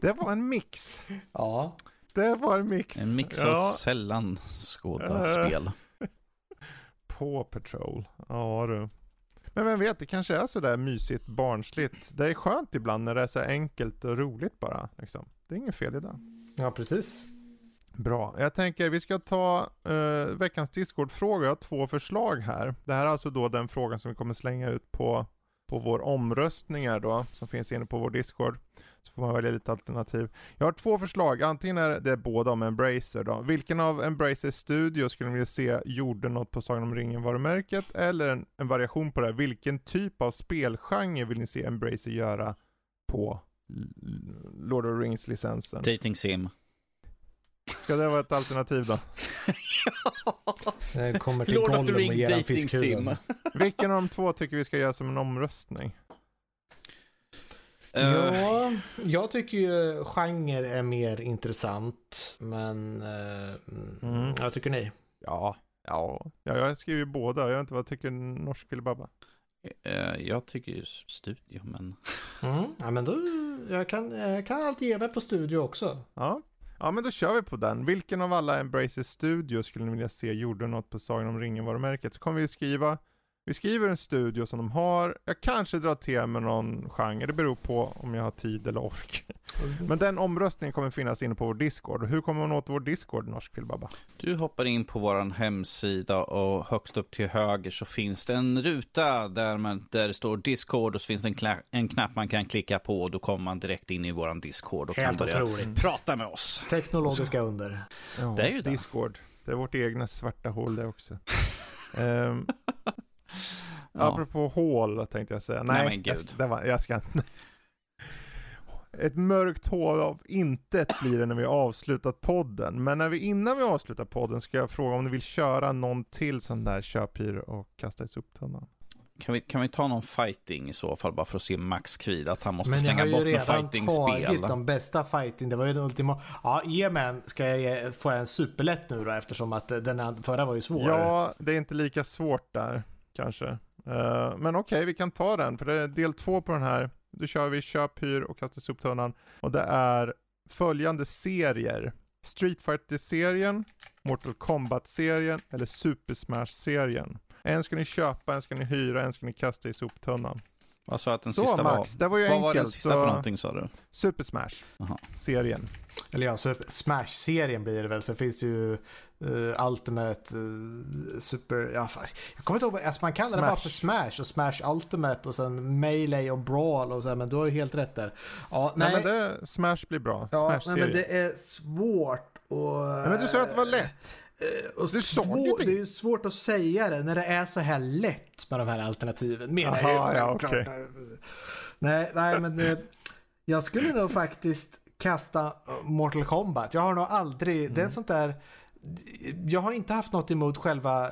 A: Det var en mix.
C: ja,
A: Det var en mix.
B: En mix av
A: ja.
B: sällan skåda
A: Eh.
B: spel.
A: Paw Patrol. Ja du. Men vem vet, det kanske är sådär mysigt, barnsligt. Det är skönt ibland när det är så enkelt och roligt bara. Liksom. Det är inget fel i det.
C: ja precis.
A: Bra. Jag tänker vi ska ta eh, veckans Discord-fråga. Jag har två förslag här. Det här är alltså då den frågan som vi kommer slänga ut på, på vår omröstningar då, som finns inne på vår Discord. Så får man välja lite alternativ. Jag har två förslag. Antingen är det båda om Embracer då. Vilken av Embracers Studio skulle ni vilja se gjorde något på Sagan om ringen-varumärket? Eller en, en variation på det här. Vilken typ av spelgenre vill ni se Embracer göra på Lord of the Rings-licensen?
B: Dating sim.
A: Ska det vara ett alternativ då?
C: Jag kommer till
B: Lord of the
C: Gollum och
B: Ring Dating. Sim.
A: Vilken av de två tycker vi ska göra som en omröstning?
B: Eh,
C: Ja, jag tycker ju genre är mer intressant. Men eh,
A: Mm.
C: jag tycker ni.
A: Ja, ja, ja jag skriver ju båda. Jag vet inte vad tycker norsk eller babba?
B: eh, jag tycker ju studio, men...
C: Mm. Ja, men då jag kan, jag kan alltid ge mig på studio också.
A: Ja ja, men då kör vi på den. Vilken av alla Embraces Studios skulle ni vilja se gjorde något på Sagan om ringen-varumärket? Så kommer vi skriva vi skriver en studio som de har. Jag kanske drar till med någon genre. Det beror på om jag har tid eller ork. Mm. Men den omröstningen kommer finnas inne på vår Discord. hur kommer man åt vår Discord, Norsk Filbabba?
B: Du hoppar in på vår hemsida och högst upp till höger så finns det en ruta där, man, där det står Discord och så finns det en, en knapp man kan klicka på och då kommer man direkt in i vår Discord och
C: Helt
B: kan börja
C: otroligt.
B: prata med oss.
C: Teknologiska under.
A: Ja, det är ju det. Discord. Det är vårt egna svarta hål det också. um, Ja. Apropå hål tänkte jag säga. Nej, Nej men Jag, var, jag ska inte. Ett mörkt hål av intet blir det när vi avslutat podden. Men när vi innan vi avslutar podden ska jag fråga om ni vill köra någon till sån där köphyr och kasta i soptunnan.
B: Kan vi, kan vi ta någon fighting i så fall bara för att se Max Kvid att han måste slänga bort något fighting-spel? Men jag har ju redan
C: tagit de bästa fighting. Det var ju det ultima. Ja, ge mig Ska jag ge, få en superlätt nu då eftersom att den förra var ju svår?
A: Ja, det är inte lika svårt där kanske. Uh, men okej, okay, vi kan ta den, för det är del två på den här. Då kör vi köp, hyr och kasta soptunnan. Och det är följande serier. Street Fighter-serien, Mortal Kombat-serien eller Super Smash-serien. En ska ni köpa, en ska ni hyra, en ska ni kasta i soptunnan.
B: Sa att den så, sista Max,
A: var? det var ju
B: vad
A: enkelt.
B: var den sista så... för någonting sa du?
A: Super Smash-serien.
C: Eller ja, Smash-serien blir det väl. Sen finns det ju uh, Ultimate, uh, Super, ja, jag kommer inte ihåg, alltså man kallar Smash. det bara för Smash och Smash Ultimate och sen Melee och Brawl och så, men du har ju helt rätt där.
A: Ja, nej, nej men det, Smash blir bra.
C: Ja, Smash nej, men det är svårt och...
A: Nej, men du sa att det var lätt.
C: Och det, är svår, det är svårt att säga det när det är så här lätt med de här alternativen. Menar
A: Aha, jag ja, okay.
C: Nej, nej, men det, jag skulle nog faktiskt kasta Mortal Kombat. Jag har nog aldrig, mm. det är mm. sånt där jag har inte haft något emot själva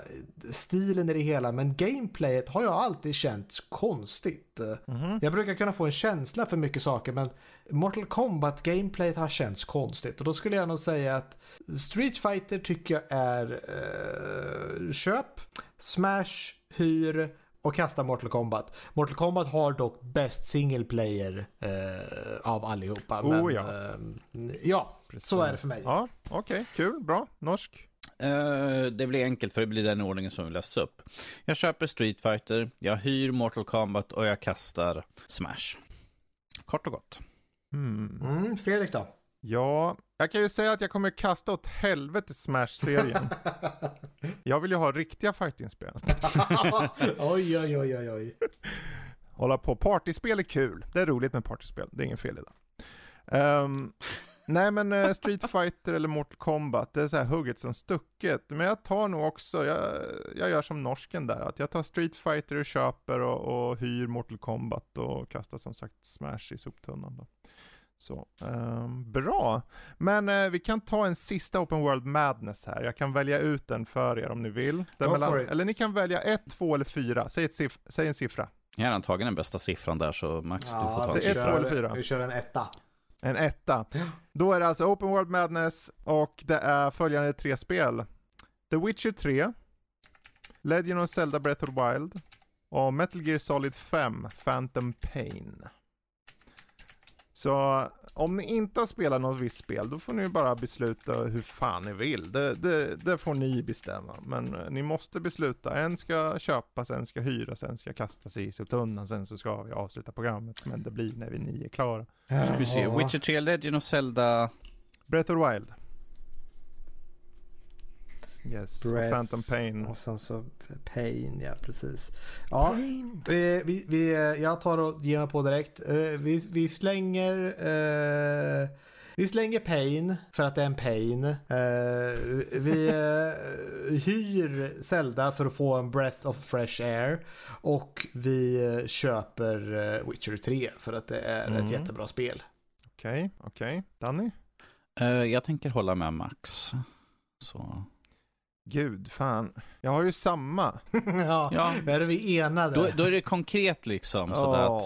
C: stilen i det hela men gameplayet har jag alltid känt konstigt. Mm. Jag brukar kunna få en känsla för mycket saker men Mortal Kombat gameplayet har känts konstigt och då skulle jag nog säga att Street Fighter tycker jag är eh, köp, Smash, hyr och kasta Mortal Kombat. Mortal Kombat har dock bäst single player eh, av allihopa.
A: Oh, men, ja.
C: Eh, ja, Precis. så är det för mig.
A: Ja, Okej, okay, kul, bra. Norsk?
B: Uh, det blir enkelt för det blir den ordningen som vi läste upp. Jag köper Street Fighter, jag hyr Mortal Kombat och jag kastar Smash. Kort och gott.
C: Mm. Mm, Fredrik då?
A: Ja, jag kan ju säga att jag kommer kasta åt helvete Smash-serien. jag vill ju ha riktiga fightingspel.
C: oj, oj, oj, oj, oj.
A: Hålla på. Partyspel är kul. Det är roligt med partyspel. Det är ingen fel i det. Um, nej men uh, Street Fighter eller Mortal Kombat, det är så här hugget som stucket. Men jag tar nog också, jag, jag gör som norsken där, att jag tar Street Fighter och köper och, och hyr Mortal Kombat och kastar som sagt Smash i soptunnan då. Så, um, bra. Men uh, vi kan ta en sista Open World Madness här. Jag kan välja ut den för er om ni vill. Mellan, eller ni kan välja ett, två eller fyra. Säg, ett siff säg en siffra.
B: Jag har tagit den bästa siffran där så Max ja, du får ta
A: Säg ett, två eller fyra.
C: Vi kör en etta.
A: En etta. Då är det alltså Open World Madness och det är följande tre spel. The Witcher 3, Legend of Zelda Breath of the Wild och Metal Gear Solid 5 Phantom Pain. Så om ni inte har spelat något visst spel, då får ni bara besluta hur fan ni vill. Det, det, det får ni bestämma. Men eh, ni måste besluta. En ska köpas, en ska hyras, en ska kastas i soptunnan, sen så ska vi avsluta programmet. Men det blir när vi ni är klara.
B: Ska vi se, Witcher 3, Legend of Zelda...
A: Breath of the Wild. Yes, Breath, och Phantom Pain.
C: Och sen så Pain, ja precis. Ja, pain. Vi, vi, vi, jag tar och ger mig på direkt. Eh, vi, vi slänger... Uh, vi slänger Pain för att det är en Pain. Uh, vi uh, hyr Zelda för att få en Breath of Fresh Air. Och vi köper Witcher 3 för att det är mm. ett jättebra spel.
A: Okej, okay, okej. Okay. Danny?
B: jag tänker hålla med Max. Så
A: Gud, fan. Jag har ju samma.
C: ja, ja. är vi enade?
B: Då, då är det konkret liksom. Så oh. att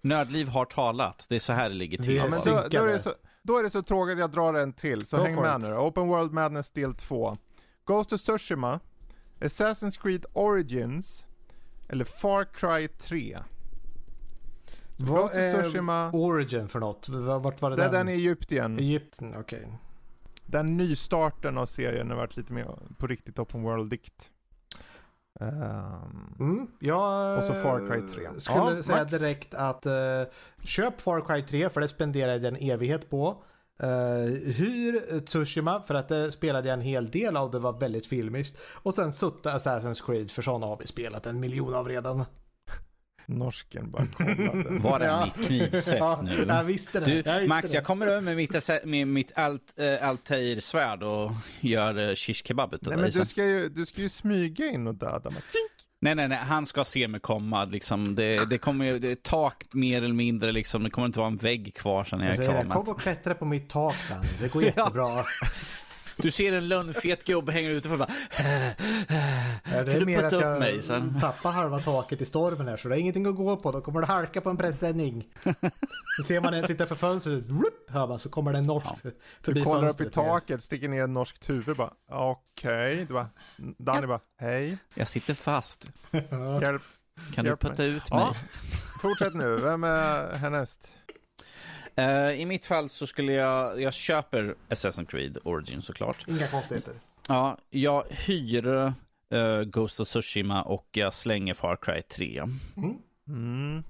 B: Nördliv har talat. Det är så här det ligger till.
A: Ja, men då, då, är det så, då är det så tråkigt att jag drar en till. Så Go häng med it. nu Open World Madness del 2. Ghost of Tsushima. Assassin's Creed Origins. Eller Far Cry 3.
C: Vad är Tsushima... Origin för något? Vart var det,
A: det
C: den?
A: den i Egypten.
C: Egypten, okej. Okay.
A: Den nystarten av serien har varit lite mer på riktigt open world-dikt.
C: Um, mm, jag
A: och så Far Cry 3.
C: skulle ja, säga Max. direkt att uh, köp Far Cry 3 för det spenderade jag en evighet på. Uh, hyr Tsushima för att det spelade jag en hel del av, det var väldigt filmiskt. Och sen sutta Assassin's Creed för sådana har vi spelat en miljon av redan.
A: Norsken bara kollade.
B: Var det ja. mitt knivsätt ja, nu?
C: Jag visste det. Du,
B: jag visste
C: Max,
B: det. jag kommer över med mitt, med mitt alt, äh, Altair-svärd och gör äh, shish kebab
A: Nej, men du ska, ju, du ska ju smyga in och döda mig.
B: Nej, nej, nej, han ska se mig komma. Liksom. Det, det kommer ju, det är tak mer eller mindre, liksom. det kommer inte vara en vägg kvar sen jag är klar
C: Kom och klättra på mitt tak, Dan. Det går jättebra.
B: Du ser en lönnfet gubbe hänga utanför och bara...
C: Ja, det är mer att jag mig sen? tappar halva taket i stormen här så det är ingenting att gå på. Då kommer det halka på en presenning. Så ser man en titta för fönstret, rup, hör man, så kommer det en norsk ja. förbi
A: Du kollar upp i taket, sticker ner en norskt huvud bara. Okej, okay. Danny bara, hej.
B: Jag sitter fast. Hjälp. Kan Hjälp du putta mig. ut mig? Ja.
A: Fortsätt nu, vem är härnäst?
B: Uh, I mitt fall så skulle jag, jag köper Assassin's Creed Origin såklart.
C: Inga konstigheter.
B: Ja, jag hyr uh, Ghost of Tsushima och jag slänger Far Cry 3. Mm.
A: Mm.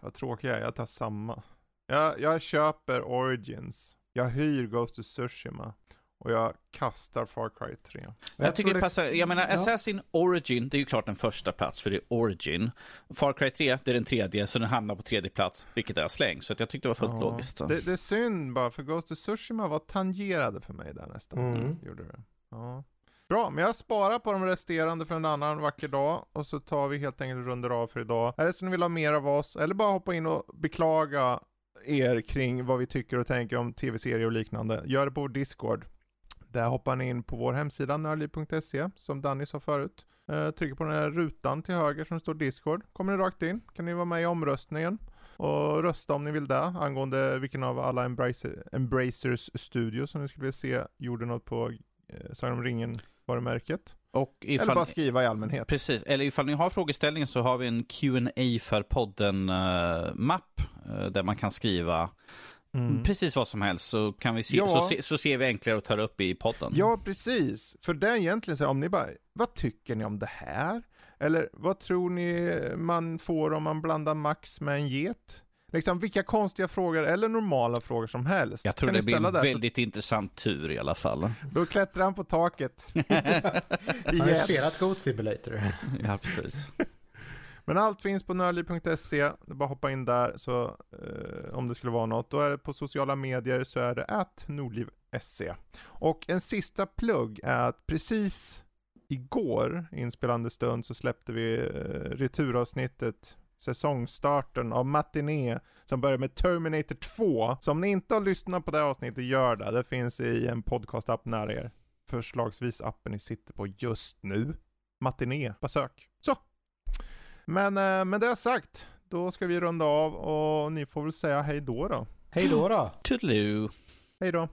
A: Vad tråkigt jag är, jag tar samma. Jag, jag köper Origins. Jag hyr Ghost of Tsushima. Och jag kastar Far Cry 3.
B: Jag, jag tycker det passar. Jag menar, ja. Assassin Origin, det är ju klart en första plats för det är Origin. Far Cry 3, det är den tredje, så den hamnar på tredje plats, vilket är släng. Så jag tyckte det var fullt ja. logiskt.
A: Det, det, är synd bara, för Ghost of Tsushima var tangerade för mig där nästan. Mm. Gjorde det. Ja. Bra, men jag sparar på de resterande för en annan vacker dag och så tar vi helt enkelt runder av för idag. Är det så ni vill ha mer av oss, eller bara hoppa in och beklaga er kring vad vi tycker och tänker om tv-serier och liknande, gör det på vår Discord. Där hoppar ni in på vår hemsida nördliv.se som Danny sa förut. Eh, trycker på den här rutan till höger som står Discord. Kommer ni rakt in. Kan ni vara med i omröstningen och rösta om ni vill det angående vilken av alla Embracer, Embracers studio som ni skulle vilja se gjorde något på eh, Sagan om ringen varumärket. Och ifall, eller bara skriva i allmänhet.
B: Precis, eller ifall ni har frågeställningar så har vi en Q&A för podden-mapp eh, uh, där man kan skriva Mm. Precis vad som helst så kan vi se, ja. så, se, så ser vi enklare att ta upp i podden.
A: Ja, precis. För det är egentligen så här, om ni bara, vad tycker ni om det här? Eller vad tror ni man får om man blandar Max med en get? Liksom vilka konstiga frågor, eller normala frågor som helst.
B: Jag tror det blir en där, väldigt så... intressant tur i alla fall.
A: Då klättrar han på taket.
C: han har spelat Goat Simulator.
B: ja, precis.
A: Men allt finns på nördliv.se, det är bara att hoppa in där så eh, om det skulle vara något. Då är det på sociala medier så är det att nordliv.se. Och en sista plugg är att precis igår, inspelande stund, så släppte vi eh, returavsnittet säsongstarten av Matiné som börjar med Terminator 2. Så om ni inte har lyssnat på det avsnittet, gör det. Det finns i en podcastapp nära er. Förslagsvis appen ni sitter på just nu. Matiné, bara sök. Så, men eh, med det sagt, då ska vi runda av och ni får väl säga hej då då.
C: Hej då då.
B: Toodaloo.
A: Hej då.